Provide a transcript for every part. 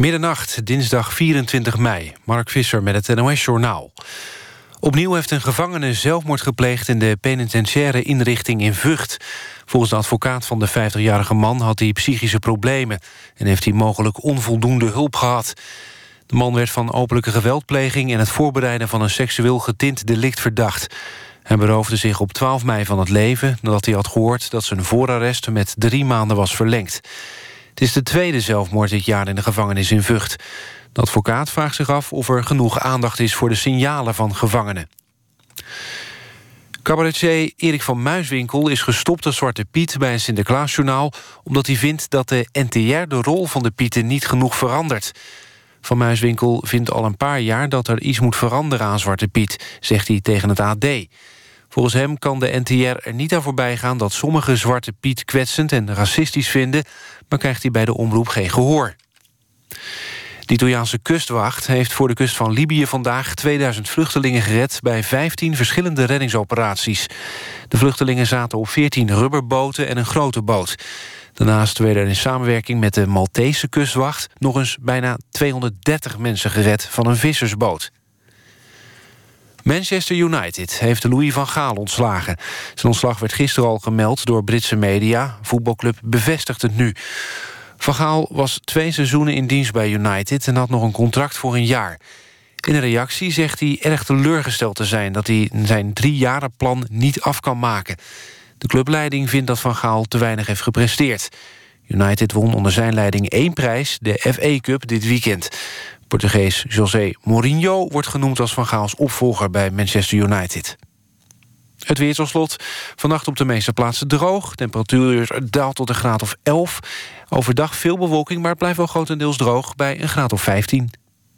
Middernacht, dinsdag 24 mei. Mark Visser met het NOS-journaal. Opnieuw heeft een gevangene zelfmoord gepleegd... in de penitentiaire inrichting in Vught. Volgens de advocaat van de 50-jarige man had hij psychische problemen... en heeft hij mogelijk onvoldoende hulp gehad. De man werd van openlijke geweldpleging... en het voorbereiden van een seksueel getint delict verdacht. Hij beroofde zich op 12 mei van het leven... nadat hij had gehoord dat zijn voorarrest met drie maanden was verlengd. Het is de tweede zelfmoord dit jaar in de gevangenis in Vught. De advocaat vraagt zich af of er genoeg aandacht is... voor de signalen van gevangenen. Cabaretier Erik van Muiswinkel is gestopt als Zwarte Piet... bij een Sinterklaasjournaal... omdat hij vindt dat de NTR de rol van de Pieten niet genoeg verandert. Van Muiswinkel vindt al een paar jaar dat er iets moet veranderen aan Zwarte Piet... zegt hij tegen het AD. Volgens hem kan de NTR er niet aan voorbij gaan... dat sommige Zwarte Piet kwetsend en racistisch vinden... maar krijgt hij bij de omroep geen gehoor. De Italiaanse kustwacht heeft voor de kust van Libië vandaag 2000 vluchtelingen gered bij 15 verschillende reddingsoperaties. De vluchtelingen zaten op 14 rubberboten en een grote boot. Daarnaast werden er in samenwerking met de Maltese kustwacht nog eens bijna 230 mensen gered van een vissersboot. Manchester United heeft Louis van Gaal ontslagen. Zijn ontslag werd gisteren al gemeld door Britse media. Voetbalclub bevestigt het nu. Van Gaal was twee seizoenen in dienst bij United... en had nog een contract voor een jaar. In een reactie zegt hij erg teleurgesteld te zijn... dat hij zijn driejarenplan niet af kan maken. De clubleiding vindt dat Van Gaal te weinig heeft gepresteerd. United won onder zijn leiding één prijs, de FA Cup, dit weekend. Portugees José Mourinho wordt genoemd als Van Gaals opvolger bij Manchester United. Het weer tot slot. Vannacht op de meeste plaatsen droog. Temperatuur daalt tot een graad of 11. Overdag veel bewolking, maar het blijft wel grotendeels droog... bij een graad of 15.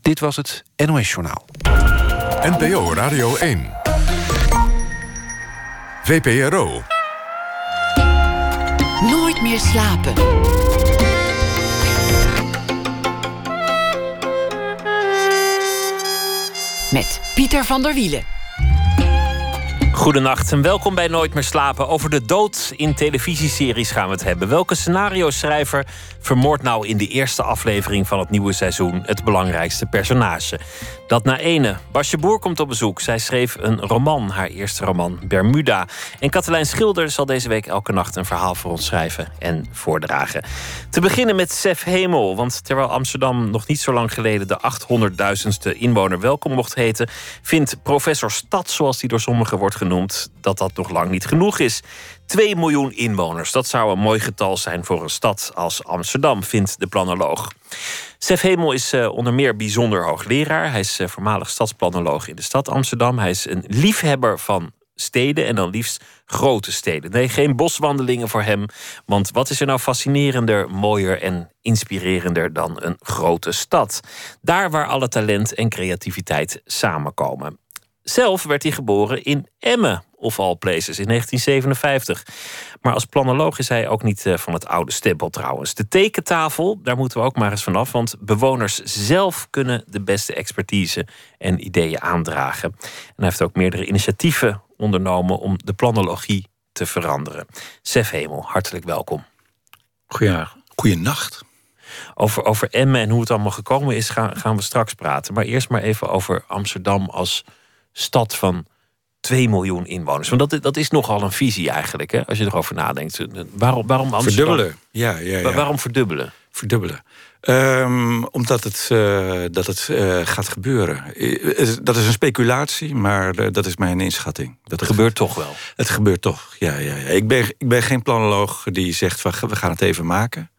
Dit was het NOS Journaal. NPO Radio 1. VPRO. Nooit meer slapen. Met Pieter van der Wielen. Goedenacht en welkom bij Nooit meer slapen. Over de dood in televisieseries gaan we het hebben. Welke scenario-schrijver vermoordt nou in de eerste aflevering van het nieuwe seizoen het belangrijkste personage? Dat na ene. Basje Boer komt op bezoek. Zij schreef een roman, haar eerste roman, Bermuda. En Katelijn Schilder zal deze week elke nacht een verhaal voor ons schrijven en voordragen. Te beginnen met Sef Hemel. Want terwijl Amsterdam nog niet zo lang geleden de 800.000ste inwoner welkom mocht heten, vindt professor Stad, zoals die door sommigen wordt genoemd, dat dat nog lang niet genoeg is. 2 miljoen inwoners, dat zou een mooi getal zijn voor een stad als Amsterdam, vindt de planoloog. Sef Hemel is uh, onder meer bijzonder hoogleraar. Hij is uh, voormalig stadsplanoloog in de stad Amsterdam. Hij is een liefhebber van steden en dan liefst grote steden. Nee, geen boswandelingen voor hem. Want wat is er nou fascinerender, mooier en inspirerender dan een grote stad? Daar waar alle talent en creativiteit samenkomen. Zelf werd hij geboren in Emmen, of all places, in 1957. Maar als planoloog is hij ook niet eh, van het oude stempel trouwens. De tekentafel, daar moeten we ook maar eens vanaf... want bewoners zelf kunnen de beste expertise en ideeën aandragen. En hij heeft ook meerdere initiatieven ondernomen... om de planologie te veranderen. Sef Hemel, hartelijk welkom. Goeienacht. Over, over Emmen en hoe het allemaal gekomen is, gaan, gaan we straks praten. Maar eerst maar even over Amsterdam als stad van 2 miljoen inwoners. Want dat, dat is nogal een visie eigenlijk, hè, als je erover nadenkt. Waarom, waarom Amsterdam? Verdubbelen, ja. ja, ja. Waarom verdubbelen? Verdubbelen. Um, omdat het, uh, dat het uh, gaat gebeuren. Dat is een speculatie, maar uh, dat is mijn inschatting. Dat het gebeurt toch wel? Het gebeurt toch, ja. ja, ja. Ik, ben, ik ben geen planoloog die zegt, we gaan het even maken.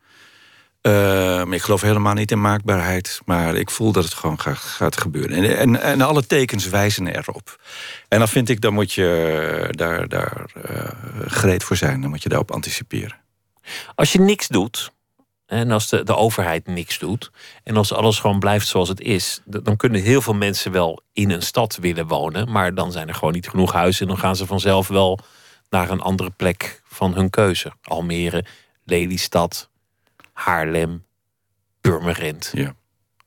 Uh, ik geloof helemaal niet in maakbaarheid. Maar ik voel dat het gewoon gaat, gaat gebeuren. En, en, en, alle tekens wijzen erop. En dan vind ik, dan moet je daar, daar uh, gereed voor zijn. Dan moet je daarop anticiperen. Als je niks doet, en als de, de overheid niks doet... en als alles gewoon blijft zoals het is... dan kunnen heel veel mensen wel in een stad willen wonen... maar dan zijn er gewoon niet genoeg huizen... en dan gaan ze vanzelf wel naar een andere plek van hun keuze. Almere, Lelystad, Haarlem, Purmerend, ja.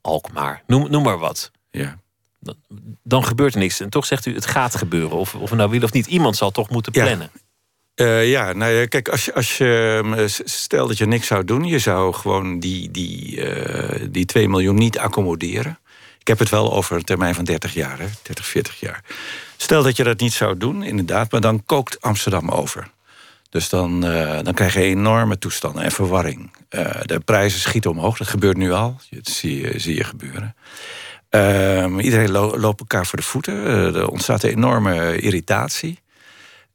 Alkmaar, noem, noem maar wat. Ja. Dan, dan, gebeurt er niks. En toch zegt u, het gaat gebeuren. Of, of we nou willen of niet, iemand zal toch moeten plannen. Uh, ja, nou ja, kijk, als je, als je ehm, stel dat je niks zou doen, je zou gewoon die, die, uh, die 2 miljoen niet accommoderen. Ik heb het wel over een termijn van 30 jaar, hè, 30, 40 jaar. Stel dat je dat niet zou doen, inderdaad, maar dan kookt Amsterdam over. Dus dan, uh, dan krijg je enorme toestanden en verwarring. de prijzen schieten omhoog, dat gebeurt nu al. Dat zie je, zie je gebeuren. Ehm, iedereen lo loopt elkaar voor de voeten. er ontstaat een enorme irritatie.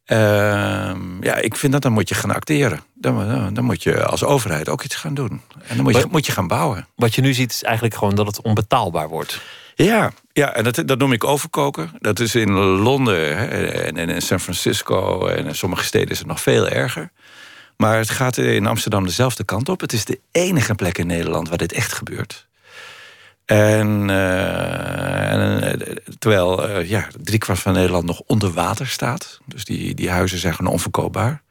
Ehm, ja, ik vind dat dan moet je gaan acteren. Dan, dan, moet je als overheid ook iets gaan doen. En dan moet je, moet je gaan bouwen. Wat je nu ziet is eigenlijk gewoon dat het onbetaalbaar wordt. Ja, ja en dat, dat noem ik overkoken. Dat is in Londen hè, en, en in San Francisco en in sommige steden is het nog veel erger. Maar het gaat in Amsterdam dezelfde kant op. Het is de enige plek in Nederland waar dit echt gebeurt. En, uh, en uh, terwijl uh, ja, driekwart van Nederland nog onder water staat. Dus die, die huizen zijn gewoon onverkoopbaar.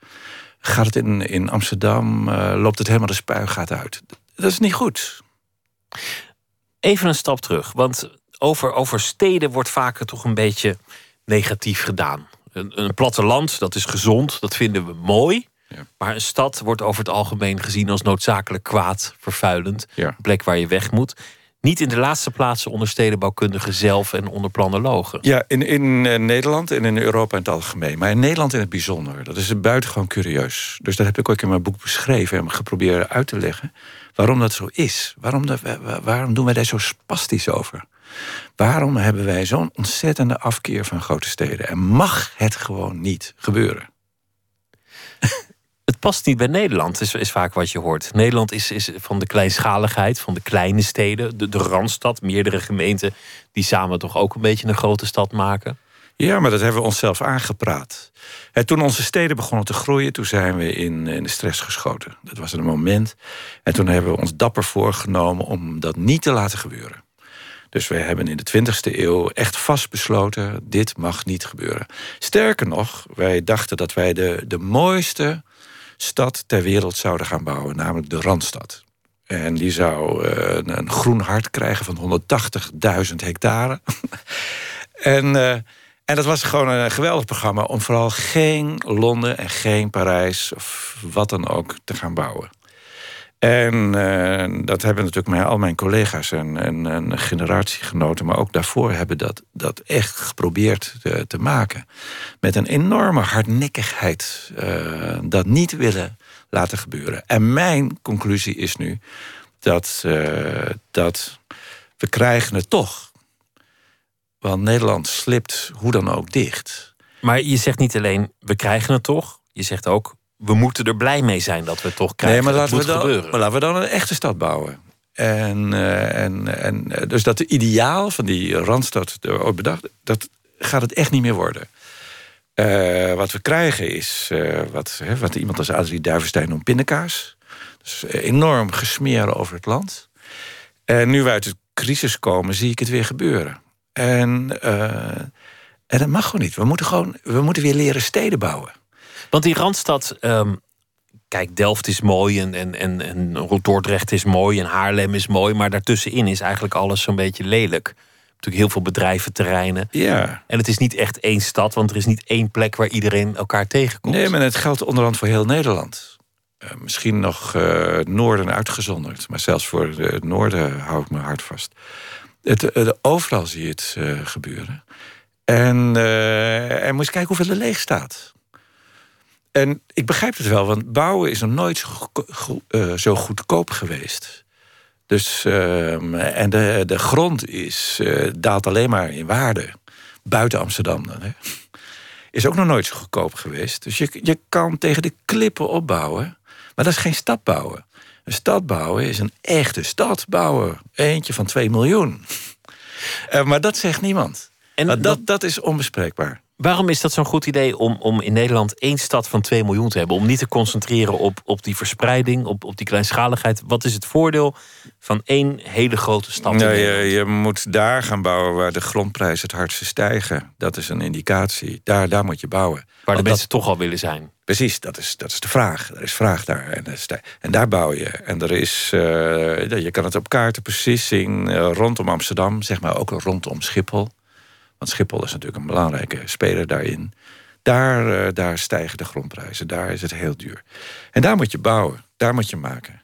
Gaat het in, in Amsterdam, loopt het helemaal de spuigaat uit. Dat is niet goed. Even een stap terug. Want over, over steden wordt vaker toch een beetje negatief gedaan. Een, een platteland, dat is gezond, dat vinden we mooi. Ja. Maar een stad wordt over het algemeen gezien als noodzakelijk kwaad, vervuilend. Ja. Een plek waar je weg moet. Niet in de laatste plaatsen onder stedenbouwkundigen zelf en onder planologen. Ja, in, in eh, Nederland en in Europa in het algemeen. Maar in Nederland in het bijzonder. Dat is buitengewoon curieus. Dus dat heb ik ook in mijn boek beschreven en geprobeerd uit te leggen. Waarom dat zo is. Waarom, waarom doen wij daar zo spastisch over? Waarom hebben wij zo'n ontzettende afkeer van grote steden? En mag het gewoon niet gebeuren? het past niet bij Nederland, is, is vaak wat je hoort. Nederland is, is van de kleinschaligheid, van de kleine steden, de, de randstad, meerdere gemeenten die samen toch ook een beetje een grote stad maken. Ja, maar dat hebben we onszelf aangepraat. En toen onze steden begonnen te groeien, toen zijn we in, in de stress geschoten. Dat was een moment. En toen hebben we ons dapper voorgenomen om dat niet te laten gebeuren. Dus we hebben in de 20e eeuw echt vastbesloten: dit mag niet gebeuren. Sterker nog, wij dachten dat wij de, de mooiste stad ter wereld zouden gaan bouwen, namelijk de Randstad. En die zou uh, een, groen hart krijgen van 180.000 hectare. en, uh, en dat was gewoon een geweldig programma om vooral geen Londen en geen Parijs of wat dan ook te gaan bouwen. En uh, dat hebben natuurlijk mijn, al mijn collega's en, en, en, generatiegenoten, maar ook daarvoor hebben dat, dat echt geprobeerd te, te maken. Met een enorme hardnekkigheid uh, dat niet willen laten gebeuren. En mijn conclusie is nu dat, dat we krijgen het toch. Want Nederland slipt hoe dan ook dicht. Maar je zegt niet alleen we krijgen het toch, je zegt ook we moeten er blij mee zijn dat we het toch krijgen. Nee, maar laten, we dan, maar laten we dan een echte stad bouwen. En, uh, en, en eh, dus dat de ideaal van die Randstad ooit bedacht, dat gaat het echt niet meer worden. Uh, wat we krijgen is uh, wat, wat iemand als Adrie Duivenstein noemt pindakaas. Dus enorm gesmeren over het land. En nu we uit de crisis komen, zie ik het weer gebeuren. En, en dat mag gewoon niet. We moeten, gewoon, we moeten weer leren steden bouwen. Want die Randstad, um, kijk, Delft is mooi en, en, en, en Dordrecht is mooi en Haarlem is mooi. Maar daartussenin is eigenlijk alles zo'n beetje lelijk. Natuurlijk heel veel bedrijventerreinen. Ja. En het is niet echt één stad, want er is niet één plek waar iedereen elkaar tegenkomt. Nee, maar het geldt onderhand voor heel Nederland. Uh, misschien nog uh, noorden uitgezonderd. Maar zelfs voor het noorden hou ik me hard vast. Het, uh, overal zie je het gebeuren. En, en moet je kijken hoeveel er leeg staat. En ik begrijp het wel, want bouwen is nog nooit zo, uh, zo goedkoop geweest. Dus, uh, en de, de grond is, uh, daalt alleen maar in waarde. Buiten Amsterdam dan. Hè. Is ook nog nooit zo goedkoop geweest. Dus je, je kan tegen de klippen opbouwen. Maar dat is geen stad bouwen. Een stad bouwen is een echte stad bouwen. Eentje van 2 miljoen. Uh, maar dat zegt niemand. En dat, dat is onbespreekbaar. Waarom is dat zo'n goed idee om, om in Nederland één stad van 2 miljoen te hebben? Om niet te concentreren op, op die verspreiding, op, op die kleinschaligheid. Wat is het voordeel van één hele grote stad? Nou, je, je, moet daar gaan bouwen waar de grondprijzen het hardste stijgen. Dat is een indicatie. Daar, daar moet je bouwen. Waar de mensen toch al willen zijn. Precies, dat is, dat is de vraag. Er is vraag daar. En, en daar bouw je. En er is, uh, je kan het op kaarten precies zien uh, rondom Amsterdam, zeg maar ook rondom Schiphol. Want Schiphol is natuurlijk een belangrijke speler daarin. Daar, eh, daar stijgen de grondprijzen, daar is het heel duur. En daar moet je bouwen, daar moet je maken.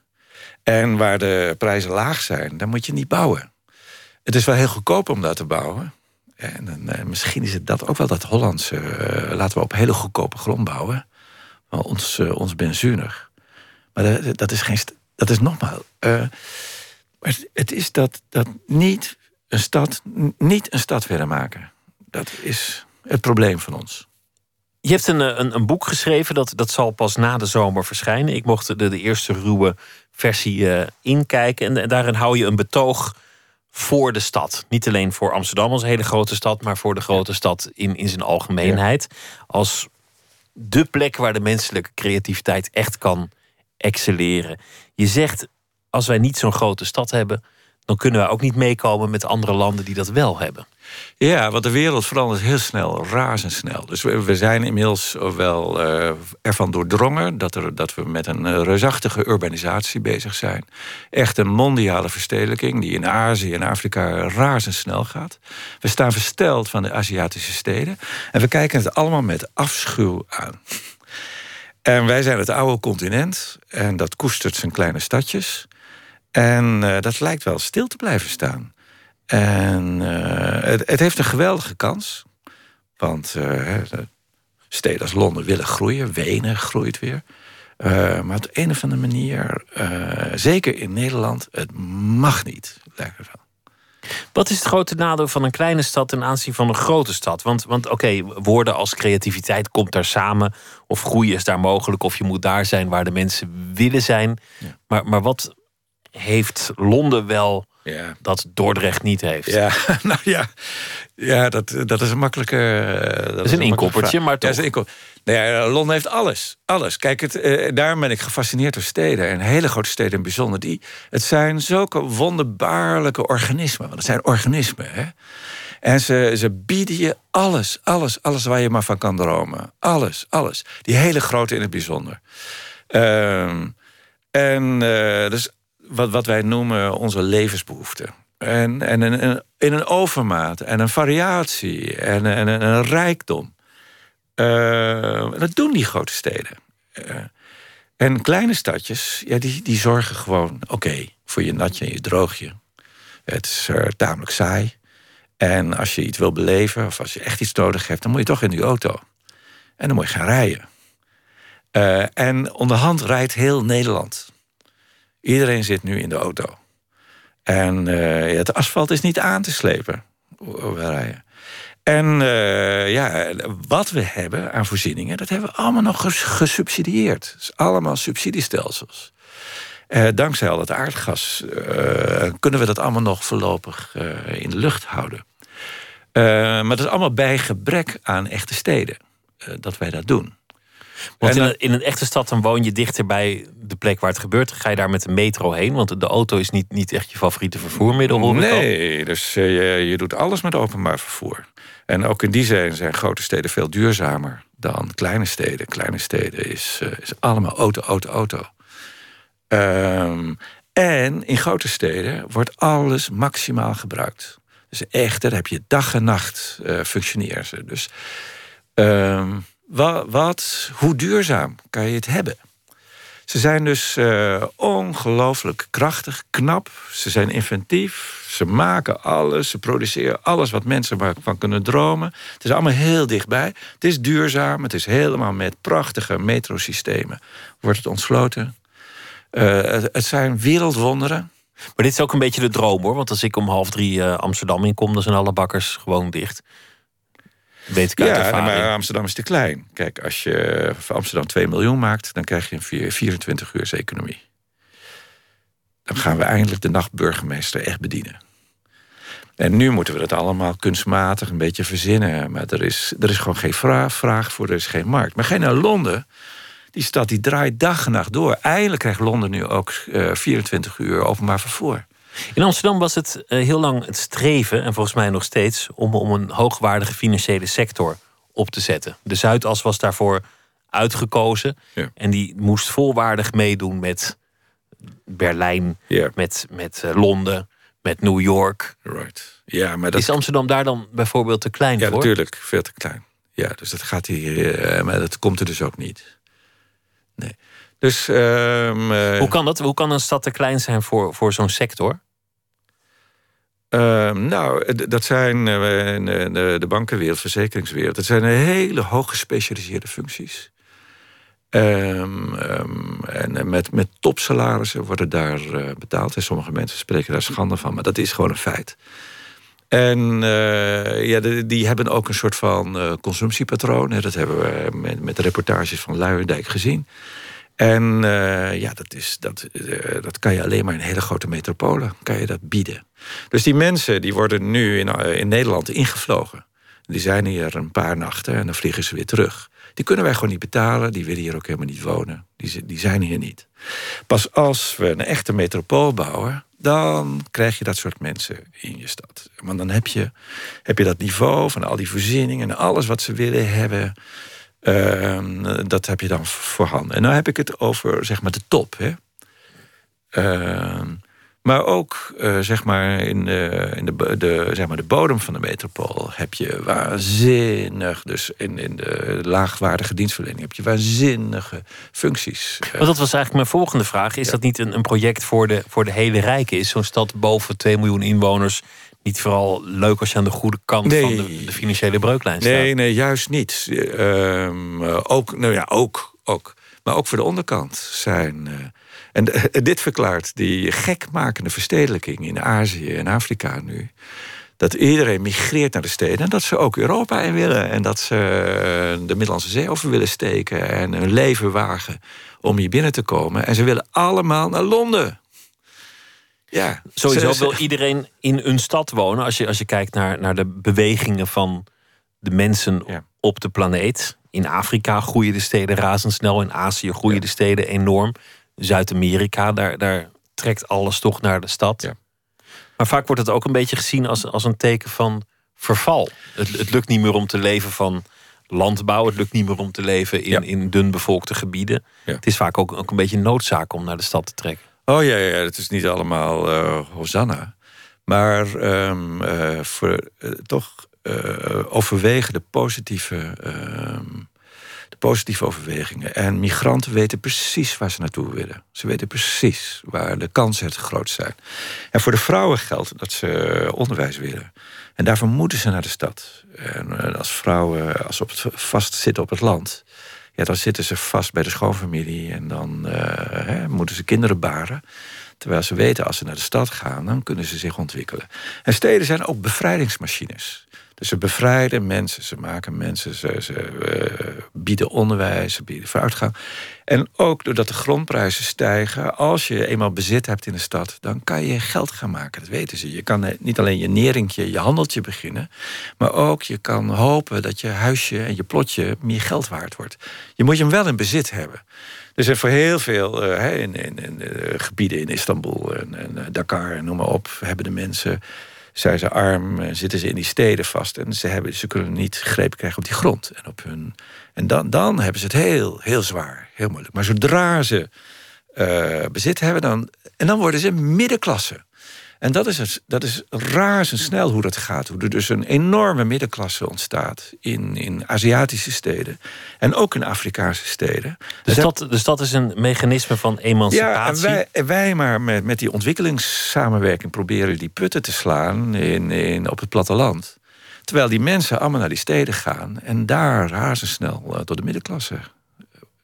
En waar de prijzen laag zijn, daar moet je niet bouwen. Het is wel heel goedkoop om daar te bouwen. En uh, misschien is het dat ook wel dat Hollandse. Uh, laten we op hele goedkope grond bouwen. Ons, uh, ons benzunig. Maar dat is geen. Dat is nogmaals. maar het is dat, dat niet een stad. Niet een stad willen maken. Dat is het probleem van ons. Je hebt een, een, een, boek geschreven, dat, dat zal pas na de zomer verschijnen. Ik mocht de, de eerste ruwe versie inkijken. En, en daarin hou je een betoog voor de stad. Niet alleen voor Amsterdam als hele grote stad, maar voor de grote stad in, in zijn algemeenheid. Als de plek waar de menselijke creativiteit echt kan excelleren. Je zegt, als wij niet zo'n grote stad hebben, dan kunnen wij ook niet meekomen met andere landen die dat wel hebben. Ja, want de wereld verandert heel snel, razendsnel. Dus we, we zijn inmiddels wel uh, ervan doordrongen dat, er, dat we met een uh, reusachtige urbanisatie bezig zijn. Echt een mondiale verstedelijking die in Azië en Afrika razendsnel gaat. We staan versteld van de Aziatische steden en we kijken het allemaal met afschuw aan. En wij zijn het oude continent en dat koestert zijn kleine stadjes. En uh, dat lijkt wel stil te blijven staan. En uh, het, het, heeft een geweldige kans. Want uh, steden als Londen willen groeien. Wenen groeit weer. Maar op een of andere manier, zeker in Nederland, het mag niet, lijkt wel. Wat is het grote nadeel van een kleine stad ten aanzien van een grote stad? Want, want oké, woorden als creativiteit komt daar samen. Of groei is daar mogelijk. Of je moet daar zijn waar de mensen willen zijn. Ja. Maar, maar wat heeft Londen wel ja. dat Dordrecht niet heeft. Ja, nou ja, ja dat, dat is een makkelijke. Dat, is een, een inkoppertje, maar toch. Ja, nou ja, Londen heeft alles. Alles. Kijk, het, eh, daarom ben ik gefascineerd door steden. En hele grote steden in bijzonder. Die, het zijn zulke wonderbaarlijke organismen. Want het zijn organismen, hè. En ze, ze bieden je alles, alles, alles waar je maar van kan dromen. Alles, alles. Die hele grote in het bijzonder. Um, en uh, dus wat, wat wij noemen onze levensbehoeften. En, en in, een overmaat en een variatie en, en, en een rijkdom. Uh, dat doen die grote steden. Uh, en kleine stadjes, ja, die, die zorgen gewoon, oké, voor je natje en je droogje. Het is uh, tamelijk saai. En als je iets wil beleven of als je echt iets nodig hebt, dan moet je toch in die auto. En dan moet je gaan rijden. en onderhand rijdt heel Nederland. Iedereen zit nu in de auto. En uh, het asfalt is niet aan te slepen. We rijden. En uh, ja, wat we hebben aan voorzieningen, dat hebben we allemaal nog gesubsidieerd. Dus allemaal subsidiestelsels. Uh, dankzij al het aardgas kunnen we dat allemaal nog voorlopig in de lucht houden. maar dat is allemaal bij gebrek aan echte steden dat wij dat doen. Want in, een, in een echte stad dan woon je dichter bij de plek waar het gebeurt. Ga je daar met de metro heen? Want de auto is niet, niet echt je favoriete vervoermiddel. Hoor nee, dus uh, je, je doet alles met openbaar vervoer. En ook in die zin zijn grote steden veel duurzamer dan kleine steden. Kleine steden is, uh, is allemaal auto, auto, auto. Um, en in grote steden wordt alles maximaal gebruikt. Dus echt, daar heb je dag en nacht uh, functioneren ze. Dus um, wat, wat, hoe duurzaam kan je het hebben? Ze zijn dus uh, ongelooflijk krachtig, knap. Ze zijn inventief. Ze maken alles. Ze produceren alles wat mensen van kunnen dromen. Het is allemaal heel dichtbij. Het is duurzaam. Het is helemaal met prachtige metrosystemen. Wordt het ontsloten. Uh, het, zijn wereldwonderen. Maar dit is ook een beetje de droom hoor. Want als ik om half drie uh, Amsterdam inkom, dan zijn alle bakkers gewoon dicht. Weet ik ja, maar Amsterdam is te klein. Kijk, als je voor Amsterdam 2 miljoen maakt, dan krijg je een 24 uur economie. Dan gaan we eindelijk de nachtburgemeester echt bedienen. En nu moeten we dat allemaal kunstmatig een beetje verzinnen. Maar er is, er is gewoon geen vraag, vraag voor, er is geen markt. Maar ga naar Londen, die stad die draait dag en nacht door. Eindelijk krijgt Londen nu ook uh, eh, 24 uur openbaar vervoer. In Amsterdam was het eh, heel lang het streven, en volgens mij nog steeds, om, om een hoogwaardige financiële sector op te zetten. De Zuidas was daarvoor uitgekozen. En die moest volwaardig meedoen met Berlijn, met, met uh, Londen, met New York. Right. Ja, maar dat... Is Amsterdam daar dan bijvoorbeeld te klein ja, voor? Ja, natuurlijk, veel te klein. Ja, dus dat gaat hier, maar dat komt er dus ook niet. Nee. Dus, ehm, Hoe kan dat? Hoe kan een stad te klein zijn voor, voor zo'n sector? Ehm, nou, dat zijn de, de bankenwereld, verzekeringswereld. Dat zijn hele hoog gespecialiseerde functies. Um, en met, met topsalarissen worden daar betaald. En sommige mensen spreken daar schande van, maar dat is gewoon een feit. En ja, die hebben ook een soort van consumptiepatroon. Dat hebben we met, met reportages van Luijendijk gezien. En ja, dat, is, dat, dat kan je alleen maar in hele grote metropolen kan je dat bieden. Dus die mensen die worden nu in, in Nederland ingevlogen. Die zijn hier een paar nachten en dan vliegen ze weer terug. Die kunnen wij gewoon niet betalen. Die willen hier ook helemaal niet wonen. Die, die zijn hier niet. Pas als we een echte metropool bouwen, dan krijg je dat soort mensen in je stad. Want dan heb je, heb je dat niveau van al die voorzieningen en alles wat ze willen hebben. Uh, dat heb je dan voorhanden. En nu heb ik het over zeg maar de top. Hè? Uh, maar ook uh, zeg maar in, de, in de, de, zeg maar de bodem van de metropool heb je waanzinnig, dus in, in de laagwaardige dienstverlening heb je waanzinnige functies. Maar dat was eigenlijk mijn volgende vraag. Is dat niet een, een project voor de, voor de hele rijken? Is zo'n stad boven 2 miljoen inwoners niet vooral leuk als je aan de goede kant van de, de, financiële breuklijn staat? Nee, nee, juist niet. Uh, ook, nou ja, ook, ook. Maar ook voor de onderkant zijn. Uh, en dit verklaart die gekmakende verstedelijking in Azië en Afrika nu. Dat iedereen migreert naar de steden en dat ze ook Europa in willen. En dat ze de Middellandse Zee over willen steken en hun leven wagen om hier binnen te komen. En ze willen allemaal naar Londen. Ja, Sowieso wil iedereen in een stad wonen. Als je, als je kijkt naar, naar de bewegingen van de mensen op de planeet. In Afrika groeien de steden razendsnel. In Azië groeien de steden enorm. Zuid-Amerika, daar, daar trekt alles toch naar de stad. Ja. Maar vaak wordt het ook een beetje gezien als, als een teken van verval. Het, het lukt niet meer om te leven van landbouw. Het lukt niet meer om te leven in, in dun bevolkte gebieden. Het is vaak ook, ook een beetje noodzaak om naar de stad te trekken. Oh ja, ja het is niet allemaal uh, Hosanna. Maar um, uh, voor, uh, toch overwegen de positieve ehm, positieve overwegingen. En migranten weten precies waar ze naartoe willen. Ze weten precies waar de kansen het groot zijn. En voor de vrouwen geldt dat ze onderwijs willen. En daarvoor moeten ze naar de stad. En eh, als vrouwen als op het, vast zitten op het land... Ja, dan zitten ze vast bij de schoonfamilie... en dan uh, hè, moeten ze kinderen baren... Terwijl ze weten, als ze naar de stad gaan, dan kunnen ze zich ontwikkelen. En steden zijn ook bevrijdingsmachines. Dus ze bevrijden mensen, ze maken mensen, ze, ze uh, bieden onderwijs, ze bieden vooruitgang. En ook doordat de grondprijzen stijgen, als je eenmaal bezit hebt in de stad, dan kan je geld gaan maken. Dat weten ze. Je kan niet alleen je neringje, je handeltje beginnen, maar ook je kan hopen dat je huisje en je plotje meer geld waard wordt. Je moet je hem wel in bezit hebben. Dus voor heel veel uh, in, in, in uh, gebieden in Istanbul en, en Dakar en noem maar op, hebben de mensen zijn ze arm, eh, zitten ze in die steden vast. En ze, hebben, ze kunnen niet greep krijgen op die grond. En, op hun, en dan, dan hebben ze het heel, heel zwaar, heel moeilijk. Maar zodra ze bezit hebben, dan, en dan worden ze middenklasse. En dat is, het, dat is razendsnel hoe dat gaat. Hoe er dus een enorme middenklasse ontstaat in, in Aziatische steden. En ook in Afrikaanse steden. Dus, dat, dus dat is een mechanisme van emancipatie? Ja, en wij, wij maar met, met die ontwikkelingssamenwerking proberen die putten te slaan in, in, op het platteland. Terwijl die mensen allemaal naar die steden gaan en daar razendsnel uh, tot de middenklasse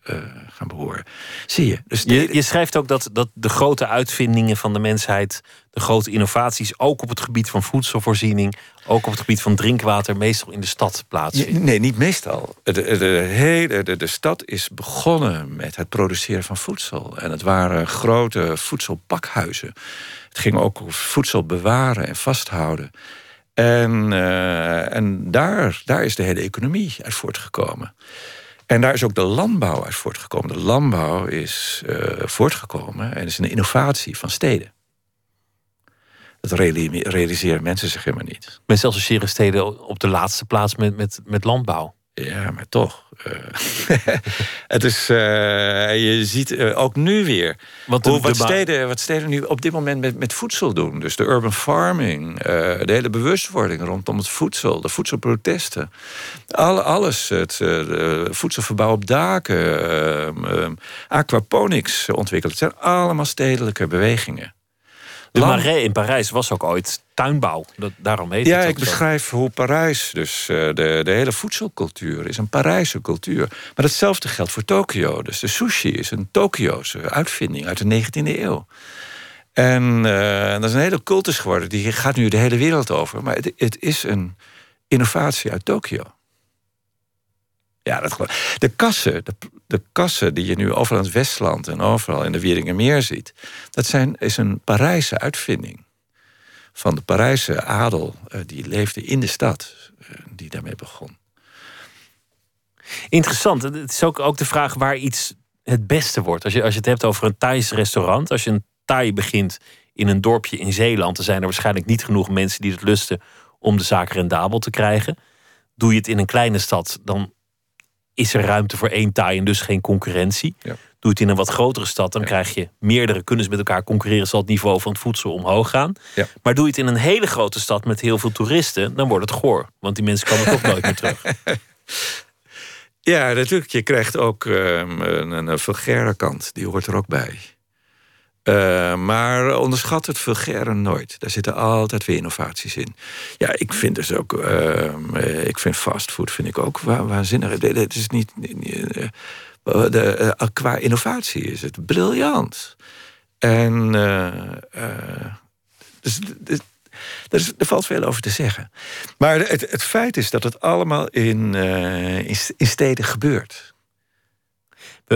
uh, gaan behoren. Zie je. Dus je, je schrijft ook dat, dat de grote uitvindingen van de mensheid, de grote innovaties, ook op het gebied van voedselvoorziening, ook op het gebied van drinkwater, meestal in de stad plaatsvinden. nee, niet meestal. De, de, hele, de, de stad is begonnen met het produceren van voedsel. En het waren grote voedselpakhuizen. Het ging ook over voedsel bewaren en vasthouden. En, uh, en daar, daar is de hele economie uit voortgekomen. En daar is ook de landbouw uit voortgekomen. De landbouw is uh, voortgekomen en is een innovatie van steden. Dat realiseren mensen zich helemaal niet. Mensen associëren steden op de laatste plaats met, met, met landbouw. Ja, maar toch. Uh, het is, uh, je ziet uh, ook nu weer wat, hoe, wat, steden, wat steden nu op dit moment met, met voedsel doen. Dus de urban farming, de hele bewustwording rondom het voedsel, de voedselprotesten. Alle, alles, het voedselverbouw op daken, ehm, aquaponics ontwikkelen. Het zijn allemaal stedelijke bewegingen. De Marais in Parijs was ook ooit tuinbouw. Dat, daarom heet ja, het ik beschrijf hoe Parijs, dus uh, de, de hele voedselcultuur, is een Parijse cultuur. Maar hetzelfde geldt voor Tokio. Dus de sushi is een Tokio's uitvinding uit de 19e eeuw. En uh, dat is een hele cultus geworden. Die gaat nu de hele wereld over. Maar het, het is een innovatie uit Tokio. Ja, dat De kassen, de, de kassen die je nu overal in het Westland en overal in de Wieringermeer ziet, dat zijn, is een Parijse uitvinding. Van de Parijse adel uh, die leefde in de stad, uh, die daarmee begon. Interessant. Het is ook, ook de vraag waar iets het beste wordt. Als je, als je het hebt over een Thais restaurant, als je een Thai begint in een dorpje in Zeeland, dan zijn er waarschijnlijk niet genoeg mensen die het lusten om de zaak rendabel te krijgen. Doe je het in een kleine stad, dan is er ruimte voor één taai en dus geen concurrentie. Ja. Doe het in een wat grotere stad, dan krijg je meerdere kunnen ze met elkaar concurreren, zal het niveau van het voedsel omhoog gaan. Ja. Maar doe je het in een hele grote stad met heel veel toeristen, dan wordt het goor. Want die mensen komen toch nooit meer terug. Ja, natuurlijk. Je krijgt ook ehm, een, een vulgaire kant, die hoort er ook bij. Uh, maar onderschat het vulgaire nooit. Daar zitten altijd weer innovaties in. Ja, ik vind dus ook. Uh, ik vind fastfood vind ik ook wa waanzinnig. Het is niet. Uh, de, qua innovatie is het briljant. En. dus, dus, dus, er valt veel over te zeggen. Maar het, het feit is dat het allemaal in, in, in steden gebeurt.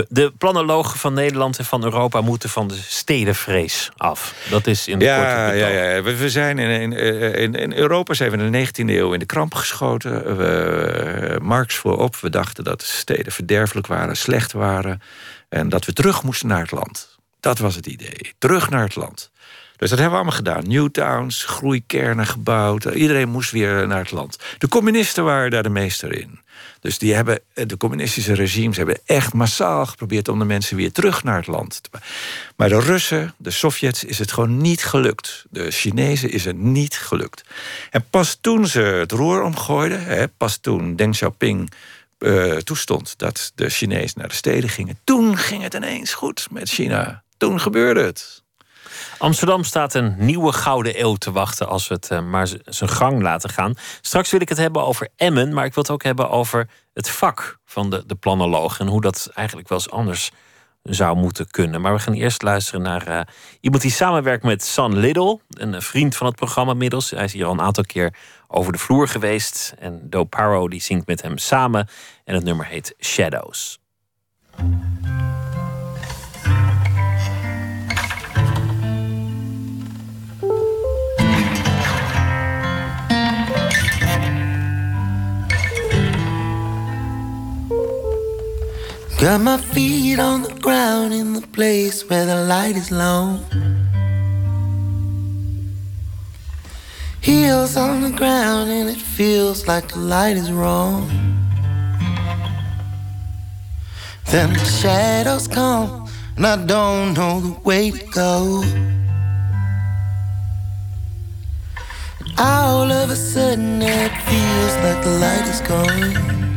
De planologen van Nederland en van Europa moeten van de stedenvrees af. Dat is in de ja, korte ja, ja, we zijn in, in, in, Europa zijn we in de 19e eeuw in de kramp geschoten. We, Marx voorop, we dachten dat steden verderfelijk waren, slecht waren. En dat we terug moesten naar het land. Dat was het idee. Terug naar het land. Dus dat hebben we allemaal gedaan. Newtowns, groeikernen gebouwd. Iedereen moest weer naar het land. De communisten waren daar de meester in. Dus die hebben, de communistische regimes hebben echt massaal geprobeerd om de mensen weer terug naar het land te Maar de Russen, de Sovjets, is het gewoon niet gelukt. De Chinezen is het niet gelukt. En pas toen ze het roer omgooiden, hè, pas toen Deng Xiaoping uh, toestond dat de Chinezen naar de steden gingen, toen ging het ineens goed met China. Toen gebeurde het. Amsterdam staat een nieuwe gouden eeuw te wachten als we het uh, maar zijn gang laten gaan. Straks wil ik het hebben over Emmen, maar ik wil het ook hebben over het vak van de, de planoloog en hoe dat eigenlijk wel eens anders zou moeten kunnen. Maar we gaan eerst luisteren naar uh, iemand die samenwerkt met San Little, een vriend van het programma middels. Hij is hier al een aantal keer over de vloer geweest. En Do Paro die zingt met hem samen en het nummer heet Shadows. Got my feet on the ground in the place where the light is low. Heels on the ground and it feels like the light is wrong. Then the shadows come and I don't know the way to go. All of a sudden it feels like the light is gone.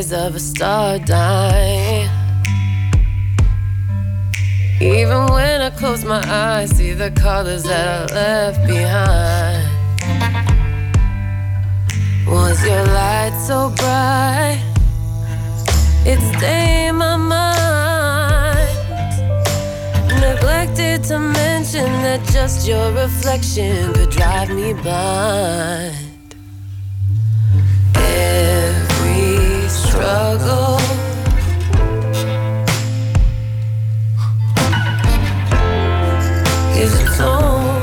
of a star dying. Even when I close my eyes, see the colors that I left behind. Was your light so bright? It's staying my mind. Neglected to mention that just your reflection could drive me blind. Struggle. Is its own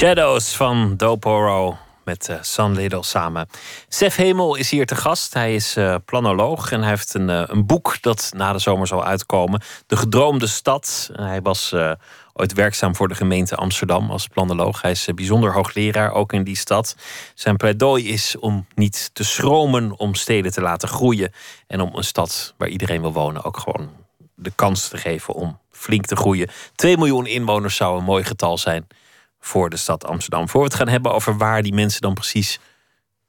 Shadows van Doporo met eh San Lidl samen. Sef Hemel is hier te gast. Hij is eh, planoloog en hij heeft een, eh, een boek dat na de zomer zal uitkomen. De Gedroomde Stad. Hij was ooit werkzaam voor de gemeente Amsterdam als planoloog. Hij is bijzonder hoogleraar, ook in die stad. Zijn pleidooi is om niet te schromen om steden te laten groeien. En om een stad waar iedereen wil wonen ook gewoon de kans te geven om flink te groeien. 2 miljoen inwoners zou een mooi getal zijn voor de stad Amsterdam. Voor we het gaan hebben over waar die mensen dan precies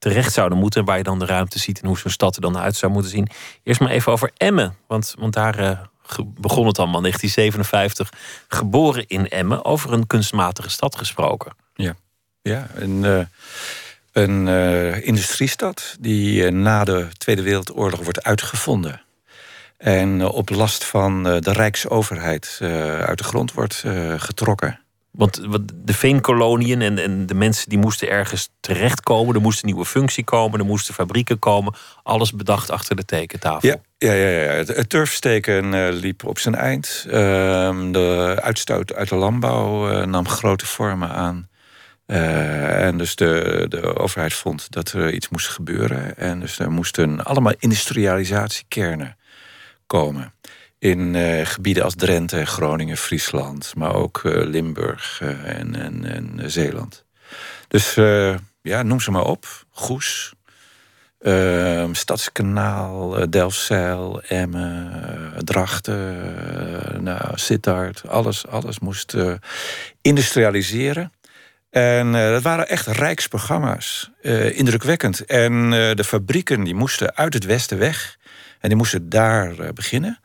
terecht zouden moeten. En waar je dan de ruimte ziet en hoe zo'n stad er dan uit zou moeten zien. Eerst maar even over Emmen. Want, want daar eh, begon het allemaal. 1957, geboren in Emmen. Over een kunstmatige stad gesproken. Ja, ja een, eh, een eh, industriestad die na de Tweede Wereldoorlog wordt uitgevonden. En op last van de Rijksoverheid uit de grond wordt getrokken. Want de veenkoloniën en, en de mensen die moesten ergens terechtkomen. Er moest een nieuwe functie komen. Er moesten fabrieken komen. Alles bedacht achter de tekentafel. Ja, ja, ja, ja. Het, het turfsteken eh, liep op zijn eind. Ehm, de uitstoot uit de landbouw eh, nam grote vormen aan. Eh, en dus de, de overheid vond dat er iets moest gebeuren. En dus er moesten allemaal industrialisatiekernen komen. In eh, gebieden als Drenthe, Groningen, Friesland, maar ook eh, Limburg eh, en, en, en Zeeland. Dus ja, noem ze maar op. Goes, Ehm, Stadskanaal, Delfzijl, Emmen, Drachten, nou, Sittard. Alles, alles moest industrialiseren. En eh, dat waren echt rijksprogramma's. Indrukwekkend. En de fabrieken die moesten uit het westen weg. En die moesten daar beginnen.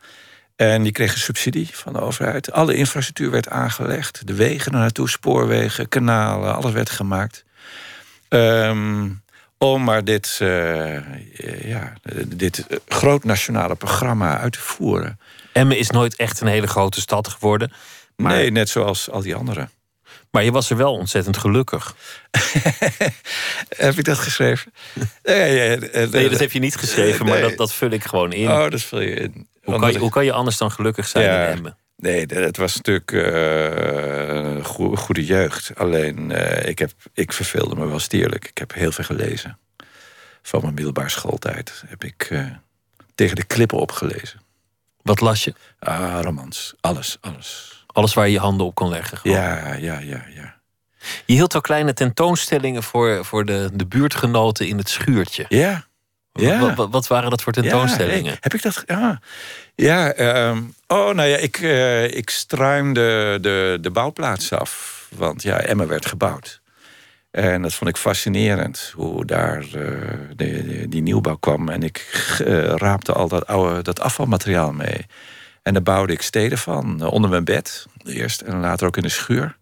En die kregen subsidie van de overheid. Alle infrastructuur werd aangelegd. De wegen naartoe, spoorwegen, kanalen, alles werd gemaakt. Ehm, om maar dit, eh, ja, dit groot nationale programma uit te voeren. Emmen is nooit echt een hele grote stad geworden. Maar, Nee, net zoals al die anderen. maar je was er wel ontzettend gelukkig. heb ik dat geschreven? nee, dat heb je niet geschreven, maar Nee. dat, dat vul ik gewoon in. Oh, dat vul je in. Hoe, kan je, hoe kan je anders dan gelukkig zijn Ja. in Emmen? Nee, het was natuurlijk eh, een goe- goede jeugd. Alleen, eh, ik, heb, ik verveelde me wel stierlijk. Ik heb heel veel gelezen. Van mijn middelbare schooltijd heb ik eh, tegen de klippen opgelezen. Wat las je? Ah, romans. Alles, alles. Alles waar je je handen op kon leggen. gewoon. Ja, ja, ja, ja. Je hield wel kleine tentoonstellingen voor, voor de, de buurtgenoten in het schuurtje. Ja. Ja. Wat, waren dat voor tentoonstellingen? Ja, hey, heb ik dat? Ja, ja ehm, oh, nou ja, ik, eh, ik struimde de, de bouwplaats af. Want ja, Emma werd gebouwd. En dat vond ik fascinerend, hoe daar eh, de, de- die nieuwbouw kwam. En ik eh, raapte al dat, oude, dat afvalmateriaal mee. En daar bouwde ik steden van, onder mijn bed eerst. En later ook in de schuur.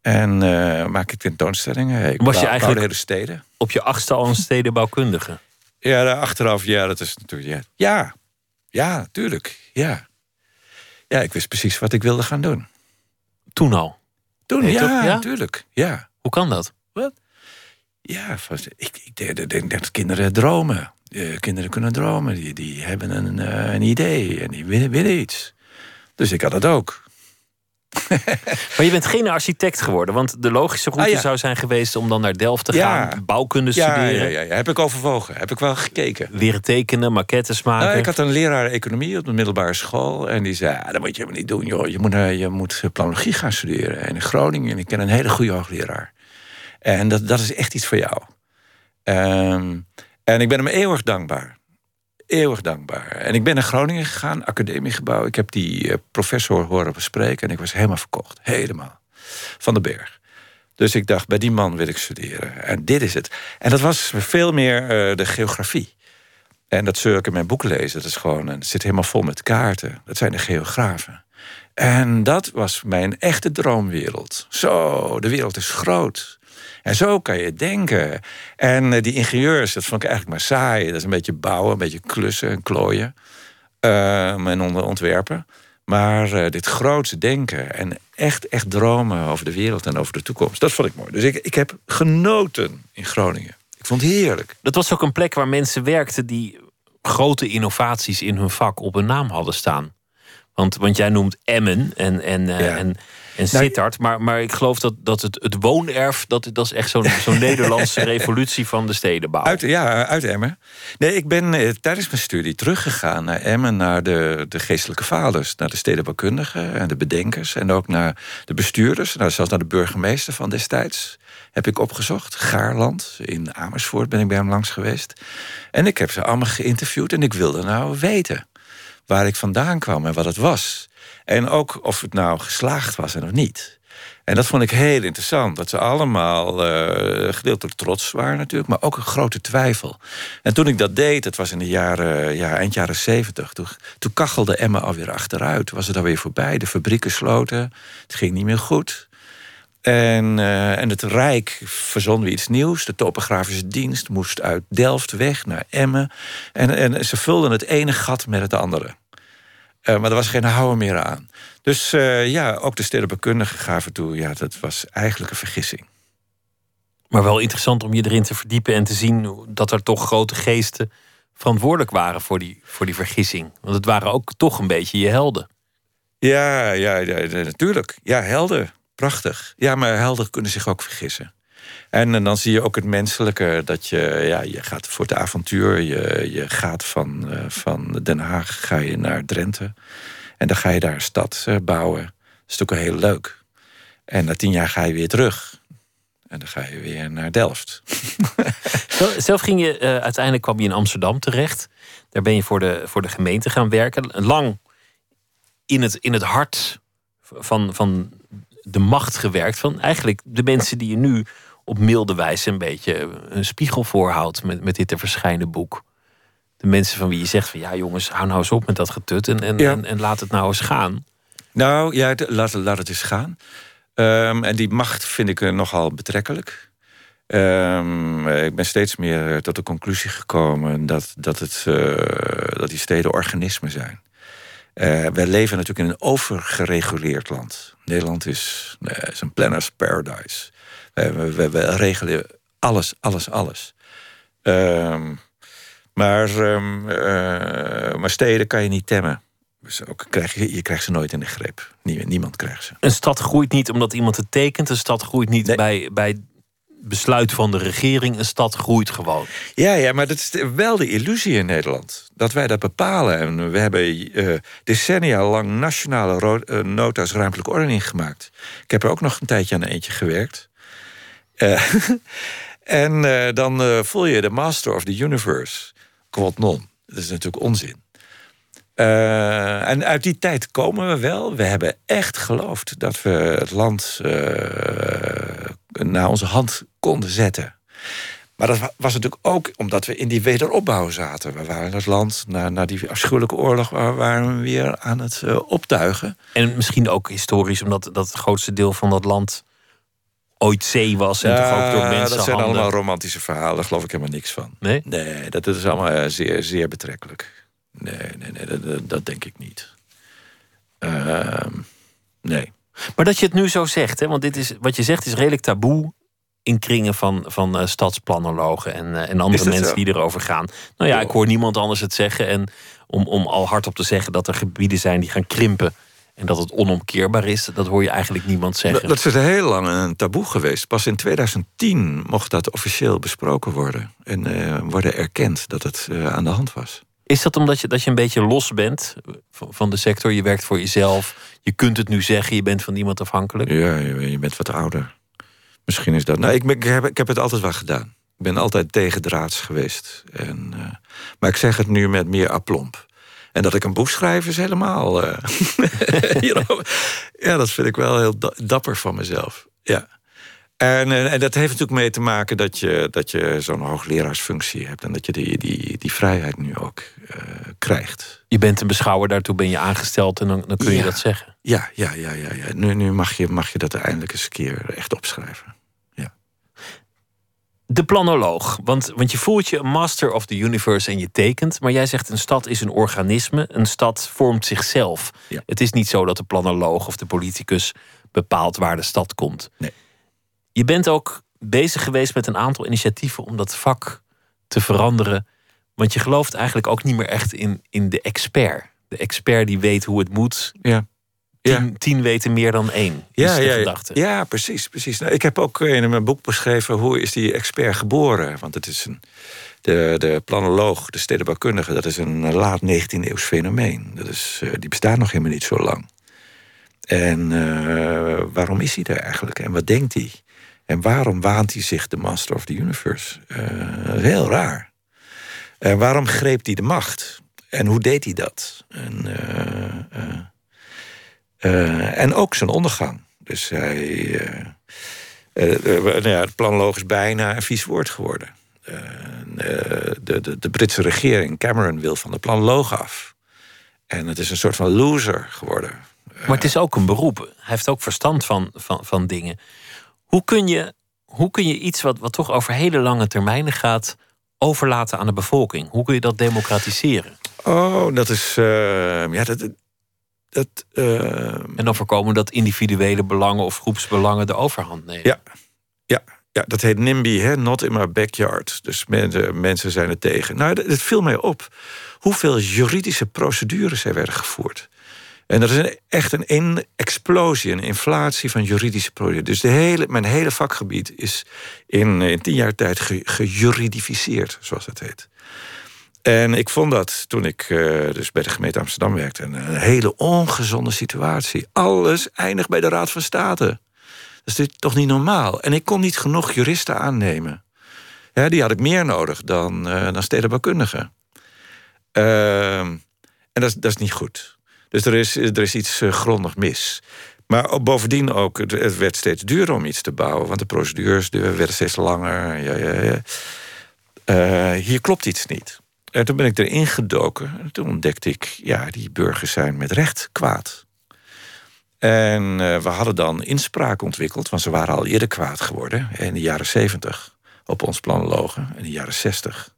En eh, maak ik tentoonstellingen. Ik Was je eigenlijk- hele steden. Op je achtste al een stedenbouwkundige. Ja, daar achteraf, ja, dat is natuurlijk. Ja, ja, ja tuurlijk. Ja. ja, ik wist precies wat ik wilde gaan doen. Toen al. Toen, Nee, ja, toch? Ja? natuurlijk. Ja, Hoe kan dat? ja vast- ik, ik denk- denk dat kinderen dromen. Eh, kinderen kunnen dromen. Die, die hebben een, eh, een idee en die willen, willen iets. Dus ik had dat ook. Maar je bent geen architect geworden. Want de logische route Ah, ja. zou zijn geweest om dan naar Delft te Ja. gaan. Bouwkunde Ja, studeren. ja, heb ik overwogen. Heb ik wel gekeken. Leren tekenen, maquettes maken. Nou, ik had een leraar economie op de middelbare school. En die zei, ja, dat moet je helemaal niet doen. Joh. Je, moet, eh, je moet planologie gaan studeren. En in Groningen, en ik ken een hele goede hoogleraar. En dat, dat is echt iets voor jou. Ehm, en ik ben hem eeuwig dankbaar. Eeuwig dankbaar. En ik ben naar Groningen gegaan, academiegebouw. Ik heb die eh, professor horen bespreken. En ik was helemaal verkocht. Helemaal. Van de berg. Dus ik dacht, bij die man wil ik studeren. En dit is het. En dat was veel meer eh, de geografie. En dat zul ik in mijn boek lezen. Dat is gewoon, het zit helemaal vol met kaarten. Dat zijn de geografen. En dat was mijn echte droomwereld. Zo, de wereld is groot. En zo kan je denken. En eh, die ingenieurs, dat vond ik eigenlijk maar saai. Dat is een beetje bouwen, een beetje klussen en klooien. Ehm, en onder ontwerpen. Maar eh, dit grootse denken en echt, echt dromen over de wereld en over de toekomst. Dat vond ik mooi. Dus ik, ik heb genoten in Groningen. Ik vond het heerlijk. Dat was ook een plek waar mensen werkten die grote innovaties in hun vak op hun naam hadden staan. Want, want jij noemt Emmen en, en, eh, Ja. en, en Sittard. Maar, maar ik geloof dat, dat het, het woonerf, dat, dat is echt zo'n zo'n Nederlandse revolutie van de stedenbouw. Uit, ja, uit Emmen. Nee, ik ben eh, tijdens mijn studie teruggegaan naar Emmen, naar de, de geestelijke vaders, naar de stedenbouwkundigen en de bedenkers en ook naar de bestuurders, nou, zelfs naar de burgemeester van destijds. Heb ik opgezocht. Gaarland, in Amersfoort ben ik bij hem langs geweest. En ik heb ze allemaal geïnterviewd en ik wilde nou weten waar ik vandaan kwam en wat het was. En ook of het nou geslaagd was en of niet. En dat vond ik heel interessant. Dat ze allemaal eh gedeeltelijk trots waren natuurlijk, maar ook een grote twijfel. En toen ik dat deed, dat was in de jaren, ja, eind jaren zeventig, toen, toen kachelde Emma alweer achteruit. Was het alweer voorbij, de fabrieken sloten, het ging niet meer goed. En, eh, en het Rijk verzon weer iets nieuws. De topografische dienst moest uit Delft weg naar Emmen. En, en ze vulden het ene gat met het andere. Eh, maar er was geen houden meer aan. Dus eh, ja, ook de stedenbekundigen gaven toe... ja, dat was eigenlijk een vergissing. Maar wel interessant om je erin te verdiepen en te zien dat er toch grote geesten verantwoordelijk waren voor die, voor die vergissing. Want het waren ook toch een beetje je helden. Ja, ja, ja, ja, natuurlijk. Ja, helden. Prachtig. Ja, maar helden kunnen zich ook vergissen. En, dan zie je ook het menselijke. Dat je, ja, je gaat voor het avontuur. Je, je gaat van, eh, van Den Haag ga je naar Drenthe. En dan ga je daar een stad eh, bouwen. Dat is natuurlijk heel leuk. En na tien jaar ga je weer terug. En dan ga je weer naar Delft. Zelf- Zelf ging je, eh, uiteindelijk kwam je in Amsterdam terecht. Daar ben je voor de, voor de gemeente gaan werken. Lang in het, in het hart van, van de macht gewerkt. Van eigenlijk de mensen die je nu op milde wijze een beetje een spiegel voorhoudt met, met dit te verschijnen boek. De mensen van wie je zegt van ja jongens, hou nou eens op met dat getut en, en, Ja. en, en laat het nou eens gaan. Nou ja, laat, laat het eens gaan. Ehm, en die macht vind ik eh, nogal betrekkelijk. Ehm, eh, ik ben steeds meer eh, tot de conclusie gekomen dat, dat, het, dat die steden organismen zijn. Eh wij leven natuurlijk in een overgereguleerd land. Nederland is, is een planner's paradise. We, we, regelen alles, alles, alles. Ehm, maar, ehm, eh, maar steden kan je niet temmen. Dus ook krijg je, je krijgt ze nooit in de greep. Nie- niemand krijgt ze. Een stad groeit niet omdat iemand het tekent. Een stad groeit niet Nee. bij, bij besluit van de regering. Een stad groeit gewoon. Ja, ja, maar dat is wel de illusie in Nederland. Dat wij dat bepalen. En we hebben uh, decennia lang nationale uh, nota's ruimtelijke ordening gemaakt. Ik heb er ook nog een tijdje aan eentje gewerkt. Uh, en dan voel je de master of the universe. Quod non. Dat is natuurlijk onzin. Uh, en uit die tijd komen we wel. We hebben echt geloofd dat we het land naar onze hand konden zetten. Maar dat was natuurlijk ook omdat we in die wederopbouw zaten. We waren het land, na, na die afschuwelijke oorlog, waren we weer aan het optuigen. En misschien ook historisch, omdat dat het grootste deel van dat land ooit zee was. En ja, toch ook door mensen. Dat zijn allemaal romantische verhalen, daar geloof ik helemaal niks van. Nee? Nee, dat is allemaal zeer, zeer betrekkelijk. Nee, nee, nee, dat, dat denk ik niet. Uh, nee. Maar dat je het nu zo zegt, hè, want dit is, wat je zegt is redelijk taboe in kringen van, van uh, stadsplanologen en, uh, en andere mensen zo? die erover gaan. Nou ja, ik hoor niemand anders het zeggen. En om, om al hardop te zeggen dat er gebieden zijn die gaan krimpen. En dat het onomkeerbaar is, dat hoor je eigenlijk niemand zeggen. Dat, is heel lang een taboe geweest. Pas in 2010 mocht dat officieel besproken worden. En uh, worden erkend dat het aan de hand was. Is dat omdat je, dat je een beetje los bent van de sector? Je werkt voor jezelf. Je kunt het nu zeggen. Je bent van niemand afhankelijk. Ja, je, bent wat ouder. Misschien is dat. Nou, ik, ik, heb, ik heb het altijd wel gedaan. Ik ben altijd tegendraads geweest. En, uh, maar ik zeg het nu met meer aplomb. En dat ik een boek schrijf is helemaal. Uh, ja, dat vind ik wel heel dapper van mezelf. Ja. En, eh, en, dat heeft natuurlijk mee te maken dat je, dat je zo'n hoogleraarsfunctie hebt. En dat je die, die, die vrijheid nu ook uh, krijgt. Je bent een beschouwer, daartoe ben je aangesteld en dan, dan kun je ja. dat zeggen. Ja, ja, ja, ja, ja. Nu, nu mag, je, mag je dat eindelijk eens een keer echt opschrijven. De planoloog. Want, want je voelt je een master of the universe en je tekent. Maar jij zegt een stad is een organisme. Een stad vormt zichzelf. Ja. Het is niet zo dat de planoloog of de politicus bepaalt waar de stad komt. Nee. Je bent ook bezig geweest met een aantal initiatieven om dat vak te veranderen. Want je gelooft eigenlijk ook niet meer echt in, in de expert. De expert die weet hoe het moet. Ja. Tien, ja. tien weten meer dan één. Ja, ja, gedachte. ja, precies. precies. Nou, ik heb ook in mijn boek beschreven hoe is die expert geboren. Want het is een, de, de planoloog, de stedenbouwkundige, dat is een laat 19e eeuws fenomeen. Dat is, uh, die bestaat nog helemaal niet zo lang. En uh, waarom is hij er eigenlijk? En wat denkt hij? En waarom waant hij zich de master of the universe? Uh, heel raar. En waarom greep hij de macht? En hoe deed hij dat? En, uh, uh, en ook zijn ondergang. Dus hij. nou ja, het planoloog is bijna een vies woord geworden. De, de, de, Britse regering, Cameron, wil van de planoloog af. En het is een soort van loser geworden. Maar het is ook een beroep. Hij heeft ook verstand van, van, van dingen. Hoe kun je, hoe kun je iets wat, wat toch over hele lange termijnen gaat, overlaten aan de bevolking? Hoe kun je dat democratiseren? Oh, dat is. Uh, ja, dat. Dat uh... En dan voorkomen dat individuele belangen of groepsbelangen de overhand nemen. Ja, ja. Ja, dat heet NIMBY, hè? not in my backyard. Dus mensen, mensen zijn er tegen. Nou, het viel mij op hoeveel juridische procedures er werden gevoerd. En dat is een, echt een, een explosie, een inflatie van juridische producten. Dus de hele, mijn hele vakgebied is in, in tien jaar tijd ge, gejuridificeerd, zoals dat heet. En ik vond dat toen ik uh, dus bij de gemeente Amsterdam werkte... een, hele ongezonde situatie. Alles eindigt bij de Raad van State. Dat is toch niet normaal? En ik kon niet genoeg juristen aannemen. Die had ik meer nodig dan, uh, dan stedenbouwkundigen. Uh, en dat, is, dat is niet goed. Dus er is, er is iets uh, grondig mis. Maar bovendien ook, het werd steeds duurder om iets te bouwen. Want de procedures werden steeds langer. Ja, ja, hier klopt iets niet. En toen ben ik erin gedoken. En toen ontdekte ik, ja, die burgers zijn met recht kwaad. En uh, we hadden dan inspraak ontwikkeld, want ze waren al eerder kwaad geworden. In de jaren zeventig op ons planologen. In de jaren zestig.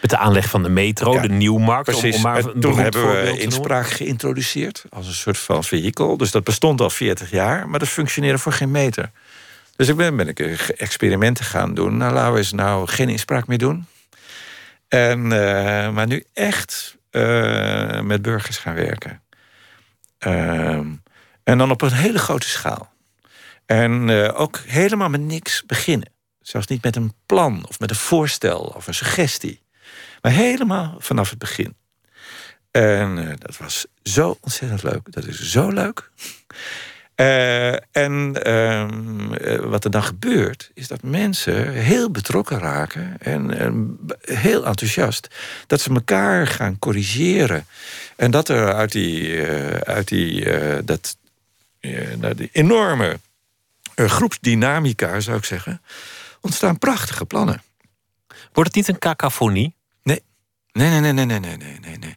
Met de aanleg van de metro, ja, de Nieuwmarkt. Precies. Om, maar en toen hebben we inspraak geïntroduceerd als een soort van vehikel. Dus dat bestond al 40 jaar, maar dat functioneerde voor geen meter. Dus ik ben, ben ik experimenten gaan doen. Nou, laten we eens nou geen inspraak meer doen. En, uh, maar nu echt uh, met burgers gaan werken. Uh, en dan op een hele grote schaal. En uh, ook helemaal met niks beginnen. Zelfs niet met een plan of met een voorstel of een suggestie. Maar helemaal vanaf het begin. En eh, dat was zo ontzettend leuk. Dat is zo leuk. Uh, en ehm, eh, wat er dan gebeurt, is dat mensen heel betrokken raken en, heel enthousiast. Dat ze elkaar gaan corrigeren. En dat er uit die, uit die, dat, die enorme groepsdynamica, zou ik zeggen, ontstaan prachtige plannen. Wordt het niet een cacophonie? Nee. Nee, nee, nee, nee, nee, nee, nee, nee.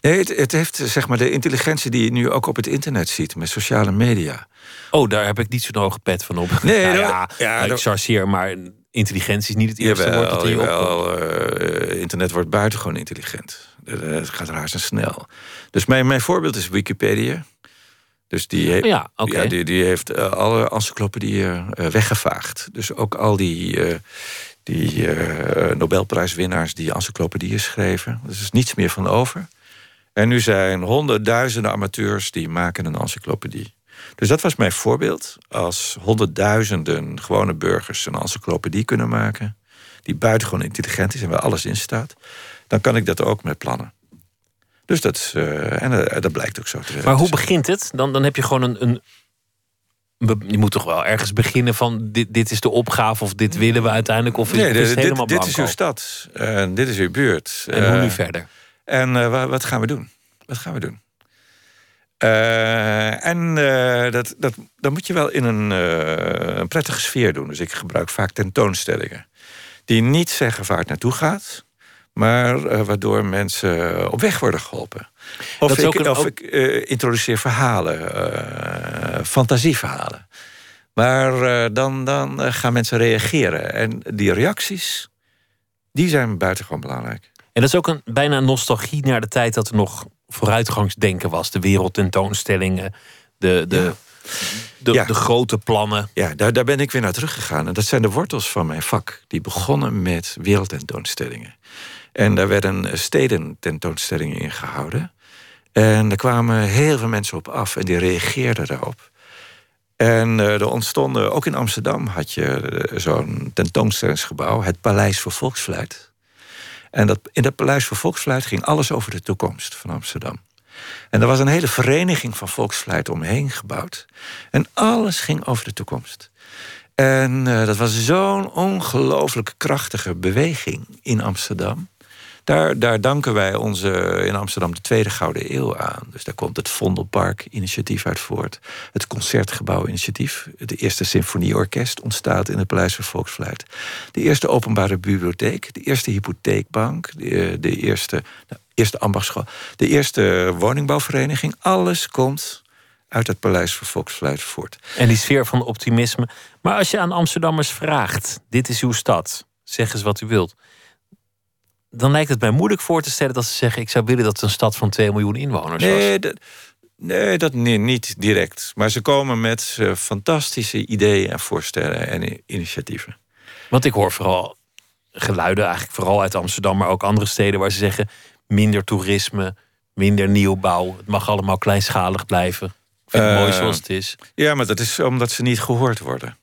nee het, het, heeft zeg maar de intelligentie die je nu ook op het internet ziet met sociale media. Oh, daar heb ik niet zo'n hoge pet van op. Nee, nou, ja, ja, ik chargeer, maar intelligentie is niet het eerste jawel, woord dat in je uh, internet wordt buitengewoon intelligent. Het gaat snel. Dus mijn, mijn voorbeeld is Wikipedia. Dus die heeft, ja, okay. ja, die, die heeft alle encyclopedieën weggevaagd. Dus ook al die, uh, die Nobelprijswinnaars die encyclopedieën schreven. Er is niets meer van over. En nu zijn honderdduizenden amateurs die maken een encyclopedie. Dus dat was mijn voorbeeld. Als honderdduizenden gewone burgers een encyclopedie kunnen maken... die buitengewoon intelligent is en waar alles in staat... dan kan ik dat ook met plannen. Dus dat, uh, en uh, dat blijkt ook zo te Maar hoe begint het? Dan, dan heb je gewoon een, een. Je moet toch wel ergens beginnen van dit, dit is de opgave of dit willen we uiteindelijk of nee, is het dit, helemaal dit is uw stad en dit is uw buurt. En hoe nu verder? En wat, wat gaan we doen? Wat gaan we doen? en dat, dat, dat moet je wel in een, een prettige sfeer doen. Dus ik gebruik vaak tentoonstellingen. Die niet zeggen waar het naartoe gaat maar uh, waardoor mensen op weg worden geholpen. Of ik, een, of ik uh, introduceer verhalen, uh, fantasieverhalen. Maar dan, dan gaan mensen reageren. En die reacties, die zijn buitengewoon belangrijk. En dat is ook een bijna nostalgie naar de tijd dat er nog vooruitgangsdenken was. De wereldtentoonstellingen, de, de, ja. de, ja. de, grote plannen. Ja, daar, daar ben ik weer naar teruggegaan. En dat zijn de wortels van mijn vak. Die begonnen met wereldtentoonstellingen. En daar werden steden tentoonstellingen in gehouden. En er kwamen heel veel mensen op af en die reageerden daarop. En uh, er ontstonden, ook in Amsterdam had je uh, zo'n tentoonstellingsgebouw, het Paleis voor Volksfluit. En dat, in dat Paleis voor Volksfluit ging alles over de toekomst van Amsterdam. En er was een hele vereniging van volksfluit omheen gebouwd. En alles ging over de toekomst. En uh, dat was zo'n ongelooflijk krachtige beweging in Amsterdam. Daar, daar danken wij onze in Amsterdam de Tweede Gouden Eeuw aan. Dus daar komt het Vondelpark-initiatief uit voort. Het Concertgebouw-initiatief. De eerste symfonieorkest ontstaat in het Paleis van Volksfluit. De eerste openbare bibliotheek. De eerste hypotheekbank. De, de eerste, nou, eerste ambachtschool. De eerste woningbouwvereniging. Alles komt uit het Paleis van Volksfluit voort. En die sfeer van optimisme. Maar als je aan Amsterdammers vraagt: dit is uw stad, zeg eens wat u wilt dan lijkt het mij moeilijk voor te stellen dat ze zeggen: Ik zou willen dat het een stad van 2 miljoen inwoners nee, was. Dat, nee, dat nee, niet direct. Maar ze komen met uh, fantastische ideeën en voorstellen en initiatieven. Want ik hoor vooral geluiden, eigenlijk vooral uit Amsterdam, maar ook andere steden waar ze zeggen: minder toerisme, minder nieuwbouw. Het mag allemaal kleinschalig blijven. Ik vind het mooi eh, zoals het is. Ja, maar dat is omdat ze niet gehoord worden.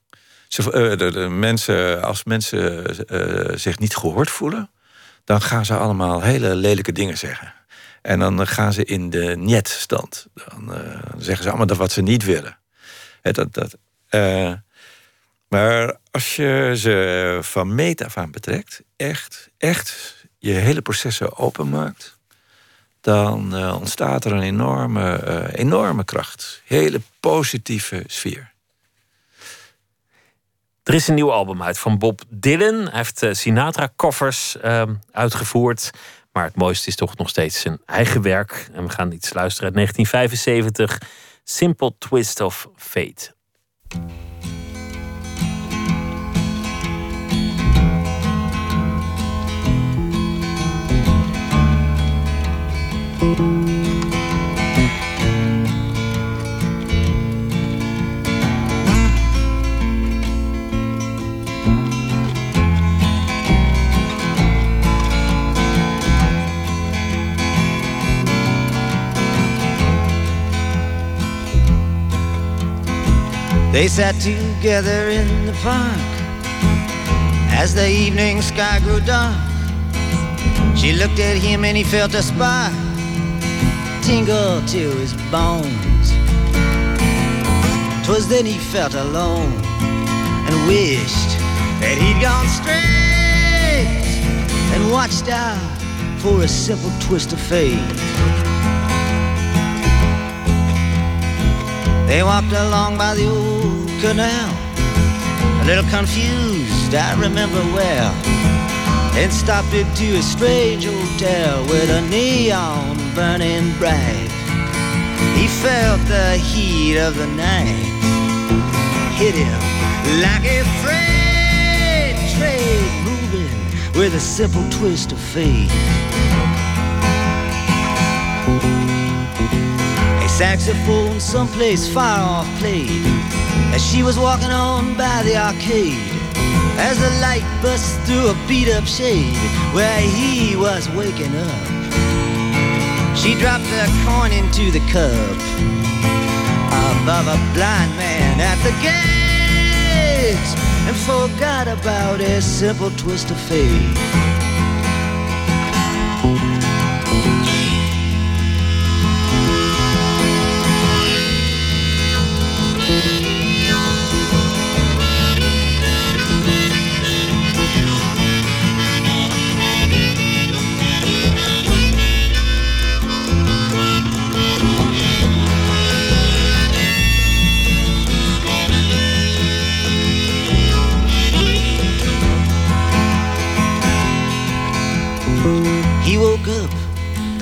Ze, uh, de, de, mensen, als mensen zich niet gehoord voelen, dan gaan ze allemaal hele lelijke dingen zeggen. En dan gaan ze in de niet-stand. Dan uh, zeggen ze allemaal dat wat ze niet willen. dat, dat, uh, maar als je ze van meet af aan betrekt, echt, echt je hele processen openmaakt, dan uh, ontstaat er een enorme, enorme kracht. Hele positieve sfeer. Er is een nieuw album uit van Bob Dylan. Hij heeft uh, Sinatra-covers uh, uitgevoerd. Maar het mooiste is toch nog steeds zijn eigen werk. En we gaan iets luisteren uit 1975. Simple Twist of Fate. They sat together in the park As the evening sky grew dark, she looked at him and he felt a spark tingle to his bones. Twas then he felt alone and wished that he'd gone straight and watched out for a simple twist of fate. They walked along by the old canal, a little confused, I remember well, and stopped into a strange hotel with a neon burning bright. He felt the heat of the night hit him like a freight train moving with a simple twist of fate. A saxophone someplace far off played as she was walking on by the arcade. As the light burst through a beat up shade where he was waking up. She dropped the coin into the cup above a blind man at the gates and forgot about a simple twist of fate.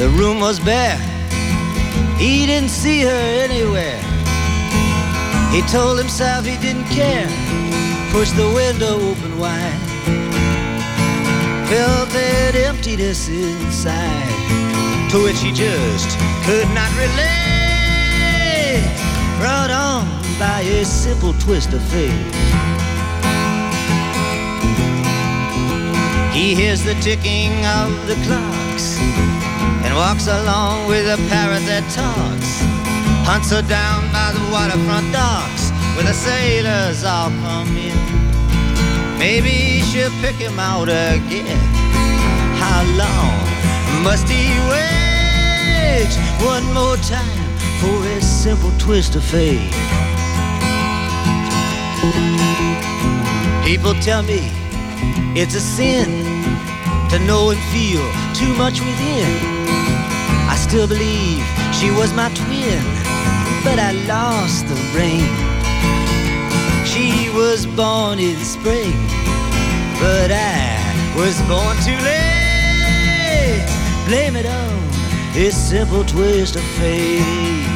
The room was bare. He didn't see her anywhere. He told himself he didn't care. Pushed the window open wide. Felt that emptiness inside, to which he just could not relate. Brought on by a simple twist of fate. He hears the ticking of the clocks walks along with a parrot that talks. Hunts her down by the waterfront docks where the sailors all come in. Maybe she'll pick him out again. How long must he wait one more time for a simple twist of fate? People tell me it's a sin to know and feel too much within. Still believe she was my twin, but I lost the rain. She was born in spring, but I was born too late. Blame it on this simple twist of fate.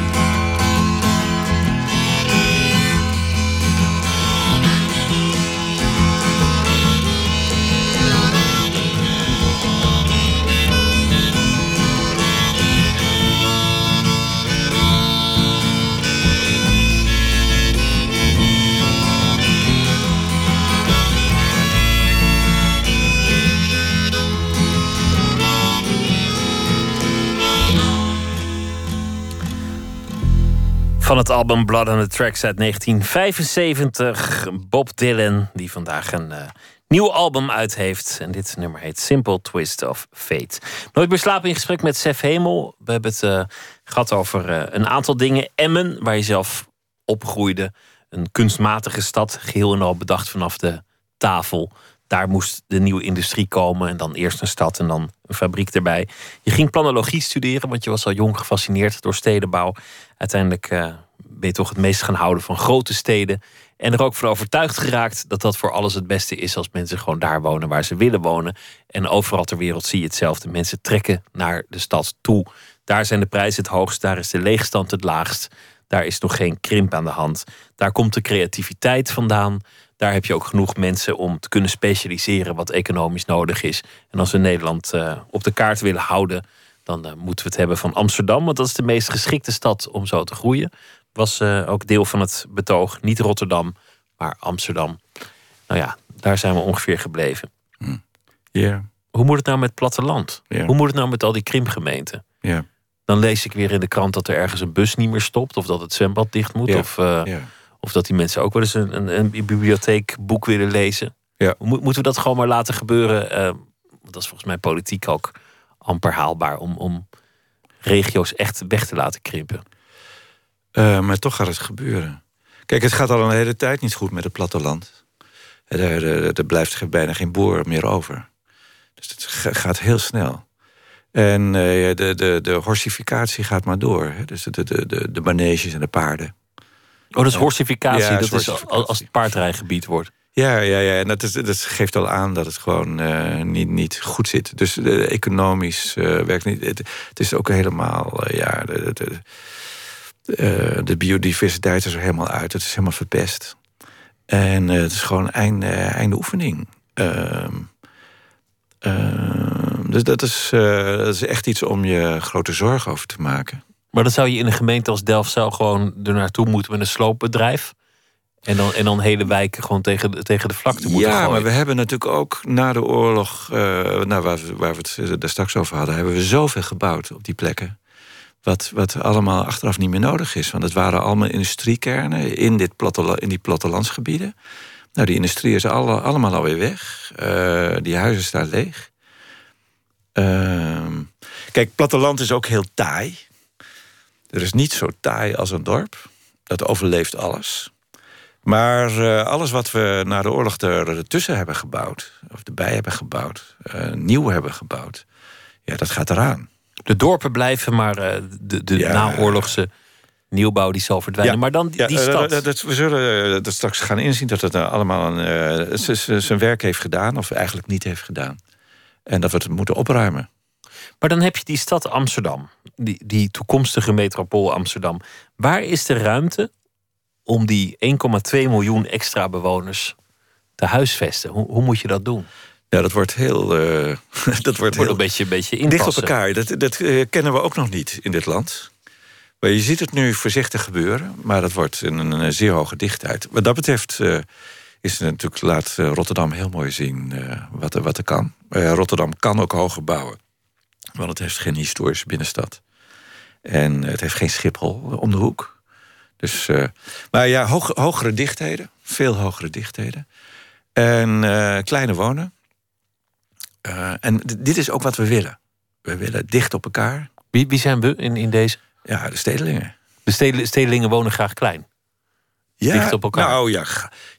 Van het album Blood on the Tracks uit 1975. Bob Dylan, die vandaag een eh, nieuw album uit heeft. En dit nummer heet Simple Twist of Fate. Nooit meer slapen in gesprek met Sef Hemel. We hebben het eh, gehad over eh, een aantal dingen. Emmen, waar je zelf opgroeide. Een kunstmatige stad, geheel en al bedacht vanaf de tafel. Daar moest de nieuwe industrie komen. En dan eerst een stad en dan een fabriek erbij. Je ging planologie studeren, want je was al jong gefascineerd door stedenbouw. Uiteindelijk eh, ben je toch het meest gaan houden van grote steden. En er ook van overtuigd geraakt dat dat voor alles het beste is als mensen gewoon daar wonen waar ze willen wonen. En overal ter wereld zie je hetzelfde. Mensen trekken naar de stad toe. Daar zijn de prijzen het hoogst, daar is de leegstand het laagst. Daar is nog geen krimp aan de hand. Daar komt de creativiteit vandaan. Daar heb je ook genoeg mensen om te kunnen specialiseren wat economisch nodig is. En als we Nederland eh, op de kaart willen houden, dan eh, moeten we het hebben van Amsterdam. Want dat is de meest geschikte stad om zo te groeien. Was eh, ook deel van het betoog. Niet Rotterdam, maar Amsterdam. Nou ja, daar zijn we ongeveer gebleven. Ja, Hoe moet het nou met het platteland? Hoe moet het nou met al die krimpgemeenten? ja, Dan lees ik weer in de krant dat er ergens een bus niet meer stopt. Of dat het zwembad dicht moet. Ja. Of, eh, ja. of dat die mensen ook wel eens een, een, een bibliotheekboek willen lezen. Ja. Mo- moeten we dat gewoon maar laten gebeuren? Eh, dat is volgens mij politiek ook amper haalbaar om, om regio's echt weg te laten krimpen. Eh, maar toch gaat het gebeuren. Kijk, het gaat al een hele tijd niet goed met het platteland. Er, er, er blijft bijna geen boer meer over. Dus het ga- gaat heel snel. En eh, de, de, de horsificatie gaat maar door. Hè. Dus de, de, de, de maneges en de paarden. Oh, dat is horsificatie. Ja, dat is als het paardrijgebied wordt. Ja, ja, ja. En dat, is, dat geeft al aan dat het gewoon eh, niet, niet goed zit. Dus economisch eh, werkt niet. Het, het is ook helemaal, ja, de, de, de, de biodiversiteit is er helemaal uit. Het is helemaal verpest. En het is gewoon einde, einde oefening. Ehm, dus dat is, eh, dat is echt iets om je grote zorgen over te maken. Maar dan zou je in een gemeente als Delfzijl gewoon er naartoe moeten met een sloopbedrijf. En dan, en dan hele wijken gewoon tegen, de- tegen de vlakte moeten Ja, gooien. maar we hebben natuurlijk ook na de oorlog, eh, nou, waar, we, waar we het daar straks over hadden, hebben we zoveel gebouwd op die plekken. Wat, wat allemaal achteraf niet meer nodig is. Want het waren allemaal industriekernen in, dit plattela- in die plattelandsgebieden. Nou, die industrie is alle, allemaal alweer weg. Eh, die huizen staan leeg. Ehm, kijk, platteland is ook heel taai. Er is niet zo taai als een dorp. Dat overleeft alles. Maar eh, alles wat we na de oorlog er ertussen hebben gebouwd, of erbij hebben gebouwd, eh, nieuw hebben gebouwd, ja, dat gaat eraan. De dorpen blijven, maar de, de Ja. naoorlogse nieuwbouw die zal verdwijnen. Ja. Maar dan die, Ja, eh, stad. dat- dat- we zullen eh, dat straks gaan inzien dat het eh, allemaal een, zijn werk heeft gedaan, of eigenlijk niet heeft gedaan. En dat we het moeten opruimen. Maar dan heb je die stad Amsterdam, die, die toekomstige metropool Amsterdam. Waar is de ruimte om die 1,2 miljoen extra bewoners te huisvesten? Hoe, hoe moet je dat doen? Ja, dat wordt heel. dat wordt Wordt heel een beetje, een beetje dicht op elkaar. Dat, dat kennen we ook nog niet in dit land. Maar je ziet het nu voorzichtig gebeuren, maar dat wordt een, een, zeer hoge dichtheid. Wat dat betreft eh, is natuurlijk, laat eh, Rotterdam heel mooi zien eh, wat, er, wat er kan. Rotterdam kan ook hoger bouwen, want het heeft geen historische binnenstad. En het heeft geen Schiphol om de hoek. Dus, maar ja, hogere dichtheden, veel hogere dichtheden. En kleine wonen. En dit is ook wat we willen. We willen dicht op elkaar. Wie, wie zijn we in, in deze? Ja, de stedelingen. De stedel- stedelingen wonen graag klein. Ja, Dicht op elkaar. Nou ja,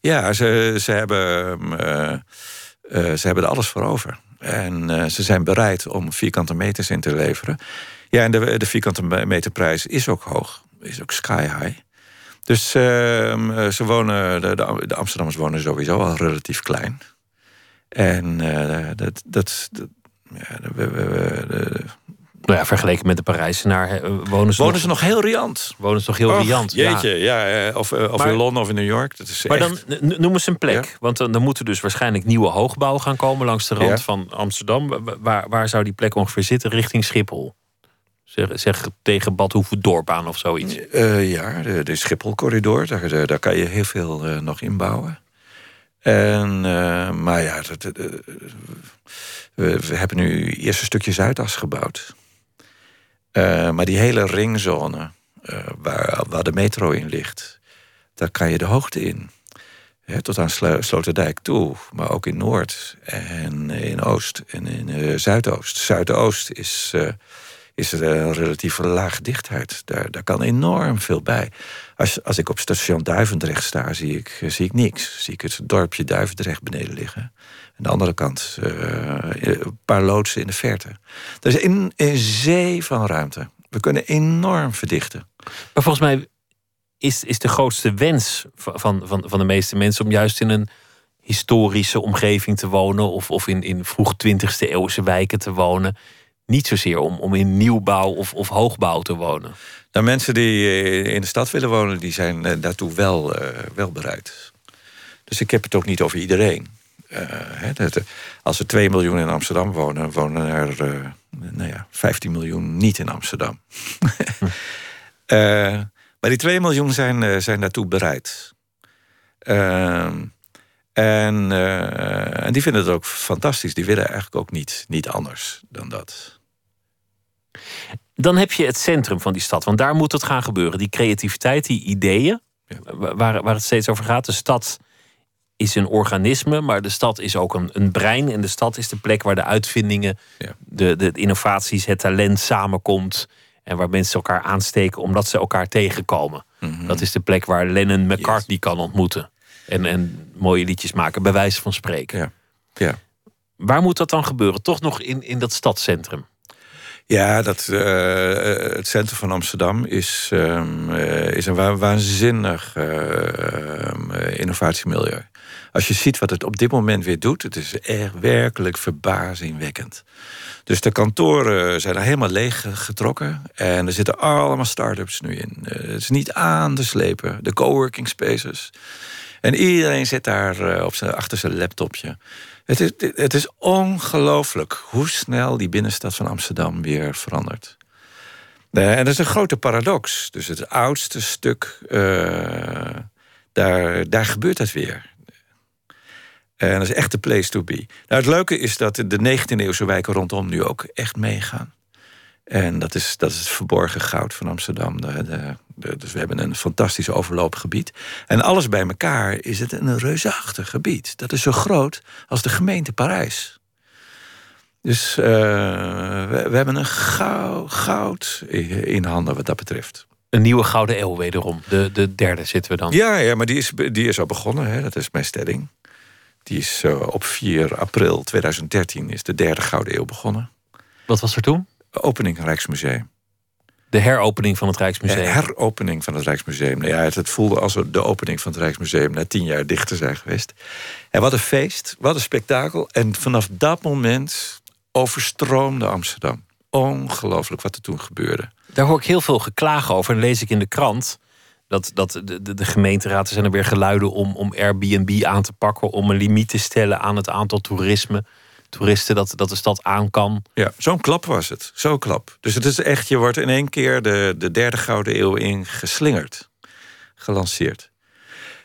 ja ze, ze, hebben, ehm, eh, eh, ze hebben er alles voor over. En eh, ze zijn bereid om vierkante meters in te leveren. Ja, en de, de vierkante me- meterprijs is ook hoog. Is ook sky high. Dus ehm, eh, ze wonen, de, de, Amsterdammers wonen sowieso al relatief klein. En dat, dat, dat, ja, we- we- we- de- Nou ja, vergeleken met de Parijzenaar eh, wonen ze, wonen nog, ze nog heel riant. wonen ze nog heel Och, riant. Jeetje, ja. eh, of, eh, of Maar- in Londen of in New York. Dat is Maar echt... dan noem eens een plek. Ja. Want dan, dan moet er dus waarschijnlijk nieuwe hoogbouw gaan komen langs de rand Ja. van Amsterdam. Wa- Waar, waar zou die plek ongeveer zitten? Richting Schiphol. Zeg, zeg tegen Badhoevedorp aan of zoiets. Ja, de, de Schiphol-corridor, daar, daar, kan je heel veel nog inbouwen. En, maar ja, dat, we, we hebben nu eerst een stukje Zuidas gebouwd. Eh, maar die hele ringzone, eh, waar, waar de metro in ligt, daar kan je de hoogte in. Tot aan Slo- Sloterdijk toe, maar ook in Noord en in Oost en in eh, Zuidoost. Zuidoost is, is er een relatief lage dichtheid. Daar, daar kan enorm veel bij. Als, als ik op station Duivendrecht sta, zie ik, zie ik niks. Zie ik het dorpje Duivendrecht beneden liggen. De andere kant eh, een paar loodsen in de verte. Er is een, een zee van ruimte. We kunnen enorm verdichten. Maar volgens mij is, is de grootste wens van, van, van, de meeste mensen om juist in een historische omgeving te wonen. Of, of in, in vroeg 20e eeuwse wijken te wonen. Niet zozeer om, om in nieuwbouw of, of hoogbouw te wonen. Nou, mensen die eh, in de stad willen wonen, die zijn eh, daartoe wel, wel bereid. Dus ik heb het ook niet over iedereen. Eh, als er 2 miljoen in Amsterdam wonen, wonen er eh, nou ja, 15 miljoen niet in Amsterdam. Eh, maar die 2 miljoen zijn, zijn daartoe bereid. Ehm, en, en die vinden het ook fantastisch. Die willen eigenlijk ook niet, niet anders dan dat. Dan heb je het centrum van die stad, want daar moet het gaan gebeuren. Die creativiteit, die ideeën, Ja. waar, waar het steeds over gaat. De stad is een organisme, maar de stad is ook een, een brein. En de stad is de plek waar de uitvindingen, Ja. de, de innovaties, het talent samenkomt. En waar mensen elkaar aansteken omdat ze elkaar tegenkomen. Mhm. Dat is de plek waar Lennon McCartney kan ontmoeten. En, en mooie liedjes maken, bij wijze van spreken. Ja. Ja. Waar moet dat dan gebeuren? Toch nog in, in dat stadscentrum? Ja, dat, eh, het centrum van Amsterdam is, ehm, eh, is een wa- waanzinnig eh, eh, innovatiemilieu. Als je ziet wat het op dit moment weer doet, het is echt werkelijk verbazingwekkend. Dus de kantoren zijn er helemaal leeg getrokken. En er zitten allemaal start-ups nu in. Eh, het is niet aan te slepen. De coworking spaces. En iedereen zit daar eh, op zijn, achter zijn laptopje. Het is, het is ongelooflijk hoe snel die binnenstad van Amsterdam weer verandert. Eh, en dat is een grote paradox. Dus het oudste stuk, daar, daar gebeurt het weer. En dat is echt de place to be. Nou, het leuke is dat de 19e-eeuwse wijken rondom nu ook echt meegaan. En dat is, dat is het verborgen goud van Amsterdam. De, de, de- dus we hebben een fantastisch overloopgebied. En alles bij elkaar is het een reusachtig gebied. Dat is zo groot als de gemeente Parijs. Dus eh, we, we hebben een gauw, goud in handen wat dat betreft. Een nieuwe gouden eeuw wederom. De, de derde zitten we dan. Ja, ja maar die is, die is al begonnen, hè? dat is mijn stelling. Die is eh, op 4 april 2013 is de derde gouden eeuw begonnen. Wat was er toen? Opening Rijksmuseum. De heropening van het Rijksmuseum. De heropening van het Rijksmuseum. Nou ja, het, het voelde als de opening van het Rijksmuseum na tien jaar dicht te zijn geweest. En wat een feest, wat een spektakel. En vanaf dat moment overstroomde Amsterdam. Ongelooflijk wat er toen gebeurde. Daar hoor ik heel veel geklaag over. En lees ik in de krant dat, dat de, de, de gemeenteraad er zijn er weer geluiden om, om Airbnb aan te pakken. Om een limiet te stellen aan het aantal toerisme, toeristen dat, dat de stad aan kan. Ja, zo'n klap was het. Zo'n klap. Dus het is echt, je wordt in één keer de, de derde gouden eeuw in geslingerd. Gelanceerd.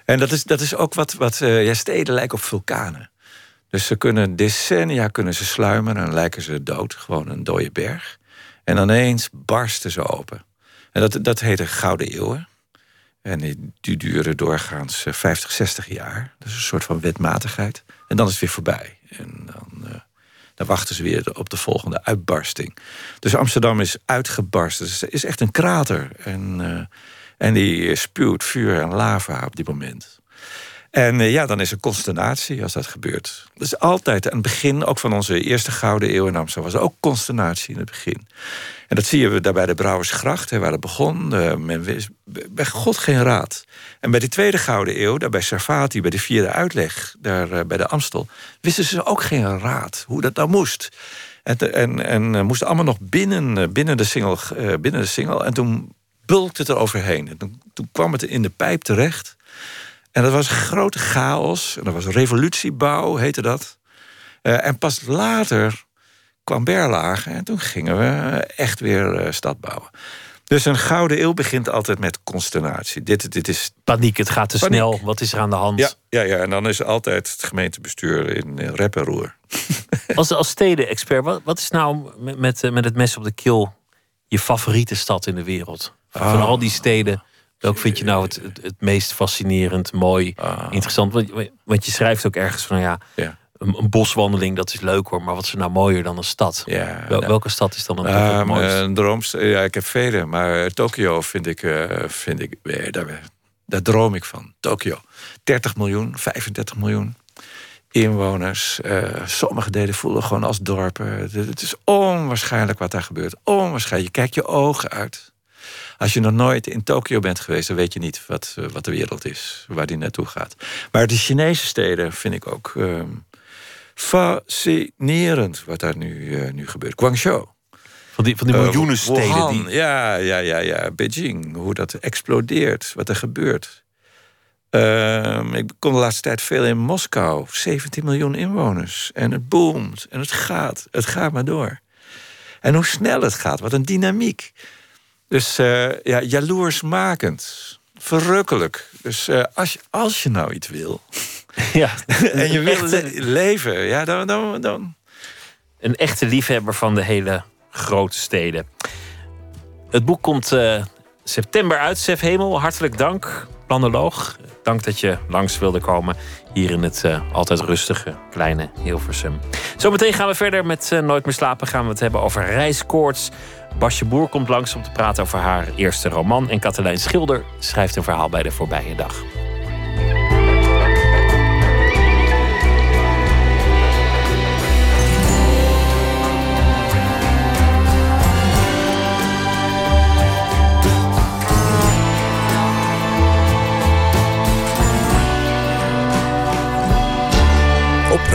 En dat is, dat is ook wat, wat eh, ja, steden lijken op vulkanen. Dus ze kunnen decennia kunnen ze sluimeren en lijken ze dood. Gewoon een dode berg. En ineens barsten ze open. En dat, dat heet de Gouden Eeuwen. En die, duren doorgaans eh, 50, 60 jaar. Dat is een soort van wetmatigheid. En dan is het weer voorbij. En dan, eh, dan wachten ze weer op de volgende uitbarsting. Dus Amsterdam is uitgebarsten. Dus het is echt een krater. En, eh, en die spuwt vuur en lava op dit moment. En eh, ja, dan is er consternatie als dat gebeurt. Is altijd aan het begin, ook van onze eerste gouden eeuw in Amsterdam, was er ook consternatie in het begin. En dat zie je daar bij de Brouwersgracht, hè, waar het begon. Eh, men wist bij God geen raad. En bij die tweede gouden eeuw, daar bij Sarfati, bij de vierde uitleg, daar eh, bij de Amstel, wisten ze ook geen raad hoe dat nou moest. En, en, en moesten allemaal nog binnen, binnen, de single, binnen de single. En toen bulkte het er overheen. En toen, toen kwam het in de pijp terecht. En dat was grote chaos. En dat was revolutiebouw, heette dat. Eh, en pas later kwam Berlage. En toen gingen we echt weer eh, stad bouwen. Dus een gouden eeuw begint altijd met consternatie. Dit, dit is Paniek, het gaat te Paniek. snel. Wat is er aan de hand? ja, ja, ja, en dan is altijd het gemeentebestuur in rep en roer. Als, als steden-expert, wat, wat is nou met, met, met het mes op de keel je favoriete stad in de wereld? Van Ah. al die steden, welk vind je nou het, het, het meest fascinerend, mooi, interessant? Want, want je schrijft ook ergens van, ja, Ja. een, een boswandeling, dat is leuk hoor, maar wat is er nou mooier dan een stad? Ja, Wel- nou. welke stad is dan Ah, het mooiste? een ja, ik heb vele, maar Tokio vind ik, eh, vind ik eh, daar, daar droom ik van. Tokio. 30 miljoen, 35 miljoen inwoners. Eh, sommige delen voelen gewoon als dorpen. Het, het is onwaarschijnlijk wat daar gebeurt. Onwaarschijnlijk. Je kijkt je ogen uit. Als je nog nooit in Tokio bent geweest, dan weet je niet wat, eh, wat de wereld is, waar die naartoe gaat. Maar de Chinese steden vind ik ook ehm, fascinerend wat daar nu, eh, nu gebeurt. Guangzhou. Van die, van die Eh, miljoenen steden Wuhan, die... Ja, ja, ja, ja. Beijing, hoe dat explodeert, wat er gebeurt. Ehm, ik kom de laatste tijd veel in Moskou. 17 miljoen inwoners. En het boomt en het gaat. Het gaat maar door. En hoe snel het gaat, wat een dynamiek. Dus eh, ja, jaloersmakend. Verrukkelijk. Dus eh, als, je, als je nou iets wil Ja, en je wilt le- leven, ja, dan, dan, dan, een echte liefhebber van de hele grote steden. Het boek komt eh, september uit, Sef Hemel. Hartelijk dank. Planoloog. Dank dat je langs wilde komen hier in het uh, altijd rustige kleine Hilversum. Zometeen gaan we verder met uh, Nooit meer slapen. Gaan we het hebben over reiskoorts. Basje Boer komt langs om te praten over haar eerste roman. En Katelijn Schilder schrijft een verhaal bij de voorbije dag.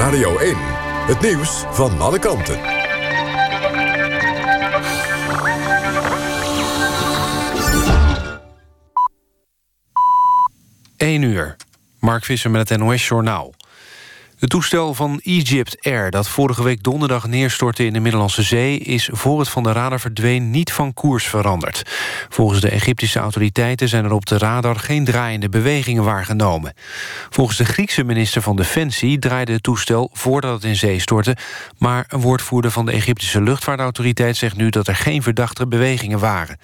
Radio 1, het nieuws van alle kanten. 1 uur. Mark Visser met het NOS Journaal. Het toestel van Egypt Air dat vorige week donderdag neerstortte in de Middellandse Zee... is voor het van de radar verdween niet van koers veranderd. Volgens de Egyptische autoriteiten zijn er op de radar geen draaiende bewegingen waargenomen. Volgens de Griekse minister van Defensie draaide het toestel voordat het in zee stortte... maar een woordvoerder van de Egyptische luchtvaartautoriteit zegt nu... dat er geen verdachte bewegingen waren.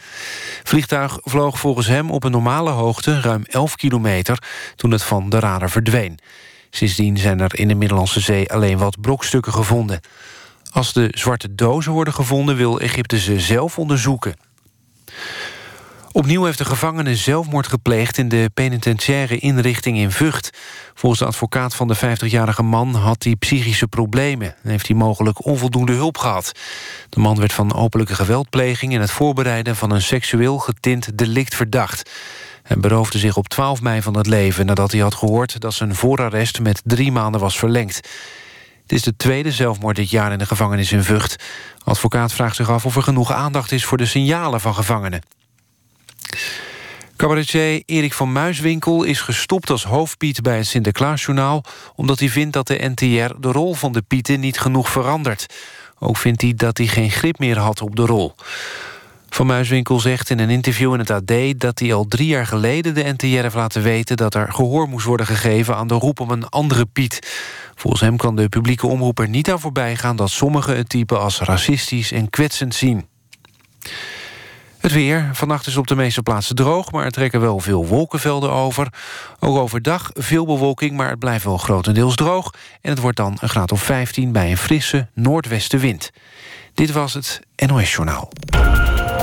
Vliegtuig vloog volgens hem op een normale hoogte, ruim 11 kilometer... toen het van de radar verdween. Sindsdien zijn er in de Middellandse Zee alleen wat brokstukken gevonden. Als de zwarte dozen worden gevonden... wil Egypte ze zelf onderzoeken. Opnieuw heeft de gevangene zelfmoord gepleegd... in de penitentiaire inrichting in Vught. Volgens de advocaat van de 50-jarige man had hij psychische problemen... en heeft hij mogelijk onvoldoende hulp gehad. De man werd van openlijke geweldpleging... en het voorbereiden van een seksueel getint delict verdacht en beroofde zich op 12 mei van het leven... nadat hij had gehoord dat zijn voorarrest met drie maanden was verlengd. Het is de tweede zelfmoord dit jaar in de gevangenis in Vught. Advocaat vraagt zich af of er genoeg aandacht is... voor de signalen van gevangenen. Cabaretier Erik van Muiswinkel is gestopt als hoofdpiet bij het Sinterklaasjournaal... omdat hij vindt dat de NTR de rol van de pieten niet genoeg verandert. Ook vindt hij dat hij geen grip meer had op de rol. Van Muiswinkel zegt in een interview in het AD... dat hij al drie jaar geleden de NTR heeft laten weten... dat er gehoor moest worden gegeven aan de roep om een andere Piet. Volgens hem kan de publieke omroep er niet aan voorbij gaan... dat sommigen het type als racistisch en kwetsend zien. Het weer. Vannacht is op de meeste plaatsen droog... maar er trekken wel veel wolkenvelden over. Ook overdag veel bewolking, maar het blijft wel grotendeels droog... en het wordt dan een graad of 15 bij een frisse noordwestenwind. Dit was het NOS Journaal.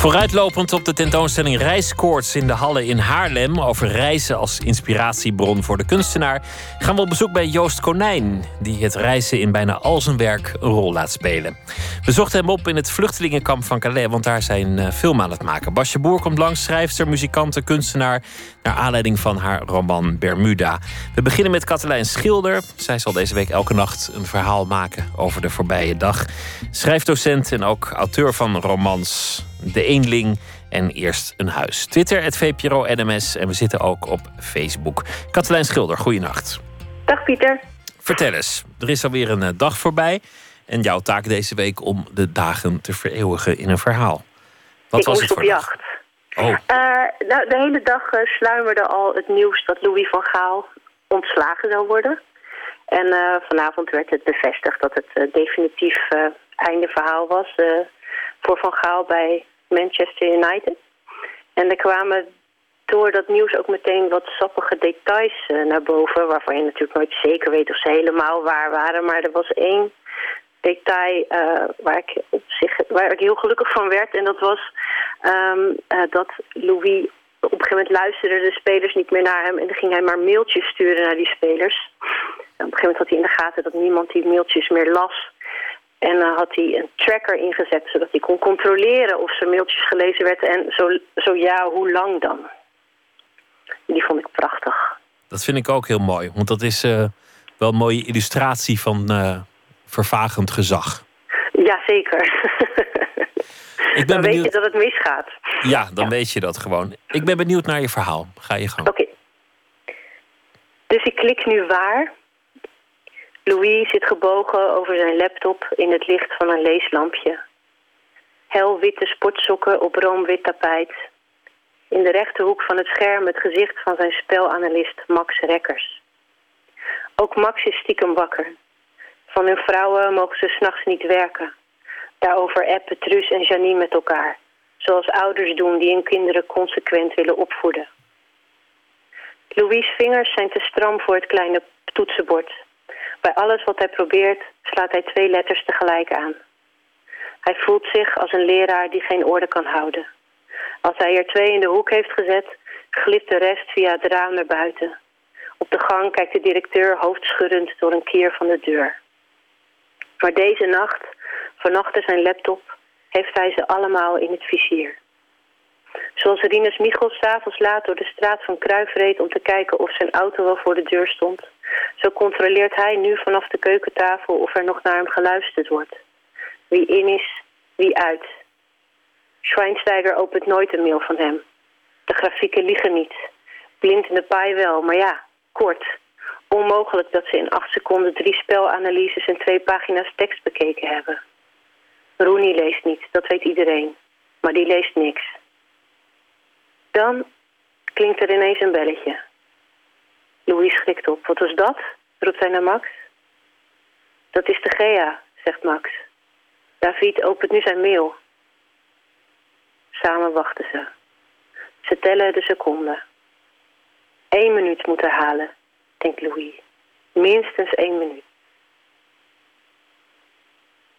Vooruitlopend op de tentoonstelling Reiskoorts in de Halle in Haarlem... over reizen als inspiratiebron voor de kunstenaar... gaan we op bezoek bij Joost Konijn... die het reizen in bijna al zijn werk een rol laat spelen. We zochten hem op in het vluchtelingenkamp van Calais... want daar zijn uh, film aan het maken. Basje Boer komt langs, schrijfster, muzikante, kunstenaar... naar aanleiding van haar roman Bermuda. We beginnen met Katelijn Schilder. Zij zal deze week elke nacht een verhaal maken over de voorbije dag. Schrijfdocent en ook auteur van romans... De Eenling en Eerst een Huis. Twitter, het VPRO NMS en we zitten ook op Facebook. Katelijn Schilder, goeienacht. Dag Pieter. Vertel eens, er is alweer een eh, dag voorbij. En jouw taak deze week om de dagen te vereeuwigen in een verhaal. Wat Ik was het voor op dag? jacht. Oh, Eh, nou, de hele dag eh, sluimerde al het nieuws dat Louis van Gaal ontslagen zou worden. En vanavond werd het bevestigd dat het definitief einde verhaal was voor Van Gaal bij Manchester United. En er kwamen door dat nieuws ook meteen wat sappige details eh, naar boven... waarvan je natuurlijk nooit zeker weet of ze helemaal waar waren. Maar er was één detail eh, waar, ik op zich, waar ik heel gelukkig van werd. En dat was ehm, eh, dat Louis op een gegeven moment luisterden de spelers niet meer naar hem. En dan ging hij maar mailtjes sturen naar die spelers. En op een gegeven moment had hij in de gaten dat niemand die mailtjes meer las. En dan had hij een tracker ingezet, zodat hij kon controleren of zijn mailtjes gelezen werden. En zo, zo ja, hoe lang dan? Die vond ik prachtig. dat vind ik ook heel mooi. Want dat is eh, wel een mooie illustratie van eh, vervagend gezag. Jazeker. Ik ben dan weet je dat het misgaat. Ja, dan weet je dat gewoon. Ik ben benieuwd naar je verhaal. Ga je gang. Oké. Dus ik klik nu waar. Louis zit gebogen over zijn laptop in het licht van een leeslampje. Helwitte sportsokken op roomwit tapijt. In de rechterhoek van het scherm het gezicht van zijn spelanalist Max Rekkers. Ook Max is stiekem wakker. Van hun vrouwen mogen ze s'nachts niet werken. Daarover appen Truus en Janine met elkaar. Zoals ouders doen die hun kinderen consequent willen opvoeden. Louis' vingers zijn te stram voor het kleine toetsenbord. Bij alles wat hij probeert slaat hij twee letters tegelijk aan. Hij voelt zich als een leraar die geen orde kan houden. Als hij er twee in de hoek heeft gezet, glipt de rest via het raam naar buiten. Op de gang kijkt de directeur hoofdschuddend door een kier van de deur. Maar deze nacht, van achter zijn laptop, heeft hij ze allemaal in het vizier. Zoals Rinus Michels s'avonds laat door de straat van Kruif reed om te kijken of zijn auto wel voor de deur stond. Zo controleert hij nu vanaf de keukentafel of er nog naar hem geluisterd wordt. Wie in is, wie uit. Schweinsteiger opent nooit een mail van hem. De grafieken liegen niet. Blind in de paai wel, maar ja, kort. Onmogelijk dat ze in acht seconden drie spelanalyses en twee pagina's tekst bekeken hebben. Rooney leest niet, dat weet iedereen. Maar die leest niks. Dan klinkt er ineens een belletje. Louis schrikt op. Wat was dat? roept hij naar Max. Dat is de Gea, zegt Max. David opent nu zijn mail. Samen wachten ze. Ze tellen de seconden. Eén minuut moet herhalen, denkt Louis. Minstens één minuut.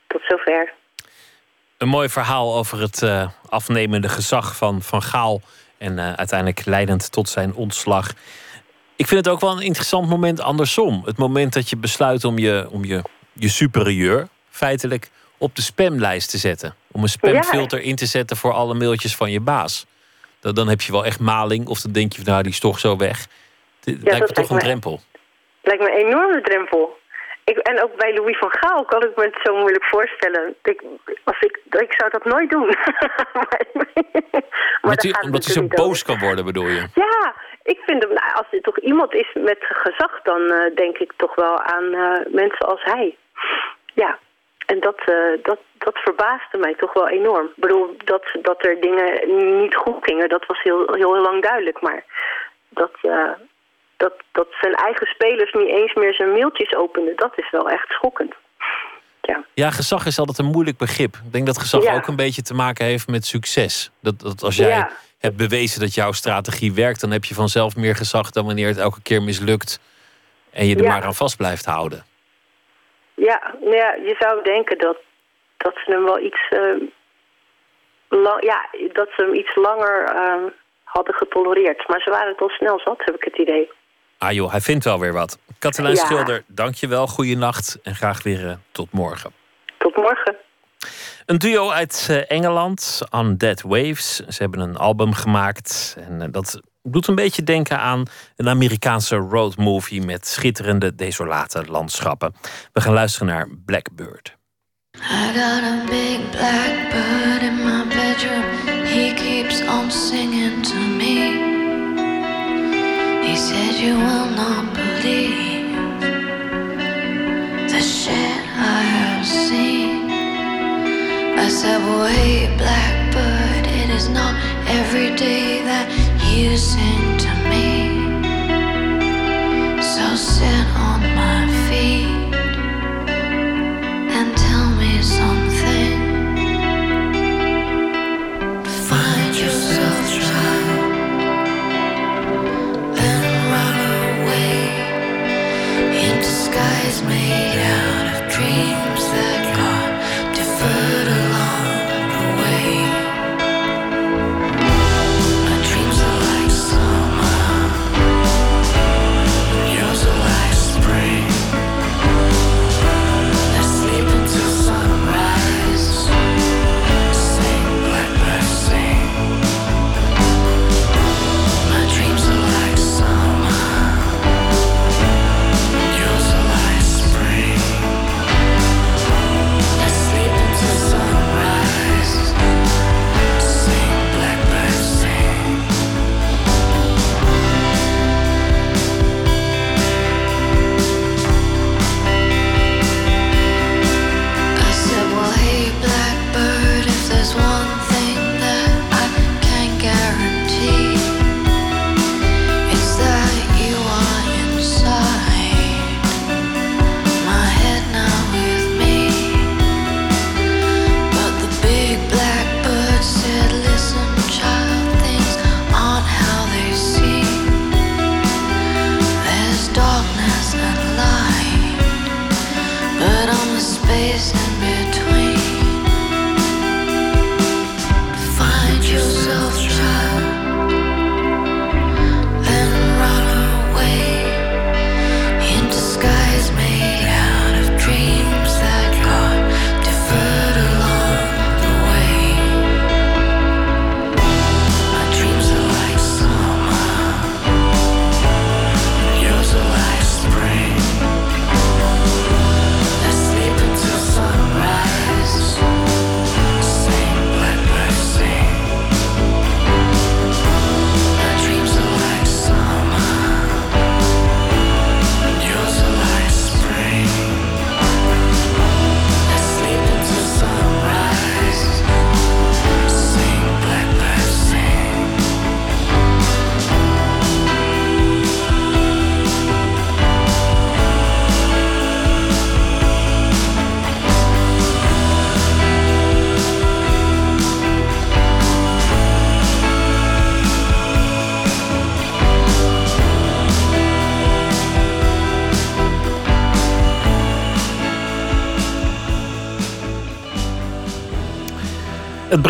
Tot zover. Een mooi verhaal over het uh, afnemende gezag van Van Gaal. En uh, uiteindelijk leidend tot zijn ontslag. Ik vind het ook wel een interessant moment andersom. Het moment dat je besluit om je, om je, je superieur feitelijk op de spamlijst te zetten. Om een spamfilter in te zetten voor alle mailtjes van je baas. Dan, dan heb je wel echt maling. Of dan denk je, nou, die is toch zo weg. Het lijkt me toch een drempel. Lijkt me een enorme drempel. Ik, en ook bij Louis van Gaal kan ik me het zo moeilijk voorstellen. Ik, als ik, ik zou dat nooit doen. maar, omdat hij, omdat hij zo boos kan worden, bedoel je? Ja, ik vind hem, nou, als er toch iemand is met gezag, dan uh, denk ik toch wel aan uh, mensen als hij. Ja, en dat, uh, dat, dat verbaasde mij toch wel enorm. Ik bedoel, dat, dat er dingen niet goed gingen, dat was heel, heel, lang duidelijk. Maar dat, dat, dat zijn eigen spelers niet eens meer zijn mailtjes openden, dat is wel echt schokkend. Ja. ja, gezag is altijd een moeilijk begrip. Ik denk dat gezag ook een beetje te maken heeft met succes. Dat, dat als jij ja. Hebt bewezen dat jouw strategie werkt, dan heb je vanzelf meer gezag dan wanneer het elke keer mislukt en je er maar aan vast blijft houden. Ja, nou ja, je zou denken dat, dat ze hem wel iets. Uh, lang, ja, dat ze hem iets langer uh, hadden getolereerd. Maar ze waren het al snel zat, heb ik het idee. Ah joh, hij vindt wel weer wat. Katelijn ja. Schilder, dank je wel. Goeienacht en graag weer uh, tot morgen. Tot morgen. Een duo uit uh, Engeland, Undead Waves. Ze hebben een album gemaakt en uh, dat doet een beetje denken aan een Amerikaanse roadmovie met schitterende, desolate landschappen. We gaan luisteren naar Blackbird. I got a big blackbird in my bedroom. He keeps on singing to me. He said, You will not believe I said, Wait, Blackbird, it is not every day that you sing to me. So sit on my feet and tell me something. Find yourself, child. And run away into skies made out of dreams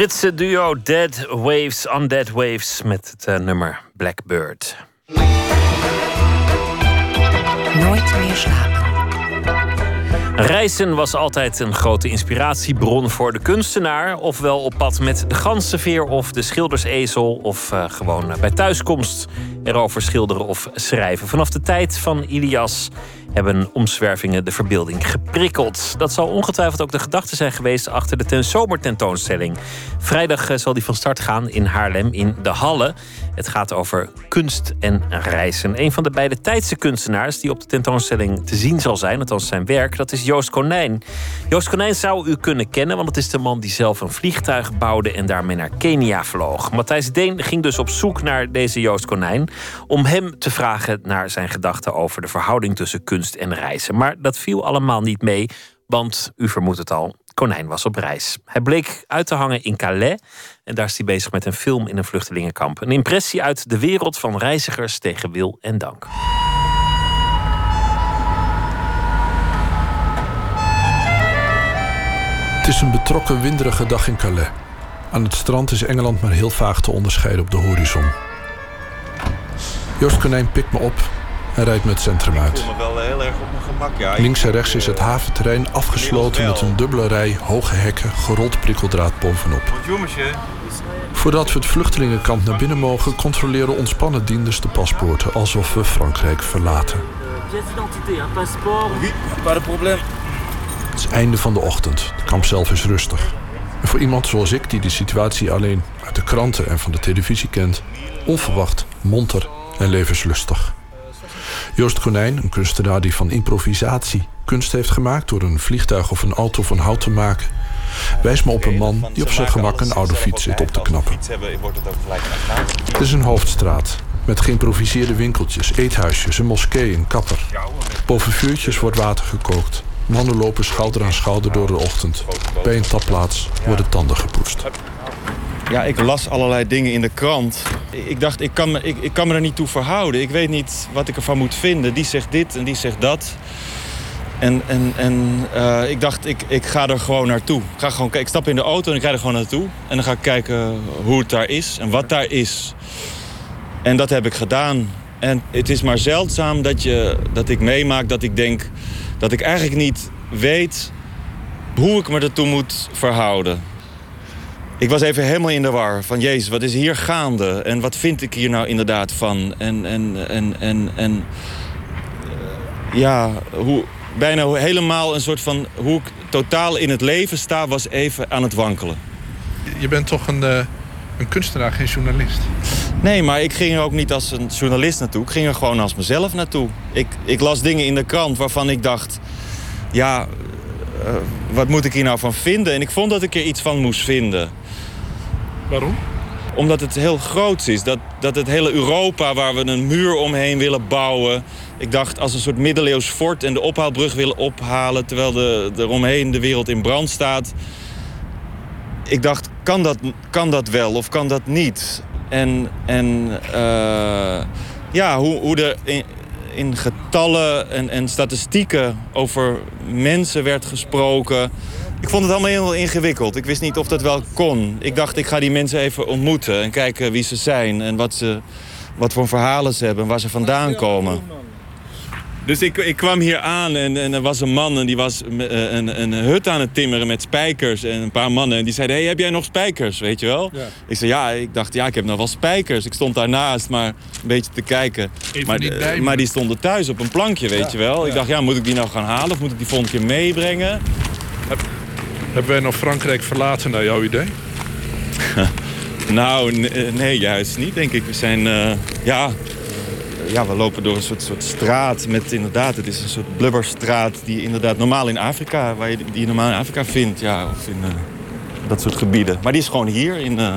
Britse duo Dead Waves on Dead Waves met het uh, nummer Blackbird. Nooit meer. Reizen was altijd een grote inspiratiebron voor de kunstenaar. Ofwel op pad met de ganzenveer of de schildersezel. Of uh, gewoon bij thuiskomst erover schilderen of schrijven. Vanaf de tijd van Ilias hebben omzwervingen de verbeelding geprikkeld. Dat zal ongetwijfeld ook de gedachte zijn geweest achter de ten zomertentoonstelling. Vrijdag eh, zal die van start gaan in Haarlem in de Halle. Het gaat over kunst en reizen. Een van de beide tijdse kunstenaars die op de tentoonstelling te zien zal zijn, althans zijn werk, dat is Joost Konijn. Joost Konijn zou u kunnen kennen, want het is de man die zelf een vliegtuig bouwde en daarmee naar Kenia vloog. Matthijs Deen ging dus op zoek naar deze Joost Konijn om hem te vragen naar zijn gedachten over de verhouding tussen kunst en reizen. Maar dat viel allemaal niet mee, want u vermoedt het al, Konijn was op reis. Hij bleek uit te hangen in Calais en daar is hij bezig met een film in een vluchtelingenkamp. Een impressie uit de wereld van reizigers tegen wil en dank. Het is een betrokken winderige dag in Calais. Aan het strand is Engeland maar heel vaag te onderscheiden op de horizon. Joost Konijn pikt me op en rijdt met het centrum uit. Ik voel me wel heel erg op mijn gemak, ja. Links en rechts is het haventerrein afgesloten met een dubbele rij hoge hekken, gerold prikkeldraad bovenop. Voordat we het vluchtelingenkamp naar binnen mogen, controleren ontspannen dienders de paspoorten alsof we Frankrijk verlaten. Het is einde van de ochtend. Het kamp zelf is rustig. En voor iemand zoals ik, die de situatie alleen uit de kranten en van de televisie kent, onverwacht, monter en levenslustig. Joost Konijn, een kunstenaar die van improvisatie kunst heeft gemaakt door een vliegtuig of een auto van hout te maken, wijst me op een man die op zijn gemak een oude fiets zit op te knappen. Het is een hoofdstraat met geïmproviseerde winkeltjes, eethuisjes, een moskee, een kapper. Boven vuurtjes wordt water gekookt. Mannen lopen schouder aan schouder door de ochtend. Bij een tapplaats worden tanden gepoetst. Ja, ik las allerlei dingen in de krant. Ik dacht, ik kan, me, ik, ik kan me er niet toe verhouden. Ik weet niet wat ik ervan moet vinden. Die zegt dit en die zegt dat. En, en, en uh, ik dacht, ik, ik ga er gewoon naartoe. Ik, ga gewoon, ik stap in de auto en ik ga er gewoon naartoe. En dan ga ik kijken hoe het daar is en wat daar is. En dat heb ik gedaan. En het is maar zeldzaam dat, je, dat ik meemaak dat ik denk... dat ik eigenlijk niet weet hoe ik me ertoe moet verhouden. Ik was even helemaal in de war. Van jezus, wat is hier gaande? En wat vind ik hier nou inderdaad van? En, en, en, en, en ja, hoe, bijna helemaal een soort van... hoe ik totaal in het leven sta, was even aan het wankelen. Je bent toch een, uh, een kunstenaar, geen journalist? Nee, maar ik ging er ook niet als een journalist naartoe. Ik ging er gewoon als mezelf naartoe. Ik, ik las dingen in de krant waarvan ik dacht... ja, uh, wat moet ik hier nou van vinden? En ik vond dat ik er iets van moest vinden. Waarom? Omdat het heel groot is. Dat, dat het hele Europa waar we een muur omheen willen bouwen... Ik dacht als een soort middeleeuws fort en de ophaalbrug willen ophalen... terwijl de, eromheen de wereld in brand staat. Ik dacht, kan dat, kan dat wel of kan dat niet? En, en uh, ja, hoe, hoe er in, in getallen en, en statistieken over mensen werd gesproken... Ik vond het allemaal heel ingewikkeld. Ik wist niet of dat wel kon. Ik dacht, ik ga die mensen even ontmoeten en kijken wie ze zijn... en wat, ze, wat voor verhalen ze hebben en waar ze vandaan komen. Dus ik, ik kwam hier aan en, en er was een man en die was een, een, een, hut aan het timmeren met spijkers. En een paar mannen en die zeiden, hey, heb jij nog spijkers, weet je wel? Ja. Ik zei, ja, ik dacht, ja, ik heb nog wel spijkers. Ik stond daarnaast maar een beetje te kijken. Maar, uh, maar, die stonden thuis op een plankje, weet ja. je wel? Ik dacht, ja, moet ik die nou gaan halen of moet ik die volgende keer meebrengen? Heb, hebben wij nog Frankrijk verlaten naar jouw idee? nou, nee, juist niet, denk ik. We zijn, uh, ja, ja, we lopen door een soort, soort straat met inderdaad... het is een soort blubberstraat die inderdaad normaal in Afrika... waar je die normaal in Afrika vindt, ja, of in uh, dat soort gebieden. Maar die is gewoon hier in, uh,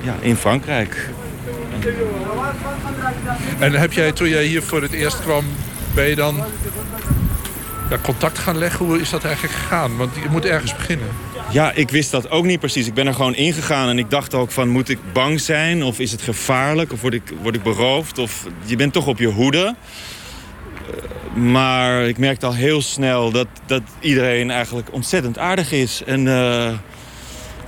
ja, in Frankrijk. En heb jij, toen jij hier voor het eerst kwam... ben je dan ja, contact gaan leggen? Hoe is dat eigenlijk gegaan? Want je moet ergens beginnen. Ja, ik wist dat ook niet precies. Ik ben er gewoon ingegaan en ik dacht ook van... moet ik bang zijn of is het gevaarlijk of word ik, word ik beroofd? Of je bent toch op je hoede. Maar ik merkte al heel snel dat, dat iedereen eigenlijk ontzettend aardig is. En, uh,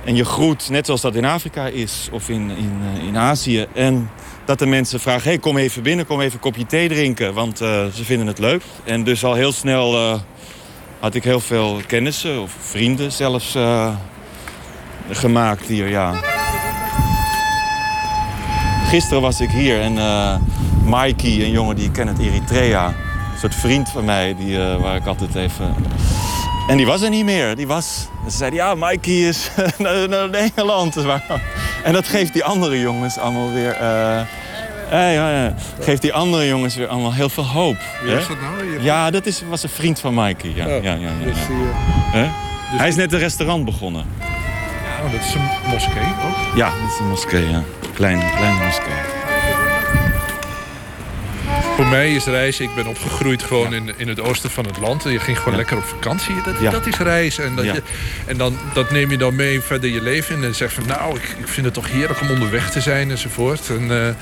En je groet, net zoals dat in Afrika is of in, in, eh, in Azië. En dat de mensen vragen, hey, kom even binnen, kom even een kopje thee drinken. Want eh, ze vinden het leuk. En dus al heel snel eh, had ik heel veel kennissen of vrienden zelfs eh, gemaakt hier, ja. Gisteren was ik hier en eh Mikey, een jongen die ik ken uit Eritrea... een soort vriend van mij, die, eh, waar ik altijd even... En die was er niet meer. Die was... Ze zeiden, ja, Mikey is naar, Nederland. En dat geeft die andere jongens allemaal weer... ja, ja, ja. Geeft die andere jongens weer allemaal heel veel hoop. Wie hè? is dat nou? Je- Ja, dat is, was een vriend van Mikey. Ja, Oh, ja, ja, ja, ja. dus die, eh, Hè? Hij is net een restaurant begonnen. Oh, dat is een moskee ook. Ja, dat is een moskee, ja. Klein, kleine moskee. Voor mij is reizen, ik ben opgegroeid gewoon in, in het oosten van het land. Je ging gewoon lekker op vakantie. Dat, Ja. dat is reizen. En, dat, Ja. je, en dan, dat neem je dan mee verder je leven in. En zeg van nou, ik, ik vind het toch heerlijk om onderweg te zijn enzovoort. En, eh,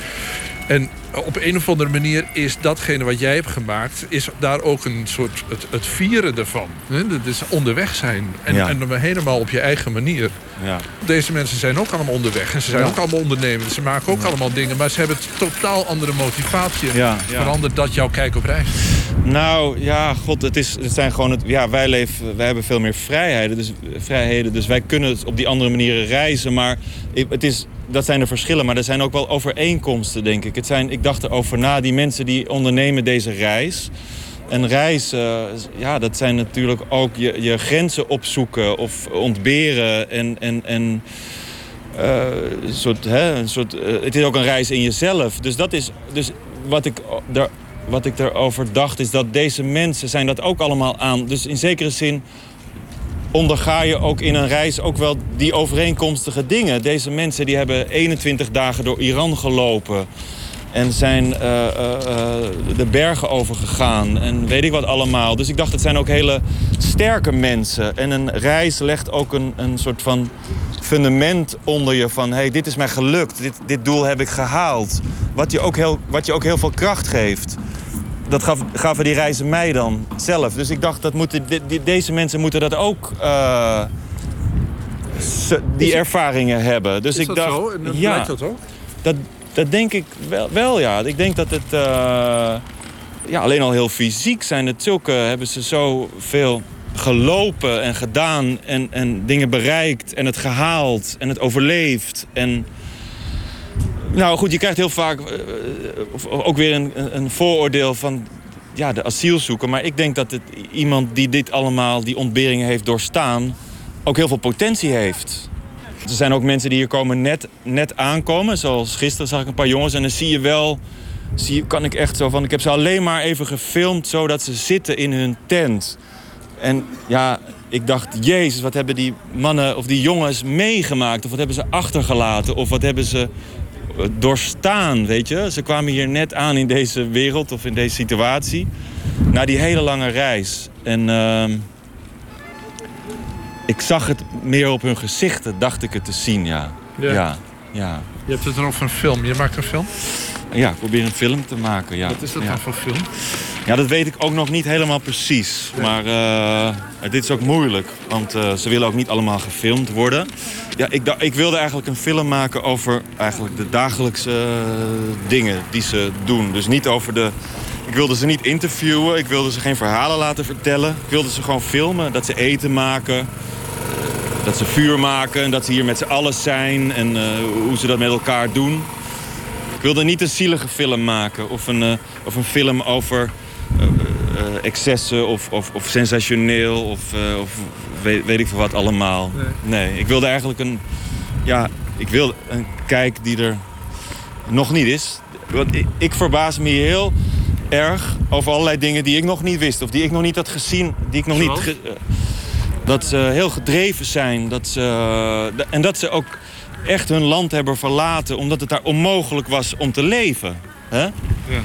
en op een of andere manier is datgene wat jij hebt gemaakt... is daar ook een soort het, het vieren ervan. Hè? Dat is onderweg zijn. En, Ja. en dan helemaal op je eigen manier. Ja. Deze mensen zijn ook allemaal onderweg. En ze zijn Ja. ook allemaal ondernemers. Ze maken ook allemaal dingen. Maar ze hebben een totaal andere motivatie. Verandert dat jouw kijk op reis? Nou, ja, god, het, is, het zijn gewoon... Het, ja, wij, leven, wij hebben veel meer vrijheden dus, vrijheden. Dus wij kunnen het op die andere manieren reizen. Maar het is, dat zijn de verschillen. Maar er zijn ook wel overeenkomsten, denk ik. Het zijn, ik dacht erover na, die mensen die ondernemen deze reis... En reizen, ja, dat zijn natuurlijk ook je, je grenzen opzoeken of ontberen. En, en, en eh, soort, hè, een soort, eh, het is ook een reis in jezelf. Dus dat is, dus wat ik, er, wat ik erover dacht is dat deze mensen zijn dat ook allemaal aan. Dus in zekere zin onderga je ook in een reis ook wel die overeenkomstige dingen. Deze mensen die hebben 21 dagen door Iran gelopen. En zijn eh, eh, eh, de bergen overgegaan en weet ik wat allemaal. Dus ik dacht, het zijn ook hele sterke mensen. En een reis legt ook een, een soort van fundament onder je van... hey, dit is mij gelukt, dit, dit doel heb ik gehaald. Wat je ook heel, wat je ook heel veel kracht geeft. Dat gaf, gaven die reizen mij dan zelf. Dus ik dacht, dat moeten, de- deze mensen moeten dat ook... eh, die ervaringen hebben. Dus Is ik dat dacht, zo? En ja, dat ook? dat, dat denk ik wel, wel, ja. Ik denk dat het... eh, ja, alleen al heel fysiek zijn het zulke... hebben ze zoveel gelopen en gedaan en, en dingen bereikt... en het gehaald en het overleefd. En... Nou goed, je krijgt heel vaak eh, ook weer een, een- vooroordeel van ja, de asielzoeker. Maar ik denk dat het iemand die dit allemaal, die ontberingen heeft doorstaan... ook heel veel potentie heeft. Er zijn ook mensen die hier komen net, net aankomen. Zoals gisteren zag ik een paar jongens. En dan zie je wel, zie kan ik echt zo van... Ik heb ze alleen maar even gefilmd zodat ze zitten in hun tent. En ja, ik dacht, jezus, wat hebben die mannen of die jongens meegemaakt? Of wat hebben ze achtergelaten? Of wat hebben ze doorstaan, weet je? Ze kwamen hier net aan in deze wereld of in deze situatie. Na die hele lange reis. En ehm, ik zag het meer op hun gezichten, dacht ik het te zien, ja. Ja. Ja, ja. Je hebt het dan over een film. Je maakt een film? Ja, ik probeer een film te maken, ja. Wat is dat ja. dan voor film? Ja, dat weet ik ook nog niet helemaal precies. Maar eh, dit is ook moeilijk, want eh, ze willen ook niet allemaal gefilmd worden. Ja, ik, ik wilde eigenlijk een film maken over eigenlijk de dagelijkse eh, dingen die ze doen. Dus niet over de... Ik wilde ze niet interviewen, ik wilde ze geen verhalen laten vertellen. Ik wilde ze gewoon filmen, dat ze eten maken, dat ze vuur maken... en dat ze hier met z'n allen zijn en eh, hoe ze dat met elkaar doen. Ik wilde niet een zielige film maken of een, eh, of een film over eh, excessen of, of, of sensationeel of, of weet, weet ik veel wat allemaal. Nee. ik wilde eigenlijk een, ja, ik wilde een kijk die er nog niet is. Want ik, ik verbaas me heel erg over allerlei dingen die ik nog niet wist of die ik nog niet had gezien, die ik nog niet. Ge- dat ze heel gedreven zijn. Dat ze, en dat ze ook echt hun land hebben verlaten... omdat het daar onmogelijk was om te leven. Hè? Ja.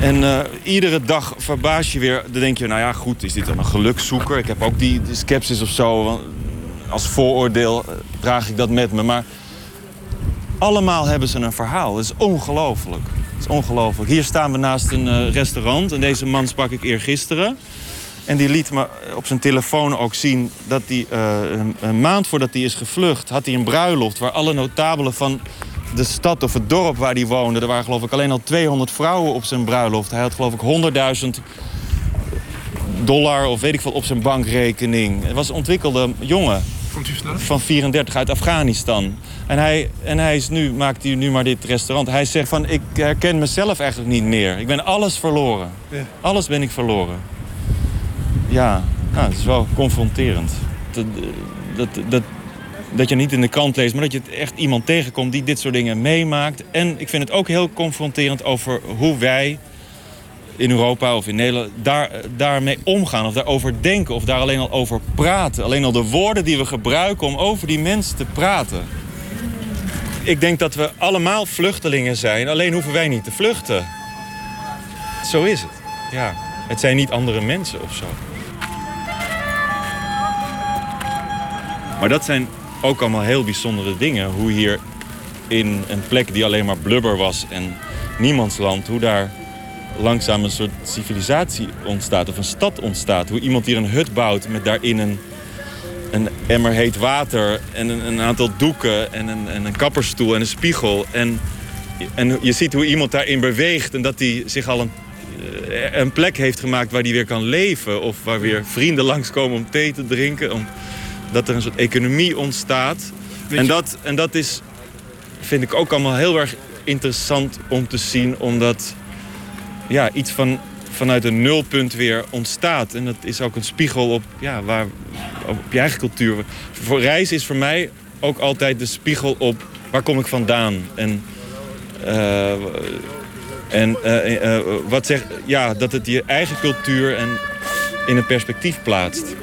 En eh, iedere dag verbaas je weer. Dan denk je, nou ja, goed, is dit dan een gelukszoeker? Ik heb ook die, die sceptisch of zo. want Als vooroordeel eh, draag ik dat met me. Maar allemaal hebben ze een verhaal. Het is ongelooflijk. Het is ongelooflijk. Hier staan we naast een eh, restaurant. En deze man sprak ik eergisteren. En die liet me op zijn telefoon ook zien dat hij een, een, maand voordat hij is gevlucht... had hij een bruiloft waar alle notabelen van de stad of het dorp waar hij woonde... er waren geloof ik alleen al 200 vrouwen op zijn bruiloft. Hij had geloof ik 100.000 dollar of weet ik veel op zijn bankrekening. Het was een ontwikkelde jongen. Van 34 uit Afghanistan. En hij, en hij is nu, maakt hij nu maar dit restaurant. Hij zegt van, ik herken mezelf eigenlijk niet meer. Ik ben alles verloren. Ja. Alles ben ik verloren. Ja, nou, het is wel confronterend. Dat, dat, dat, dat je niet in de krant leest, maar dat je echt iemand tegenkomt die dit soort dingen meemaakt. En ik vind het ook heel confronterend over hoe wij in Europa of in Nederland daar, daarmee omgaan of daarover denken of daar alleen al over praten. Alleen al de woorden die we gebruiken om over die mensen te praten. Ik denk dat we allemaal vluchtelingen zijn, alleen hoeven wij niet te vluchten. Zo is het. Ja, het zijn niet andere mensen of zo. Maar dat zijn ook allemaal heel bijzondere dingen. Hoe hier in een plek die alleen maar blubber was en niemandsland... hoe daar langzaam een soort civilisatie ontstaat of een stad ontstaat. Hoe iemand hier een hut bouwt met daarin een, een emmer heet water... en een, een aantal doeken en een, en een kapperstoel en een spiegel. En, en je ziet hoe iemand daarin beweegt en dat hij zich al een eh, een plek heeft gemaakt waar hij weer kan leven. Of waar weer vrienden langskomen om thee te drinken. Om, dat er een soort economie ontstaat. En dat, en dat is, vind ik ook allemaal heel erg interessant om te zien. Omdat ja, iets van, vanuit een nulpunt weer ontstaat. En dat is ook een spiegel op, ja, waar, op je eigen cultuur. Voor reizen is voor mij ook altijd de spiegel op waar kom ik vandaan. En, uh, en uh, uh, wat zegt, ja, dat het je eigen cultuur en in een perspectief plaatst.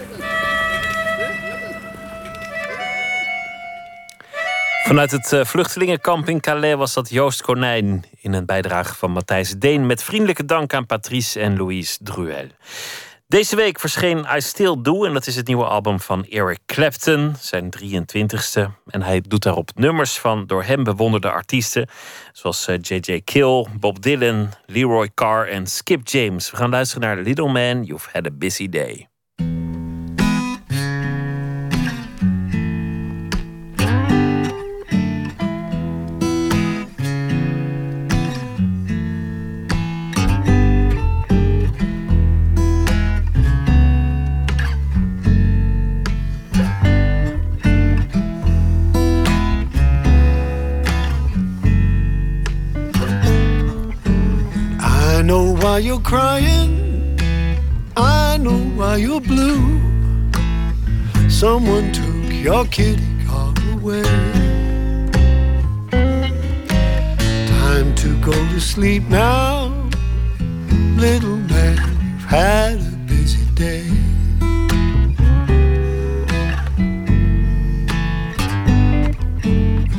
Vanuit het uh, vluchtelingenkamp in Calais was dat Joost Konijn in een bijdrage van Matthijs Deen. Met vriendelijke dank aan Patrice en Louise Druel. Deze week verscheen I Still Do en dat is het nieuwe album van Eric Clapton, zijn 23ste. En hij doet daarop nummers van door hem bewonderde artiesten, zoals J.J. Eh, Kill, Bob Dylan, Leroy Carr en Skip James. We gaan luisteren naar Little Man, You've Had a Busy Day. Why you're crying. I know why you're blue. Someone took your kitty car away. Time to go to sleep now. Little man, you've had a busy day.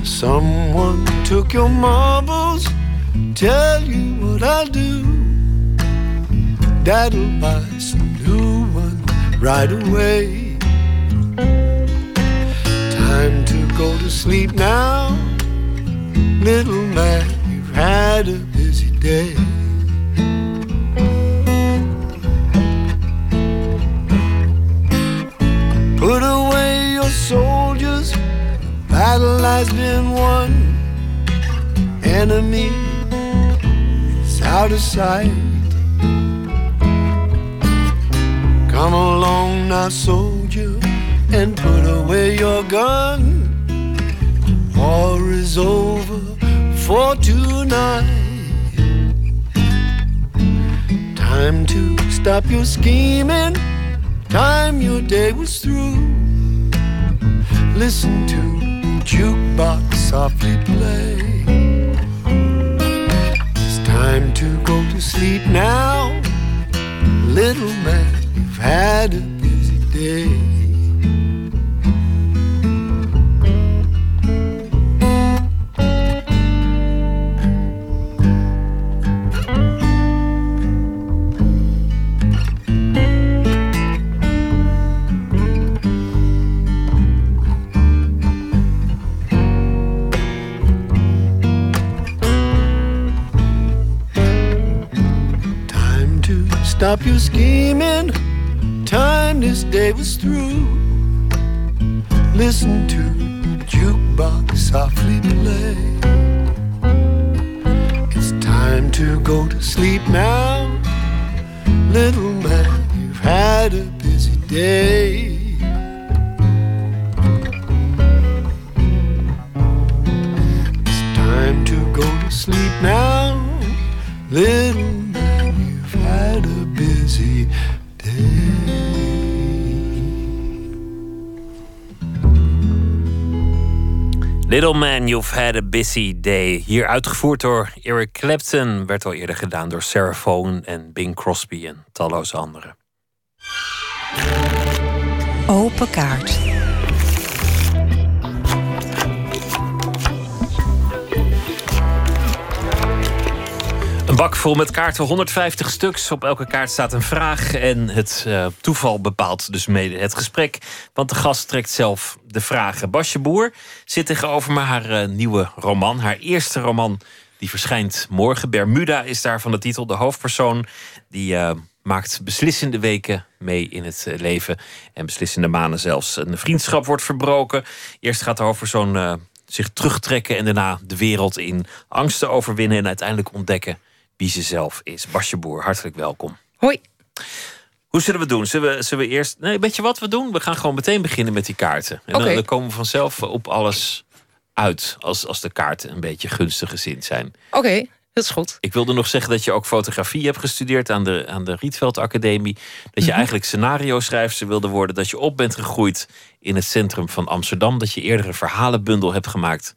Someone took your marbles. Tell you what I'll do. Dad'll buy some new one right away. Time to go to sleep now. Little man, you've had a busy day. Put away your soldiers, battle has been won. Enemy is out of sight. Come along now, soldier, and put away your gun. War is over for tonight. Time to stop your scheming. Time your day was through. Listen to jukebox softly play. It's time to go to sleep now, little man. Had a busy day. Time to stop your scheming this day was through, listen to the jukebox softly play. It's time to go to sleep now, little man. You've had a busy day. It's time to go to sleep now, little Little Man, You've Had a Busy Day. Hier uitgevoerd door Eric Clapton. Werd al eerder gedaan door Vaughan en Bing Crosby en talloze anderen. Open kaart. Een bak vol met kaarten, 150 stuks. Op elke kaart staat een vraag. En het uh, toeval bepaalt dus mede het gesprek. Want de gast trekt zelf de vragen. Basje Boer zit tegenover me haar uh, nieuwe roman. Haar eerste roman, die verschijnt morgen. Bermuda is daarvan de titel. De hoofdpersoon die uh, maakt beslissende weken mee in het leven. En beslissende maanden zelfs. Een vriendschap wordt verbroken. Eerst gaat de hoofdpersoon zich terugtrekken en daarna de wereld in. Angsten overwinnen en uiteindelijk ontdekken wie ze zelf is. Basje Boer, hartelijk welkom. Hoi. Hoe zullen we doen? Zullen we, zullen we eerst. Nee, weet je wat we doen? We gaan gewoon meteen beginnen met die kaarten. En okay. dan, dan, komen we vanzelf op alles uit. Als, als de kaarten een beetje gunstig gezind zijn. Oké, okay, dat is goed. Ik wilde nog zeggen dat je ook fotografie hebt gestudeerd aan de, aan de Rietveld Academie. Dat je mm -hmm. eigenlijk scenario-schrijfster wilde worden. Dat je op bent gegroeid in het centrum van Amsterdam. Dat je eerder een verhalenbundel hebt gemaakt.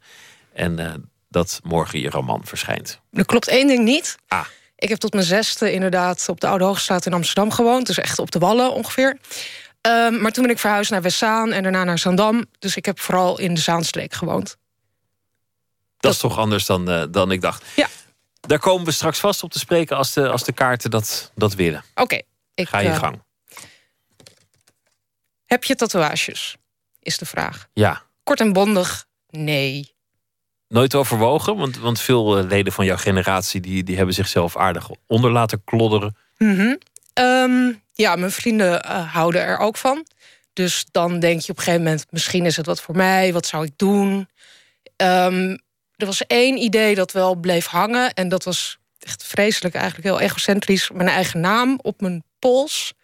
En uh, dat morgen je roman verschijnt. Er klopt één ding niet. Ah. Ik heb tot mijn zesde inderdaad op de Oude Hoogstraat in Amsterdam gewoond. Dus echt op de Wallen ongeveer. Um, maar toen ben ik verhuisd naar Westzaan en daarna naar Zandam. Dus ik heb vooral in de Zaanstreek gewoond. Dat, dat is toch anders dan, uh, dan ik dacht. Ja. Daar komen we straks vast op te spreken als de, als de kaarten dat, dat willen. Oké. Okay, Ga je uh, gang. Heb je tatoeages? Is de vraag. Ja. Kort en bondig, nee. Nooit overwogen? Want, want veel uh, leden van jouw generatie die, die hebben zichzelf aardig onder laten klodderen. -hmm. um, ja, mijn vrienden uh, houden er ook van. Dus dan denk je op een gegeven moment... misschien is het wat voor mij, wat zou ik doen? Um, er was één idee dat wel bleef hangen. En dat was echt vreselijk, eigenlijk heel egocentrisch. Mijn eigen naam op mijn pols.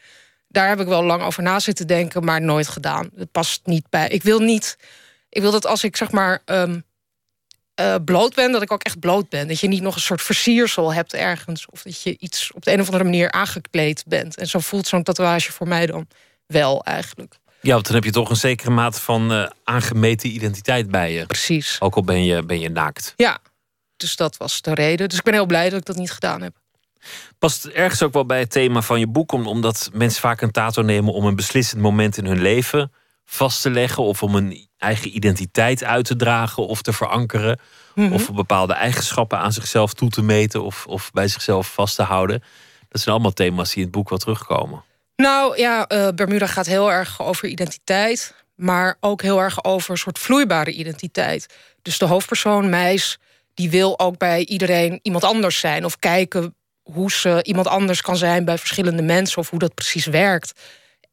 Daar heb ik wel lang over na zitten denken, maar nooit gedaan. Het past niet bij. Ik wil niet. Ik wil dat als ik zeg maar um, uh, bloot ben, dat ik ook echt bloot ben. Dat je niet nog een soort versiersel hebt ergens. Of dat je iets op de een of andere manier aangekleed bent. En zo voelt zo'n tatoeage voor mij dan wel eigenlijk. Ja, want dan heb je toch een zekere mate van uh, aangemeten identiteit bij je. Precies. Ook al ben je, ben je naakt. Ja, dus dat was de reden. Dus ik ben heel blij dat ik dat niet gedaan heb. Past ergens ook wel bij het thema van je boek, omdat mensen vaak een tato nemen om een beslissend moment in hun leven vast te leggen, of om een eigen identiteit uit te dragen of te verankeren, mm -hmm. of bepaalde eigenschappen aan zichzelf toe te meten of, of bij zichzelf vast te houden. Dat zijn allemaal thema's die in het boek wel terugkomen. Nou ja, uh, Bermuda gaat heel erg over identiteit, maar ook heel erg over een soort vloeibare identiteit. Dus de hoofdpersoon, Meis, die wil ook bij iedereen iemand anders zijn of kijken hoe ze iemand anders kan zijn bij verschillende mensen of hoe dat precies werkt.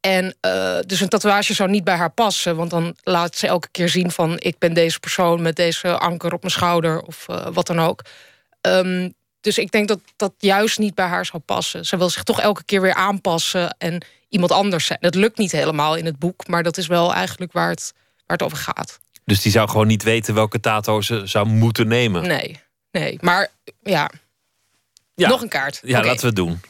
En uh, dus een tatoeage zou niet bij haar passen, want dan laat ze elke keer zien van ik ben deze persoon met deze anker op mijn schouder of uh, wat dan ook. Um, dus ik denk dat dat juist niet bij haar zou passen. Ze wil zich toch elke keer weer aanpassen en iemand anders zijn. Dat lukt niet helemaal in het boek, maar dat is wel eigenlijk waar het, waar het over gaat. Dus die zou gewoon niet weten welke tato ze zou moeten nemen? Nee, nee. Maar ja, ja. nog een kaart. Ja, okay. laten we het doen.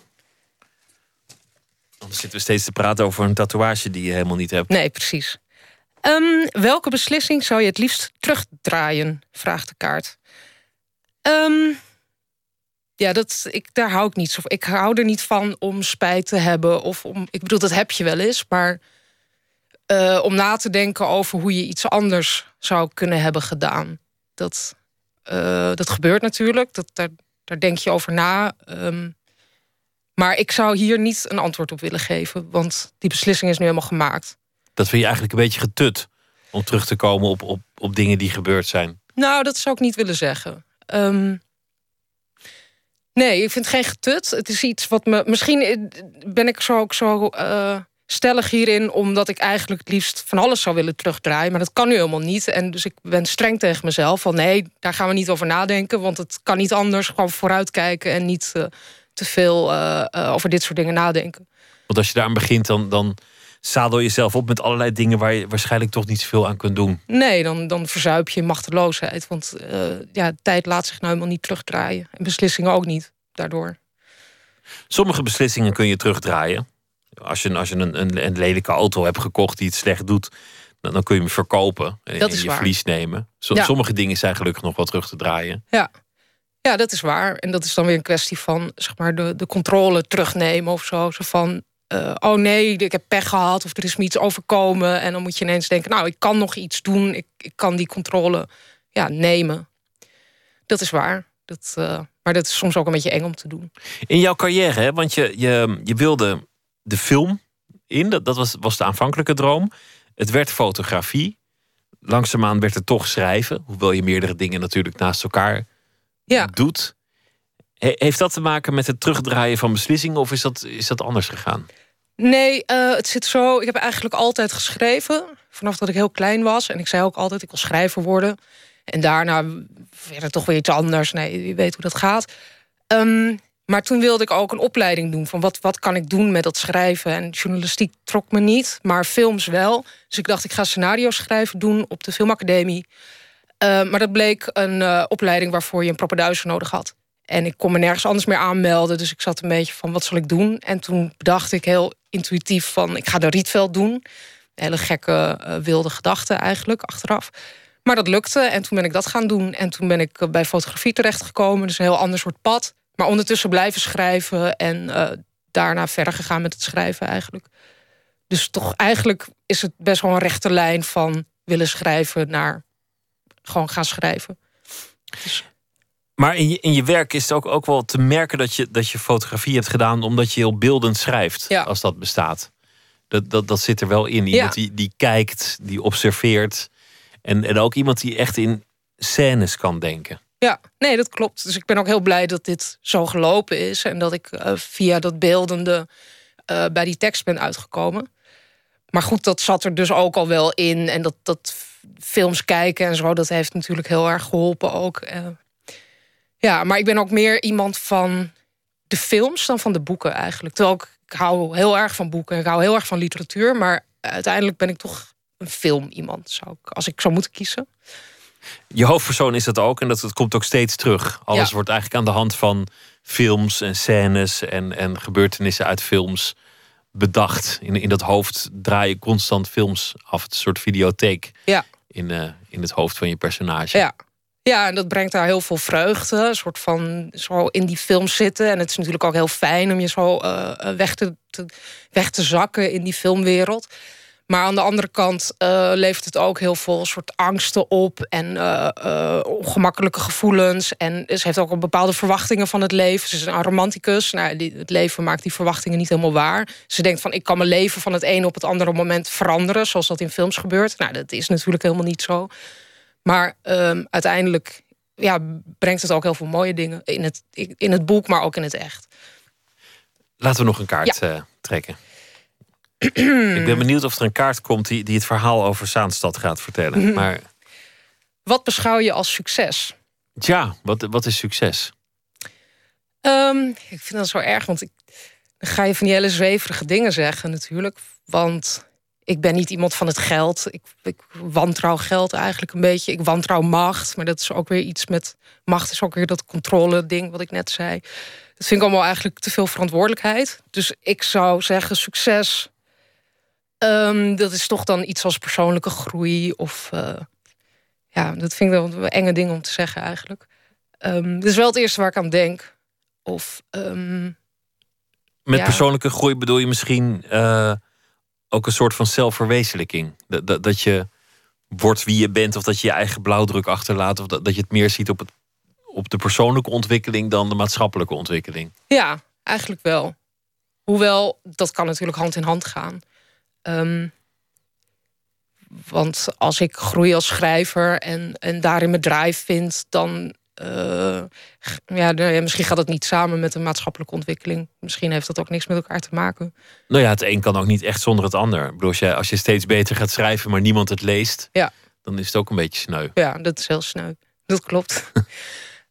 Anders zitten we steeds te praten over een tatoeage die je helemaal niet hebt. Nee, precies. Um, welke beslissing zou je het liefst terugdraaien? Vraagt de kaart. Um, ja, dat, ik, daar hou ik niet van. Ik hou er niet van om spijt te hebben. Of om, ik bedoel, dat heb je wel eens. Maar uh, om na te denken over hoe je iets anders zou kunnen hebben gedaan. Dat, uh, dat gebeurt natuurlijk. Dat, daar, daar denk je over na. Um, maar ik zou hier niet een antwoord op willen geven. Want die beslissing is nu helemaal gemaakt. Dat vind je eigenlijk een beetje getut. Om terug te komen op, op, op dingen die gebeurd zijn. Nou, dat zou ik niet willen zeggen. Um, nee, ik vind het geen getut. Het is iets wat me. Misschien ben ik zo ook zo uh, stellig hierin, omdat ik eigenlijk het liefst van alles zou willen terugdraaien. Maar dat kan nu helemaal niet. En dus ik ben streng tegen mezelf van nee, daar gaan we niet over nadenken. Want het kan niet anders. Gewoon vooruitkijken en niet uh, te veel uh, uh, over dit soort dingen nadenken. Want als je daar aan begint, dan, dan zadel je jezelf op met allerlei dingen waar je waarschijnlijk toch niet zoveel aan kunt doen. Nee, dan, dan verzuip je machteloosheid. Want ja, tijd laat zich nou helemaal niet terugdraaien. En beslissingen ook niet daardoor. Sommige beslissingen kun je terugdraaien. Als je, als je een, een, een lelijke auto hebt gekocht die het slecht doet, dan, dan kun je hem verkopen en, dat is je waar. verlies nemen. Sommige dingen zijn gelukkig nog wel terug te draaien. Ja. Ja, dat is waar. En dat is dan weer een kwestie van zeg maar, de, de controle terugnemen of zo. Van, uh, oh nee, ik heb pech gehad of er is me iets overkomen. En dan moet je ineens denken, nou, ik kan nog iets doen. Ik, ik kan die controle ja, nemen. Dat is waar. Dat, uh, maar dat is soms ook een beetje eng om te doen. In jouw carrière, hè? want je, je, je wilde de film in. Dat, dat was, was de aanvankelijke droom. Het werd fotografie. Langzaamaan werd het toch schrijven. Hoewel je meerdere dingen natuurlijk naast elkaar ja. doet. He, heeft dat te maken met het terugdraaien van beslissingen? Of is dat, is dat anders gegaan? Nee, uh, het zit zo. Ik heb eigenlijk altijd geschreven. Vanaf dat ik heel klein was. En ik zei ook altijd, ik wil schrijver worden. En daarna werd het toch weer iets anders. Nee, je weet hoe dat gaat. Um, maar toen wilde ik ook een opleiding doen. Van wat, wat kan ik doen met dat schrijven? En journalistiek trok me niet, maar films wel. Dus ik dacht, ik ga scenario schrijven doen op de Filmacademie. Uh, maar dat bleek een uh, opleiding waarvoor je een propeduizer nodig had. En ik kon me nergens anders meer aanmelden. Dus ik zat een beetje van, wat zal ik doen? En toen bedacht ik heel intuïtief van, ik ga de Rietveld doen. Hele gekke, uh, wilde gedachte eigenlijk, achteraf. Maar dat lukte en toen ben ik dat gaan doen. En toen ben ik bij fotografie terechtgekomen. Dus een heel ander soort pad. Maar ondertussen blijven schrijven en daarna verder gegaan met het schrijven eigenlijk. Dus toch eigenlijk is het best wel een rechte lijn van willen schrijven naar gewoon gaan schrijven. Dus... Maar in je, in je werk is het ook, ook wel te merken dat je, dat je fotografie hebt gedaan omdat je heel beeldend schrijft, ja. als dat bestaat. Dat, dat, dat zit er wel in. Iemand Ja. die, die kijkt, die observeert. En, en ook iemand die echt in scènes kan denken. Ja, nee, dat klopt. Dus ik ben ook heel blij dat dit zo gelopen is. En dat ik uh, via dat beeldende uh, bij die tekst ben uitgekomen. Maar goed, dat zat er dus ook al wel in. En dat, dat films kijken en zo, dat heeft natuurlijk heel erg geholpen ook. Uh, ja, maar ik ben ook meer iemand van de films dan van de boeken eigenlijk. Terwijl ik, ik hou heel erg van boeken. Ik hou heel erg van literatuur. Maar uiteindelijk ben ik toch een film iemand, zou ik, als ik zou moeten kiezen. Je hoofdpersoon is dat ook en dat, dat komt ook steeds terug. Alles Ja. wordt eigenlijk aan de hand van films en scènes en, en gebeurtenissen uit films bedacht. In, in dat hoofd draai je constant films af. Het soort videotheek Ja. In, eh, in het hoofd van je personage. Ja. Ja, en dat brengt daar heel veel vreugde. Een soort van zo in die film zitten. En het is natuurlijk ook heel fijn om je zo uh, weg, te, te, weg te zakken in die filmwereld. Maar aan de andere kant uh, levert het ook heel veel soort angsten op en uh, uh, ongemakkelijke gevoelens. En ze heeft ook een bepaalde verwachtingen van het leven. Ze is een romanticus. Nou, die, het leven maakt die verwachtingen niet helemaal waar. Ze denkt van ik kan mijn leven van het ene op het andere moment veranderen, zoals dat in films gebeurt. Nou, dat is natuurlijk helemaal niet zo. Maar um, uiteindelijk ja, brengt het ook heel veel mooie dingen in het, in het boek, maar ook in het echt. Laten we nog een kaart ja. trekken. Ik ben benieuwd of er een kaart komt die, die het verhaal over Zaanstad gaat vertellen. Mhm. Maar Wat beschouw je als succes? ja, wat, wat is succes? Um, ik vind dat zo erg, want ik, dan ga je van die hele zweverige dingen zeggen natuurlijk. Want ik ben niet iemand van het geld. Ik, ik wantrouw geld eigenlijk een beetje. Ik wantrouw macht, maar dat is ook weer iets met... Macht is ook weer dat controle ding wat ik net zei. Dat vind ik allemaal eigenlijk te veel verantwoordelijkheid. Dus ik zou zeggen succes... Um, dat is toch dan iets als persoonlijke groei of... Uh, ja, dat vind ik wel enge dingen om te zeggen eigenlijk. Um, dat is wel het eerste waar ik aan denk. Of... Um, Met ja. persoonlijke groei bedoel je misschien... Uh, ook een soort van zelfverwezenlijking. Dat, dat, dat, je wordt wie je bent, of dat je je eigen blauwdruk achterlaat, of dat, dat je het meer ziet op, het, op de persoonlijke ontwikkeling dan de maatschappelijke ontwikkeling. Ja, eigenlijk wel. Hoewel, dat kan natuurlijk hand in hand gaan. Um, want als ik groei als schrijver en, en daarin mijn drive vind, dan eh, ja, nou ja, misschien gaat het niet samen met de maatschappelijke ontwikkeling. Misschien heeft dat ook niks met elkaar te maken. Nou ja, het een kan ook niet echt zonder het ander. Ik bedoel, als je, als je steeds beter gaat schrijven, maar niemand het leest, Ja. dan is het ook een beetje sneu. Ja, dat is heel sneu. Dat klopt.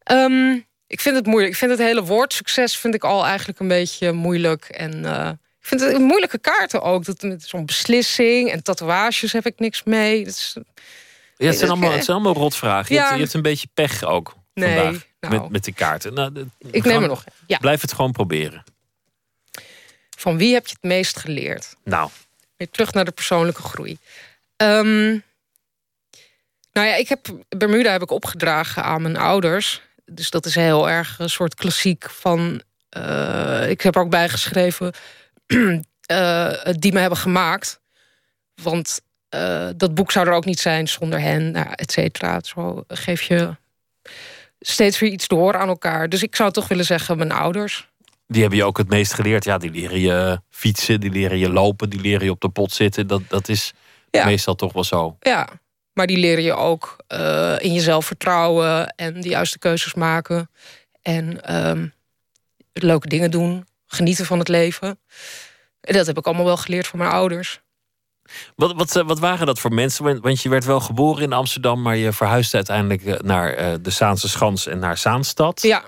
Ehm, ik vind het moeilijk. Ik vind het hele woord succes vind ik al eigenlijk een beetje moeilijk. En eh, ik vind het moeilijke kaarten ook. Dat met zo'n beslissing en tatoeages heb ik niks mee. Dat is, Ja, het zijn allemaal, het zijn allemaal rotvragen. Je, hebt, je hebt een beetje pech ook Nee, vandaag nou. met, met de kaarten. Nou, de- Ik neem er nog ja. Blijf het gewoon proberen. Van wie heb je het meest geleerd? Nou, Weer terug naar de persoonlijke groei. Ehm, nou ja, ik heb Bermuda heb ik opgedragen aan mijn ouders. Dus dat is heel erg een soort klassiek van. eh, ik heb er ook bijgeschreven eh, die me hebben gemaakt. Want eh, dat boek zou er ook niet zijn zonder hen, nou, et cetera. Zo geef je steeds weer iets door aan elkaar. Dus ik zou toch willen zeggen mijn ouders. die hebben je ook het meest geleerd. Ja, die leren je fietsen, die leren je lopen, die leren je op de pot zitten. Dat, dat is Ja. meestal toch wel zo. Ja, maar die leren je ook eh, in jezelf vertrouwen en de juiste keuzes maken. En ehm, leuke dingen doen, genieten van het leven. En dat heb ik allemaal wel geleerd van mijn ouders. Wat, wat, eh, wat waren dat voor mensen? Want- Want je werd wel geboren in Amsterdam, maar je verhuisde uiteindelijk eh, naar eh, de Zaanse Schans en naar Zaanstad. Ja.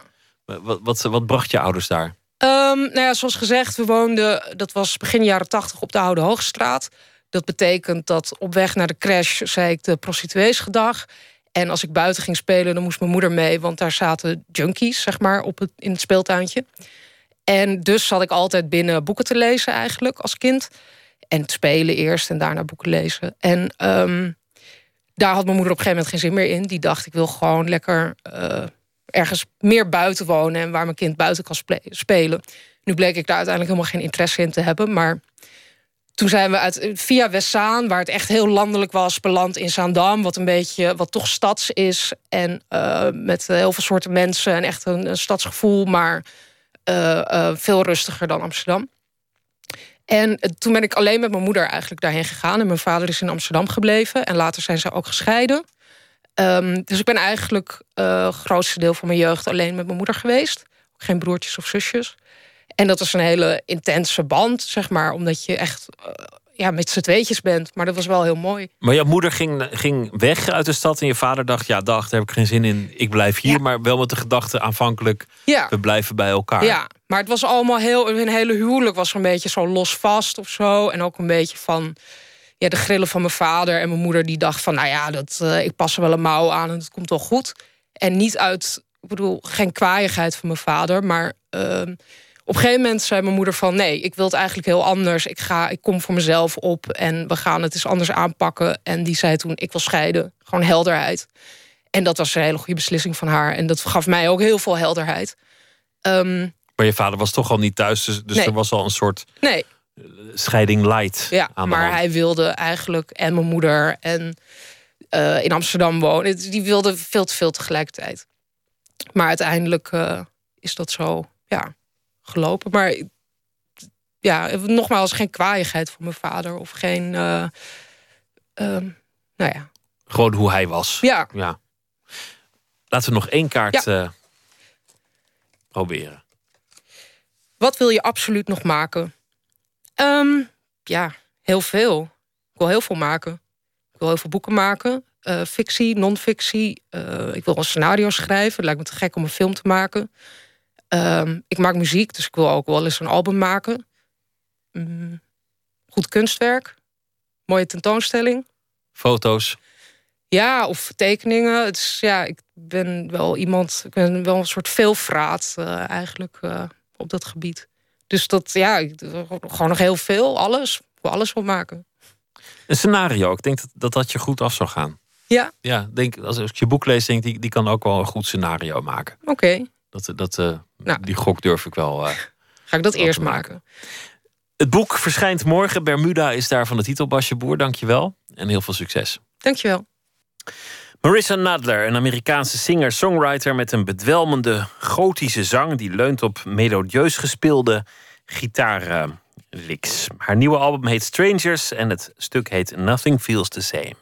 Wat, wat, wat bracht je ouders daar? Ehm, nou ja, zoals gezegd, we woonden, dat was begin jaren tachtig op de Oude Hoogstraat. Dat betekent dat op weg naar de crash zei ik de prostituees gedag. En als ik buiten ging spelen, dan moest mijn moeder mee, want daar zaten junkies, zeg maar, op het, in het speeltuintje. En dus zat ik altijd binnen boeken te lezen, eigenlijk, als kind. En spelen eerst en daarna boeken lezen. En ehm, daar had mijn moeder op een gegeven moment geen zin meer in. Die dacht, ik wil gewoon lekker eh, ergens meer buiten wonen en waar mijn kind buiten kan spe- spelen. Nu bleek ik daar uiteindelijk helemaal geen interesse in te hebben. Maar toen zijn we uit, via Westzaan, waar het echt heel landelijk was, beland in Zaandam, wat een beetje, wat toch stads is. En eh, met heel veel soorten mensen en echt een, een stadsgevoel, maar veel rustiger dan Amsterdam. En eh, toen ben ik alleen met mijn moeder eigenlijk daarheen gegaan. En mijn vader is in Amsterdam gebleven. En later zijn ze ook gescheiden. Ehm, dus ik ben eigenlijk eh, grootste deel van mijn jeugd alleen met mijn moeder geweest. Geen broertjes of zusjes. En dat was een hele intense band, zeg maar. Omdat je echt eh, ja, met z'n tweetjes bent. Maar dat was wel heel mooi. Maar jouw moeder ging, ging weg uit de stad en je vader dacht, ja, dag, daar heb ik geen zin in. Ik blijf hier, maar wel met de gedachte aanvankelijk, Ja. we blijven bij elkaar. Ja, maar het was allemaal heel... Hun hele huwelijk was een beetje zo los vast of zo. En ook een beetje van... Ja, de grillen van mijn vader en mijn moeder die dacht van... nou ja, dat, eh, ik pas er wel een mouw aan en het komt wel goed. En niet uit, ik bedoel, geen kwaaiigheid van mijn vader... maar ehm, op een gegeven moment zei mijn moeder van... nee, ik wil het eigenlijk heel anders. Ik, ga, ik kom voor mezelf op en we gaan het eens anders aanpakken. En die zei toen, ik wil scheiden. Gewoon helderheid. En dat was een hele goede beslissing van haar. En dat gaf mij ook heel veel helderheid. Ehm, Maar je vader was toch al niet thuis, dus, dus Nee. er was al een soort nee, scheiding light Ja, aan maar hij wilde eigenlijk en mijn moeder en eh, in Amsterdam wonen. Die wilde veel te veel tegelijkertijd. Maar uiteindelijk eh, is dat zo ja, gelopen. Maar ja, nogmaals, geen kwaaiigheid van mijn vader of geen. eh, ehm, nou ja. Gewoon hoe hij was. Ja. ja. Laten we nog één kaart Ja. eh, proberen. Wat wil je absoluut nog maken? Ehm, ja, heel veel. Ik wil heel veel maken. Ik wil heel veel boeken maken. Eh, fictie, non-fictie. Ik wil een scenario schrijven. Het lijkt me te gek om een film te maken. Ehm, ik maak muziek, dus ik wil ook wel eens een album maken. Mm, goed kunstwerk. Mooie tentoonstelling. Foto's. Ja, of tekeningen. Het is, ja, ik ben wel iemand, ik ben wel een soort veelvraat eh, eigenlijk eh, op dat gebied. Dus dat, ja, ik gewoon nog heel veel, alles. Ik wil alles wel maken. Een scenario, ik denk dat dat, dat je goed af zou gaan. Ja, Ja, denk, als ik je boek lees, denk ik, die, die kan ook wel een goed scenario maken. oké. Dat, dat, eh, Nou. Die gok durf ik wel. eh, Ga ik dat eerst maken. Het boek verschijnt morgen. Bermuda is daar van de titel Basje Boer. Dankjewel en heel veel succes. Dankjewel. Marissa Nadler, een Amerikaanse singer-songwriter met een bedwelmende gotische zang die leunt op melodieus gespeelde gitaarlicks. Haar nieuwe album heet Strangers en het stuk heet Nothing Feels the Same.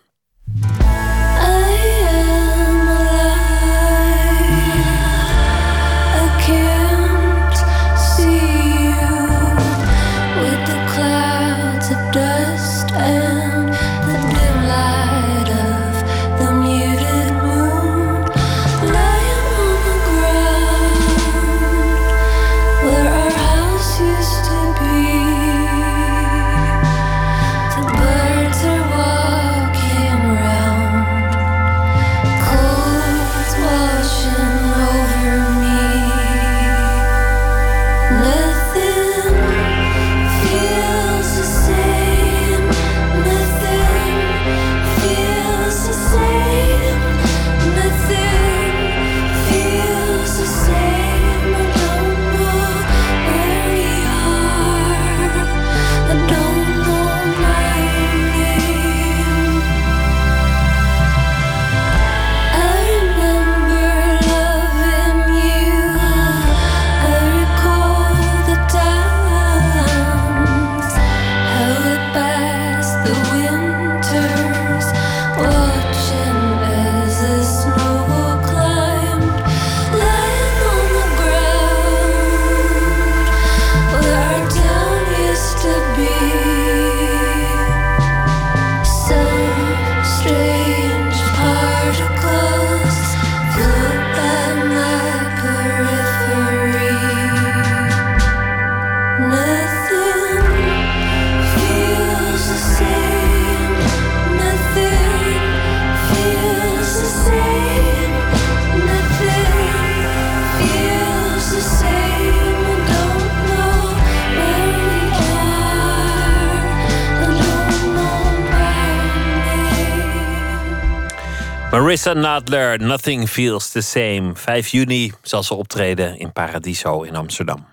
Marissa Nadler, Nothing Feels the Same. 5 juni zal ze optreden in Paradiso in Amsterdam.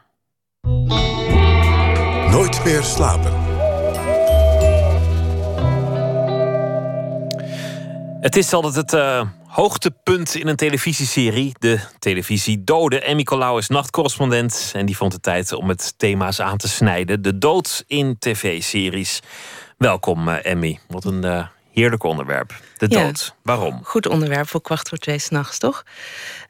Nooit meer slapen. Het is altijd het uh, hoogtepunt in een televisieserie. De televisie Dode. Emmy Colau is nachtcorrespondent. En die vond de tijd om het thema's aan te snijden. De dood in tv-series. Welkom, uh, Emmy. Wat een uh, heerlijk onderwerp. De dood. Waarom? Goed onderwerp voor kwart voor twee s'nachts, toch?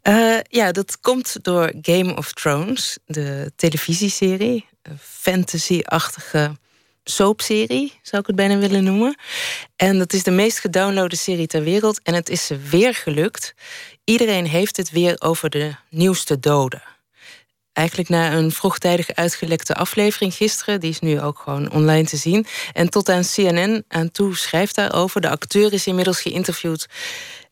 Uh, ja, dat komt door Game of Thrones, de televisieserie. Een fantasy-achtige soapserie, zou ik het bijna willen noemen. En dat is de meest gedownloade serie ter wereld. En het is ze weer gelukt. Iedereen heeft het weer over de nieuwste doden. Eigenlijk na een vroegtijdig uitgelekte aflevering gisteren, die is nu ook gewoon online te zien. En tot aan CNN aan toe schrijft daarover. De acteur is inmiddels geïnterviewd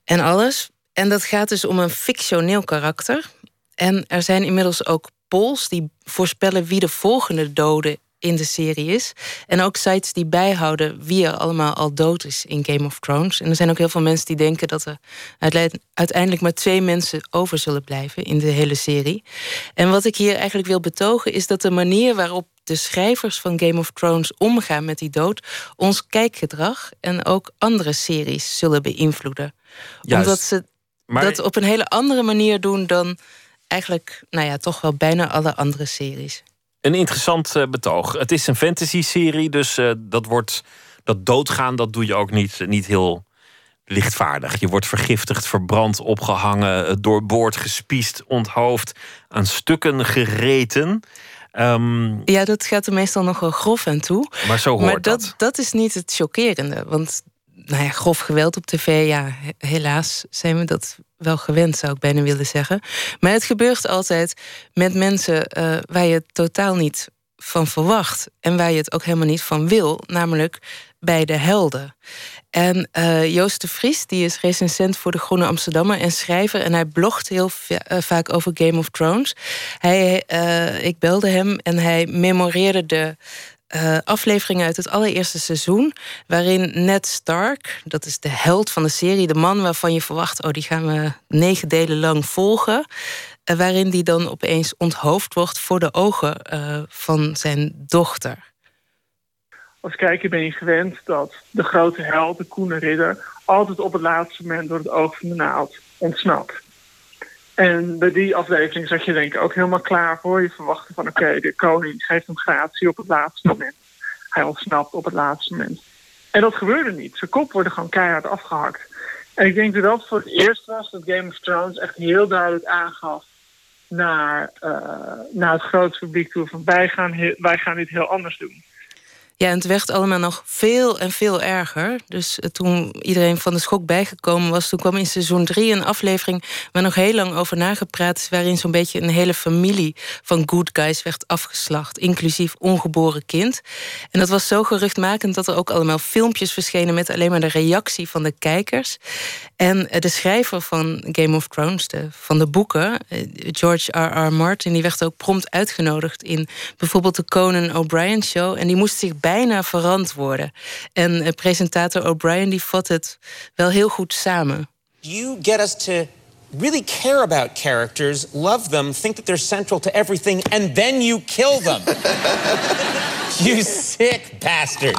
en alles. En dat gaat dus om een fictioneel karakter. En er zijn inmiddels ook polls die voorspellen wie de volgende dode in de serie is. En ook sites die bijhouden wie er allemaal al dood is in Game of Thrones. En er zijn ook heel veel mensen die denken dat er uiteindelijk maar twee mensen over zullen blijven in de hele serie. En wat ik hier eigenlijk wil betogen is dat de manier waarop de schrijvers van Game of Thrones omgaan met die dood ons kijkgedrag en ook andere series zullen beïnvloeden. Juist. Omdat ze Maar- dat op een hele andere manier doen dan eigenlijk, nou ja, toch wel bijna alle andere series. Een interessant eh, betoog. Het is een fantasy-serie, dus eh, dat wordt dat doodgaan, dat doe je ook niet, niet heel lichtvaardig. Je wordt vergiftigd, verbrand, opgehangen, eh, doorboord, gespiest, onthoofd, aan stukken gereten. Ehm, Ja, dat gaat er meestal nog wel grof aan toe. maar zo hoort maar dat, dat. is niet het chockerende. Want nou ja, grof geweld op tv, ja, he- helaas zijn we dat wel gewend, zou ik bijna willen zeggen. Maar het gebeurt altijd met mensen eh, waar je het totaal niet van verwacht. En waar je het ook helemaal niet van wil, namelijk bij de helden. En eh, Joost de Vries, die is recensent voor de Groene Amsterdammer en schrijver. En hij blogt heel eh, vaak over Game of Thrones. Hij, ik belde hem en hij memoreerde de eh, afleveringen uit het allereerste seizoen. Waarin Ned Stark, dat is de held van de serie, de man waarvan je verwacht, oh, die gaan we negen delen lang volgen. eh, waarin die dan opeens onthoofd wordt voor de ogen eh, van zijn dochter. Als kijker ben je gewend dat de grote held, de koene ridder, altijd op het laatste moment door het oog van de naald ontsnapt. En bij die aflevering zat je denk ik ook helemaal klaar voor. Je verwachtte van oké, de koning geeft hem gratie op het laatste moment. Hij ontsnapt op het laatste moment. En dat gebeurde niet. Zijn kop wordt gewoon keihard afgehakt. En ik denk dat dat voor het eerst was dat Game of Thrones echt heel duidelijk aangaf naar, eh, naar het grote publiek toe van wij gaan, wij gaan dit heel anders doen. Ja, en het werd allemaal nog veel en veel erger. Dus eh, toen iedereen van de schok bijgekomen was... toen kwam in seizoen drie een aflevering... waar nog heel lang over nagepraat is... waarin zo'n beetje een hele familie van good guys werd afgeslacht. Inclusief ongeboren kind. En dat was zo geruchtmakend dat er ook allemaal filmpjes verschenen... met alleen maar de reactie van de kijkers. En eh, de schrijver van Game of Thrones, de, van de boeken... eh, George R.R. Martin, die werd ook prompt uitgenodigd... in bijvoorbeeld de Conan O'Brien Show. En die moest zich bijna verantwoorden. En eh, presentator O'Brien die vat het wel heel goed samen. You get us to really care about characters, love them, think that they're central to everything, and then you kill them. you sick bastard.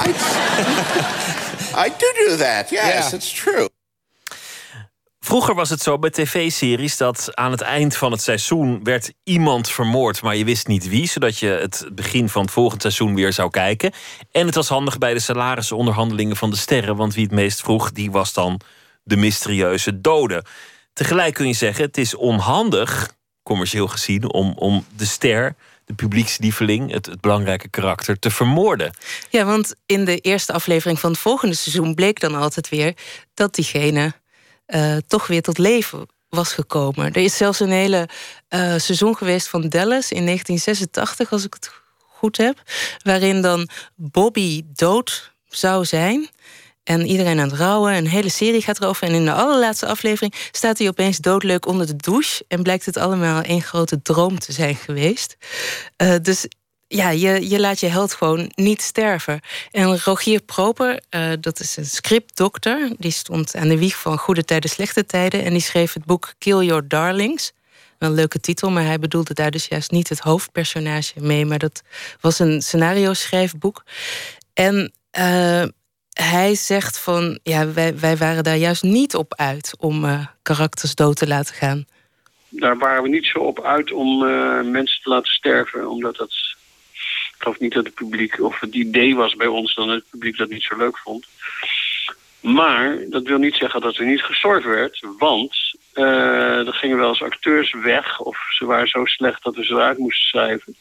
I do do that. Yes, Yeah. it's true. Vroeger was het zo bij tv-series dat aan het eind van het seizoen werd iemand vermoord, maar je wist niet wie, zodat je het begin van het volgende seizoen weer zou kijken. En het was handig bij de salarisonderhandelingen van de sterren, want wie het meest vroeg, die was dan de mysterieuze dode. Tegelijk kun je zeggen, het is onhandig, commercieel gezien, om, om de ster, de publiekslieveling, het, het belangrijke karakter, te vermoorden. Ja, want in de eerste aflevering van het volgende seizoen bleek dan altijd weer dat diegene eh, toch weer tot leven was gekomen. Er is zelfs een hele eh, seizoen geweest van Dallas in 1986, als ik het goed heb, waarin dan Bobby dood zou zijn. En iedereen aan het rouwen. Een hele serie gaat erover. En in de allerlaatste aflevering staat hij opeens doodleuk onder de douche. En blijkt het allemaal één grote droom te zijn geweest. Eh, dus ja, je, je laat je held gewoon niet sterven. En Rogier Proper, uh, dat is een scriptdokter. Die stond aan de wieg van Goede Tijden, Slechte Tijden. En die schreef het boek Kill Your Darlings. Een leuke titel, maar hij bedoelde daar dus juist niet het hoofdpersonage mee. Maar dat was een scenario-schrijfboek. En uh, hij zegt van, ja, wij, wij waren daar juist niet op uit om uh, karakters dood te laten gaan. Daar waren we niet zo op uit om mensen te laten sterven, omdat dat... Ik geloof niet dat het publiek, of het idee was bij ons dan het publiek dat niet zo leuk vond. Maar dat wil niet zeggen dat er niet gestorven werd, want uh, er gingen wel eens acteurs weg of ze waren zo slecht dat we ze eruit moesten schrijven.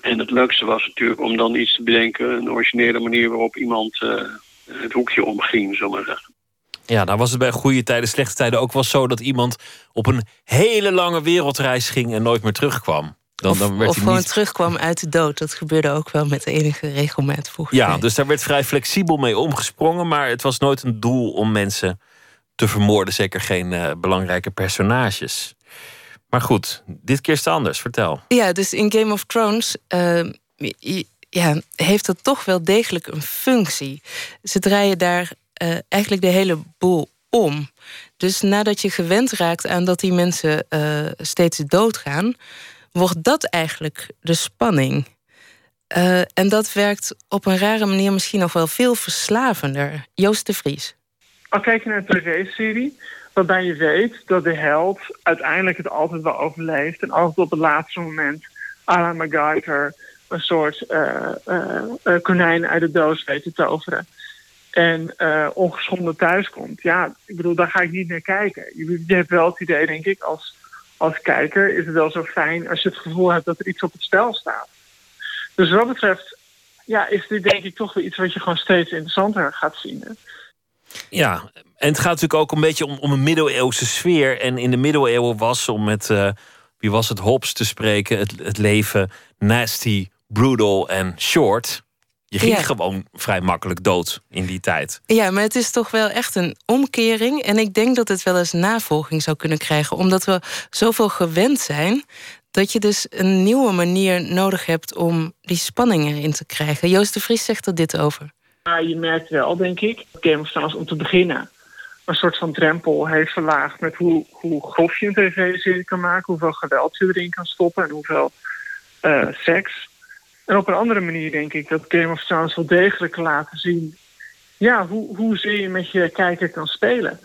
En het leukste was natuurlijk om dan iets te bedenken, een originele manier waarop iemand uh, het hoekje omging, zullen we maar zeggen. Ja, nou was het bij goede tijden, slechte tijden ook wel zo dat iemand op een hele lange wereldreis ging en nooit meer terugkwam. Dan, of, dan werd of hij gewoon niet... terugkwam uit de dood. Dat gebeurde ook wel met enige regelmaat vroeger. Ja, dus daar werd vrij flexibel mee omgesprongen, maar het was nooit een doel om mensen te vermoorden. Zeker geen uh, belangrijke personages. Maar goed, dit keer is het anders. Vertel. Ja, dus in Game of Thrones uh, ja, heeft dat toch wel degelijk een functie. Ze draaien daar uh, eigenlijk de hele boel om. Dus nadat je gewend raakt aan dat die mensen uh, steeds doodgaan, wordt dat eigenlijk de spanning. Uh, en dat werkt op een rare manier misschien nog wel veel verslavender. Joost de Vries. Al kijk je naar een tv-serie, waarbij je weet dat de held uiteindelijk het altijd wel overleeft. En altijd op het laatste moment, à la MacGyver, een soort uh, uh, konijn uit de doos weet te toveren. En ongeschonden thuiskomt. Ja, ik bedoel, daar ga ik niet naar kijken. Je, je hebt wel het idee, denk ik, als, als kijker is het wel zo fijn als je het gevoel hebt dat er iets op het spel staat. Dus wat betreft, ja, is dit denk ik toch weer iets wat je gewoon steeds interessanter gaat zien. Hè? Ja, en het gaat natuurlijk ook een beetje om, om een middeleeuwse sfeer. En in de middeleeuwen was, om met, uh, wie was het, Hobbes te spreken... het, het leven nasty, brutal en short. Je ging Ja. gewoon vrij makkelijk dood in die tijd. Ja, maar het is toch wel echt een omkering. En ik denk dat het wel eens navolging zou kunnen krijgen. Omdat we zoveel gewend zijn. Dat je dus een nieuwe manier nodig hebt om die spanning erin te krijgen. Joost de Vries zegt er dit over. Maar je merkt wel, denk ik, dat Game of Thrones om te beginnen een soort van drempel heeft verlaagd met hoe, hoe grof je een tv-serie kan maken, hoeveel geweld je erin kan stoppen en hoeveel uh, seks. En op een andere manier denk ik dat Game of Thrones wel degelijk laten zien ja, hoe, hoezeer je met je kijker kan spelen.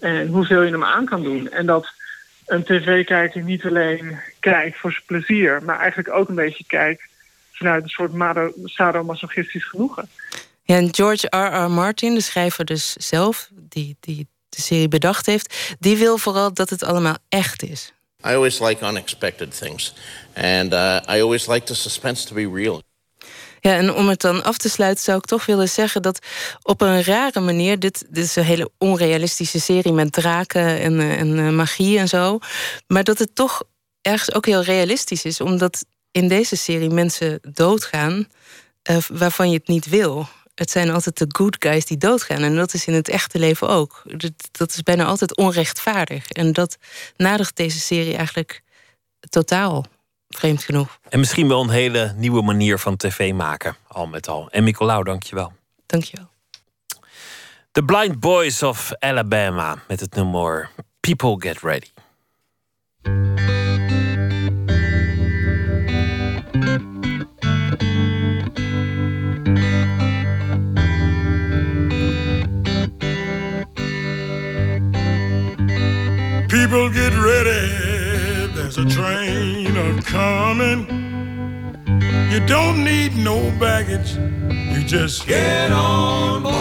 En hoeveel je hem aan kan doen. En dat een tv-kijker niet alleen kijkt voor zijn plezier, maar eigenlijk ook een beetje kijkt vanuit een soort sadomasochistisch genoegen. Ja, en George R.R. Martin, de schrijver dus zelf, die, die de serie bedacht heeft, die wil vooral dat het allemaal echt is. I always like unexpected things. And uh, I always like the suspense to be real. Ja, en om het dan af te sluiten zou ik toch willen zeggen dat op een rare manier, dit, dit is een hele onrealistische serie met draken en, eh, en uh, magie en zo, maar dat het toch ergens ook heel realistisch is, omdat in deze serie mensen doodgaan uh, waarvan je het niet wil. Het zijn altijd de good guys die doodgaan. En dat is in het echte leven ook. Dat, dat is bijna altijd onrechtvaardig. En dat nadert deze serie eigenlijk totaal vreemd genoeg. En misschien wel een hele nieuwe manier van tv maken, al met al. En Nicolaou, dankjewel. Dankjewel. The Blind Boys of Alabama met het nummer People Get Ready. People get ready, there's a train a coming. You don't need no baggage, you just get on board.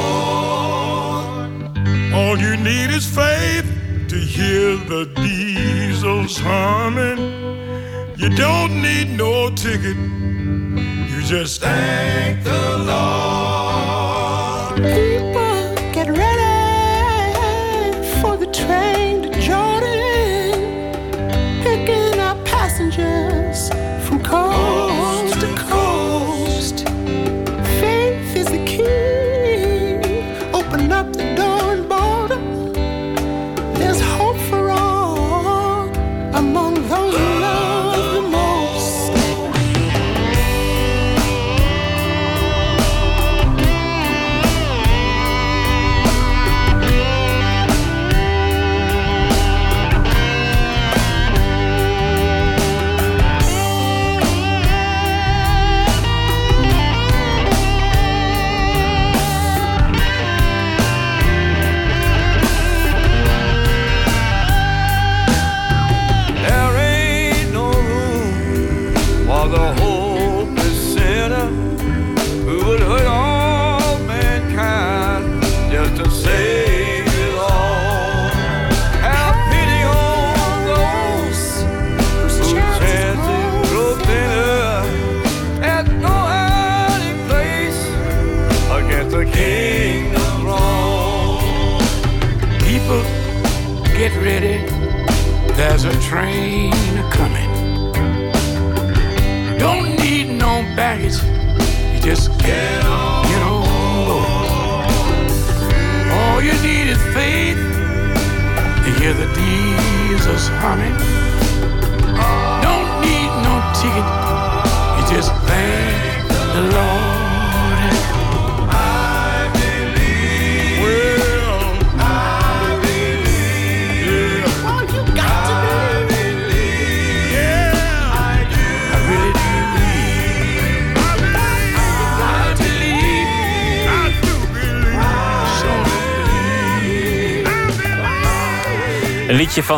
All you need is faith to hear the diesels humming. You don't need no ticket, you just thank the Lord.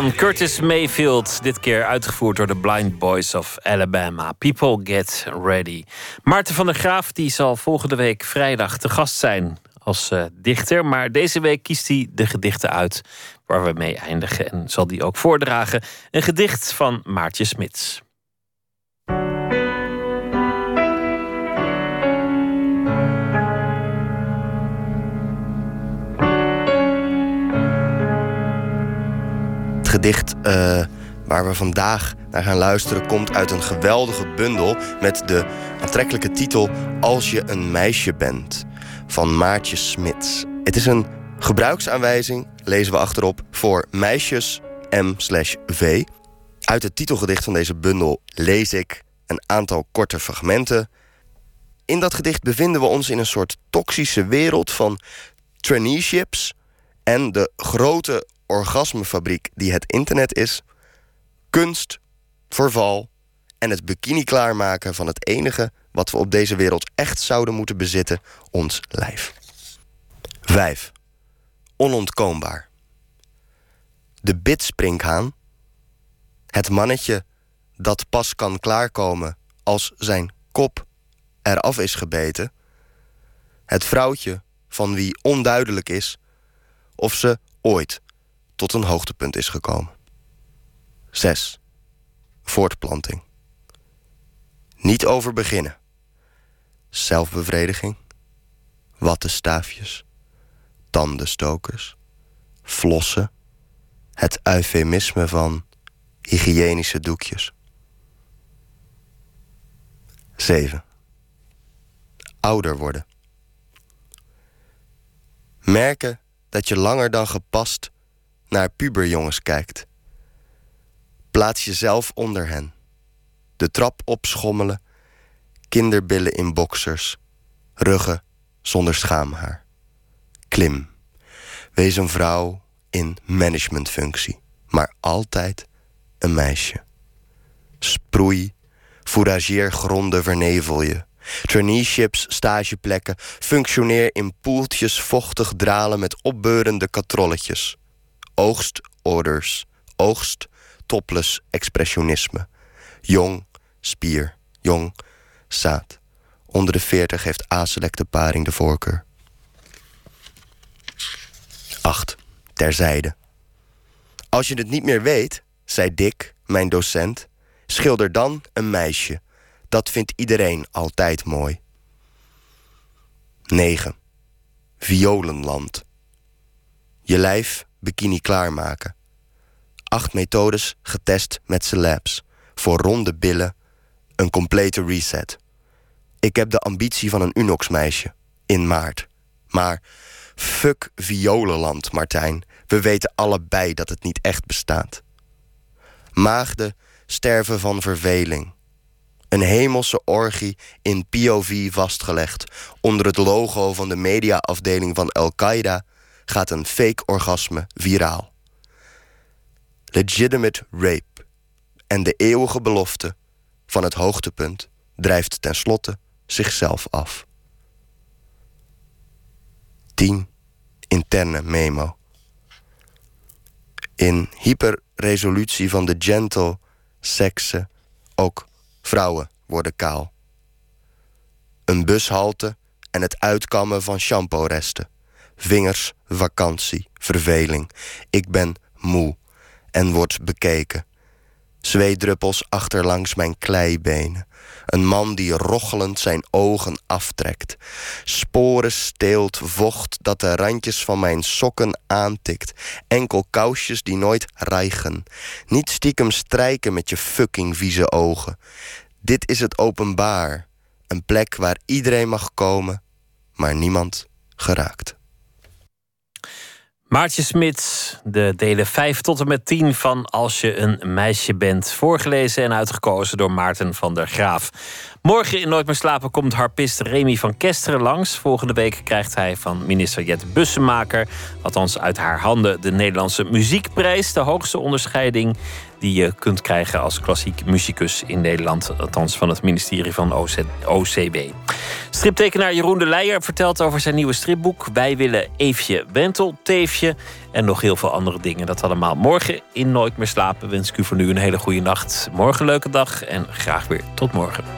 Van Curtis Mayfield, dit keer uitgevoerd door de Blind Boys of Alabama. People get ready. Maarten van der Graaf die zal volgende week vrijdag te gast zijn als uh, dichter. Maar deze week kiest hij de gedichten uit waar we mee eindigen. En zal die ook voordragen. Een gedicht van Maartje Smits. Het gedicht uh, waar we vandaag naar gaan luisteren komt uit een geweldige bundel met de aantrekkelijke titel Als je een meisje bent van Maartje Smits. Het is een gebruiksaanwijzing, lezen we achterop, voor meisjes M/V. Uit het titelgedicht van deze bundel lees ik een aantal korte fragmenten. In dat gedicht bevinden we ons in een soort toxische wereld van traineeships en de grote orgasmefabriek die het internet is, kunst, verval en het bikini klaarmaken van het enige wat we op deze wereld echt zouden moeten bezitten, ons lijf. 5. Onontkoombaar. De bidspringhaan, het mannetje dat pas kan klaarkomen als zijn kop eraf is gebeten, het vrouwtje van wie onduidelijk is of ze ooit tot een hoogtepunt is gekomen. 6. Voortplanting. Niet over beginnen. Zelfbevrediging. Wattenstaafjes. Tandenstokers. Flossen. Het eufemisme van hygiënische doekjes. 7. Ouder worden. Merken dat je langer dan gepast naar puberjongens kijkt. Plaats jezelf onder hen. De trap opschommelen, kinderbillen in boxers, ruggen zonder schaamhaar. Klim. Wees een vrouw in managementfunctie, maar altijd een meisje. Sproei, fourageer gronden vernevel je. Traineeships, stageplekken, functioneer in poeltjes vochtig dralen met opbeurende katrolletjes oogstorders, oogst, topless expressionisme. Jong, spier, jong, zaad. Onder de veertig heeft aselecte paring de voorkeur. 8. Terzijde. Als je het niet meer weet, zei Dick, mijn docent, schilder dan een meisje. Dat vindt iedereen altijd mooi. 9. Violenland. Je lijf bikini klaarmaken. Acht methodes getest met celebs. Voor ronde billen, een complete reset. Ik heb de ambitie van een Unox-meisje. In maart. Maar fuck Violenland, Martijn. We weten allebei dat het niet echt bestaat. Maagden sterven van verveling. Een hemelse orgie in POV vastgelegd. Onder het logo van de mediaafdeling van Al-Qaeda gaat een fake orgasme viraal. Legitimate rape en de eeuwige belofte van het hoogtepunt drijft tenslotte zichzelf af. 10. Interne memo. In hyperresolutie van de gentle seksen ook vrouwen worden kaal. Een bushalte en het uitkammen van shampoo-resten. Vingers, vakantie, verveling. Ik ben moe en word bekeken. Zweedruppels achterlangs mijn kleibenen. Een man die rochelend zijn ogen aftrekt. Sporen steelt vocht dat de randjes van mijn sokken aantikt. Enkel kousjes die nooit rijgen. Niet stiekem strijken met je fucking vieze ogen. Dit is het openbaar. Een plek waar iedereen mag komen, maar niemand geraakt. Maartje Smits, de delen 5 tot en met 10 van Als je een meisje bent. Voorgelezen en uitgekozen door Maarten van der Graaf. Morgen in Nooit meer slapen komt harpist Remy van Kesteren langs. Volgende week krijgt hij van minister Jet Bussemaker... althans uit haar handen de Nederlandse Muziekprijs. De hoogste onderscheiding die je kunt krijgen als klassiek muzikus in Nederland. Althans van het ministerie van OC OCW. Striptekenaar Jeroen de Leijer vertelt over zijn nieuwe stripboek... Wij willen Eefje Wentelteefje en nog heel veel andere dingen. Dat allemaal morgen in Nooit meer slapen. Wens ik u voor nu een hele goede nacht. Morgen een leuke dag en graag weer tot morgen.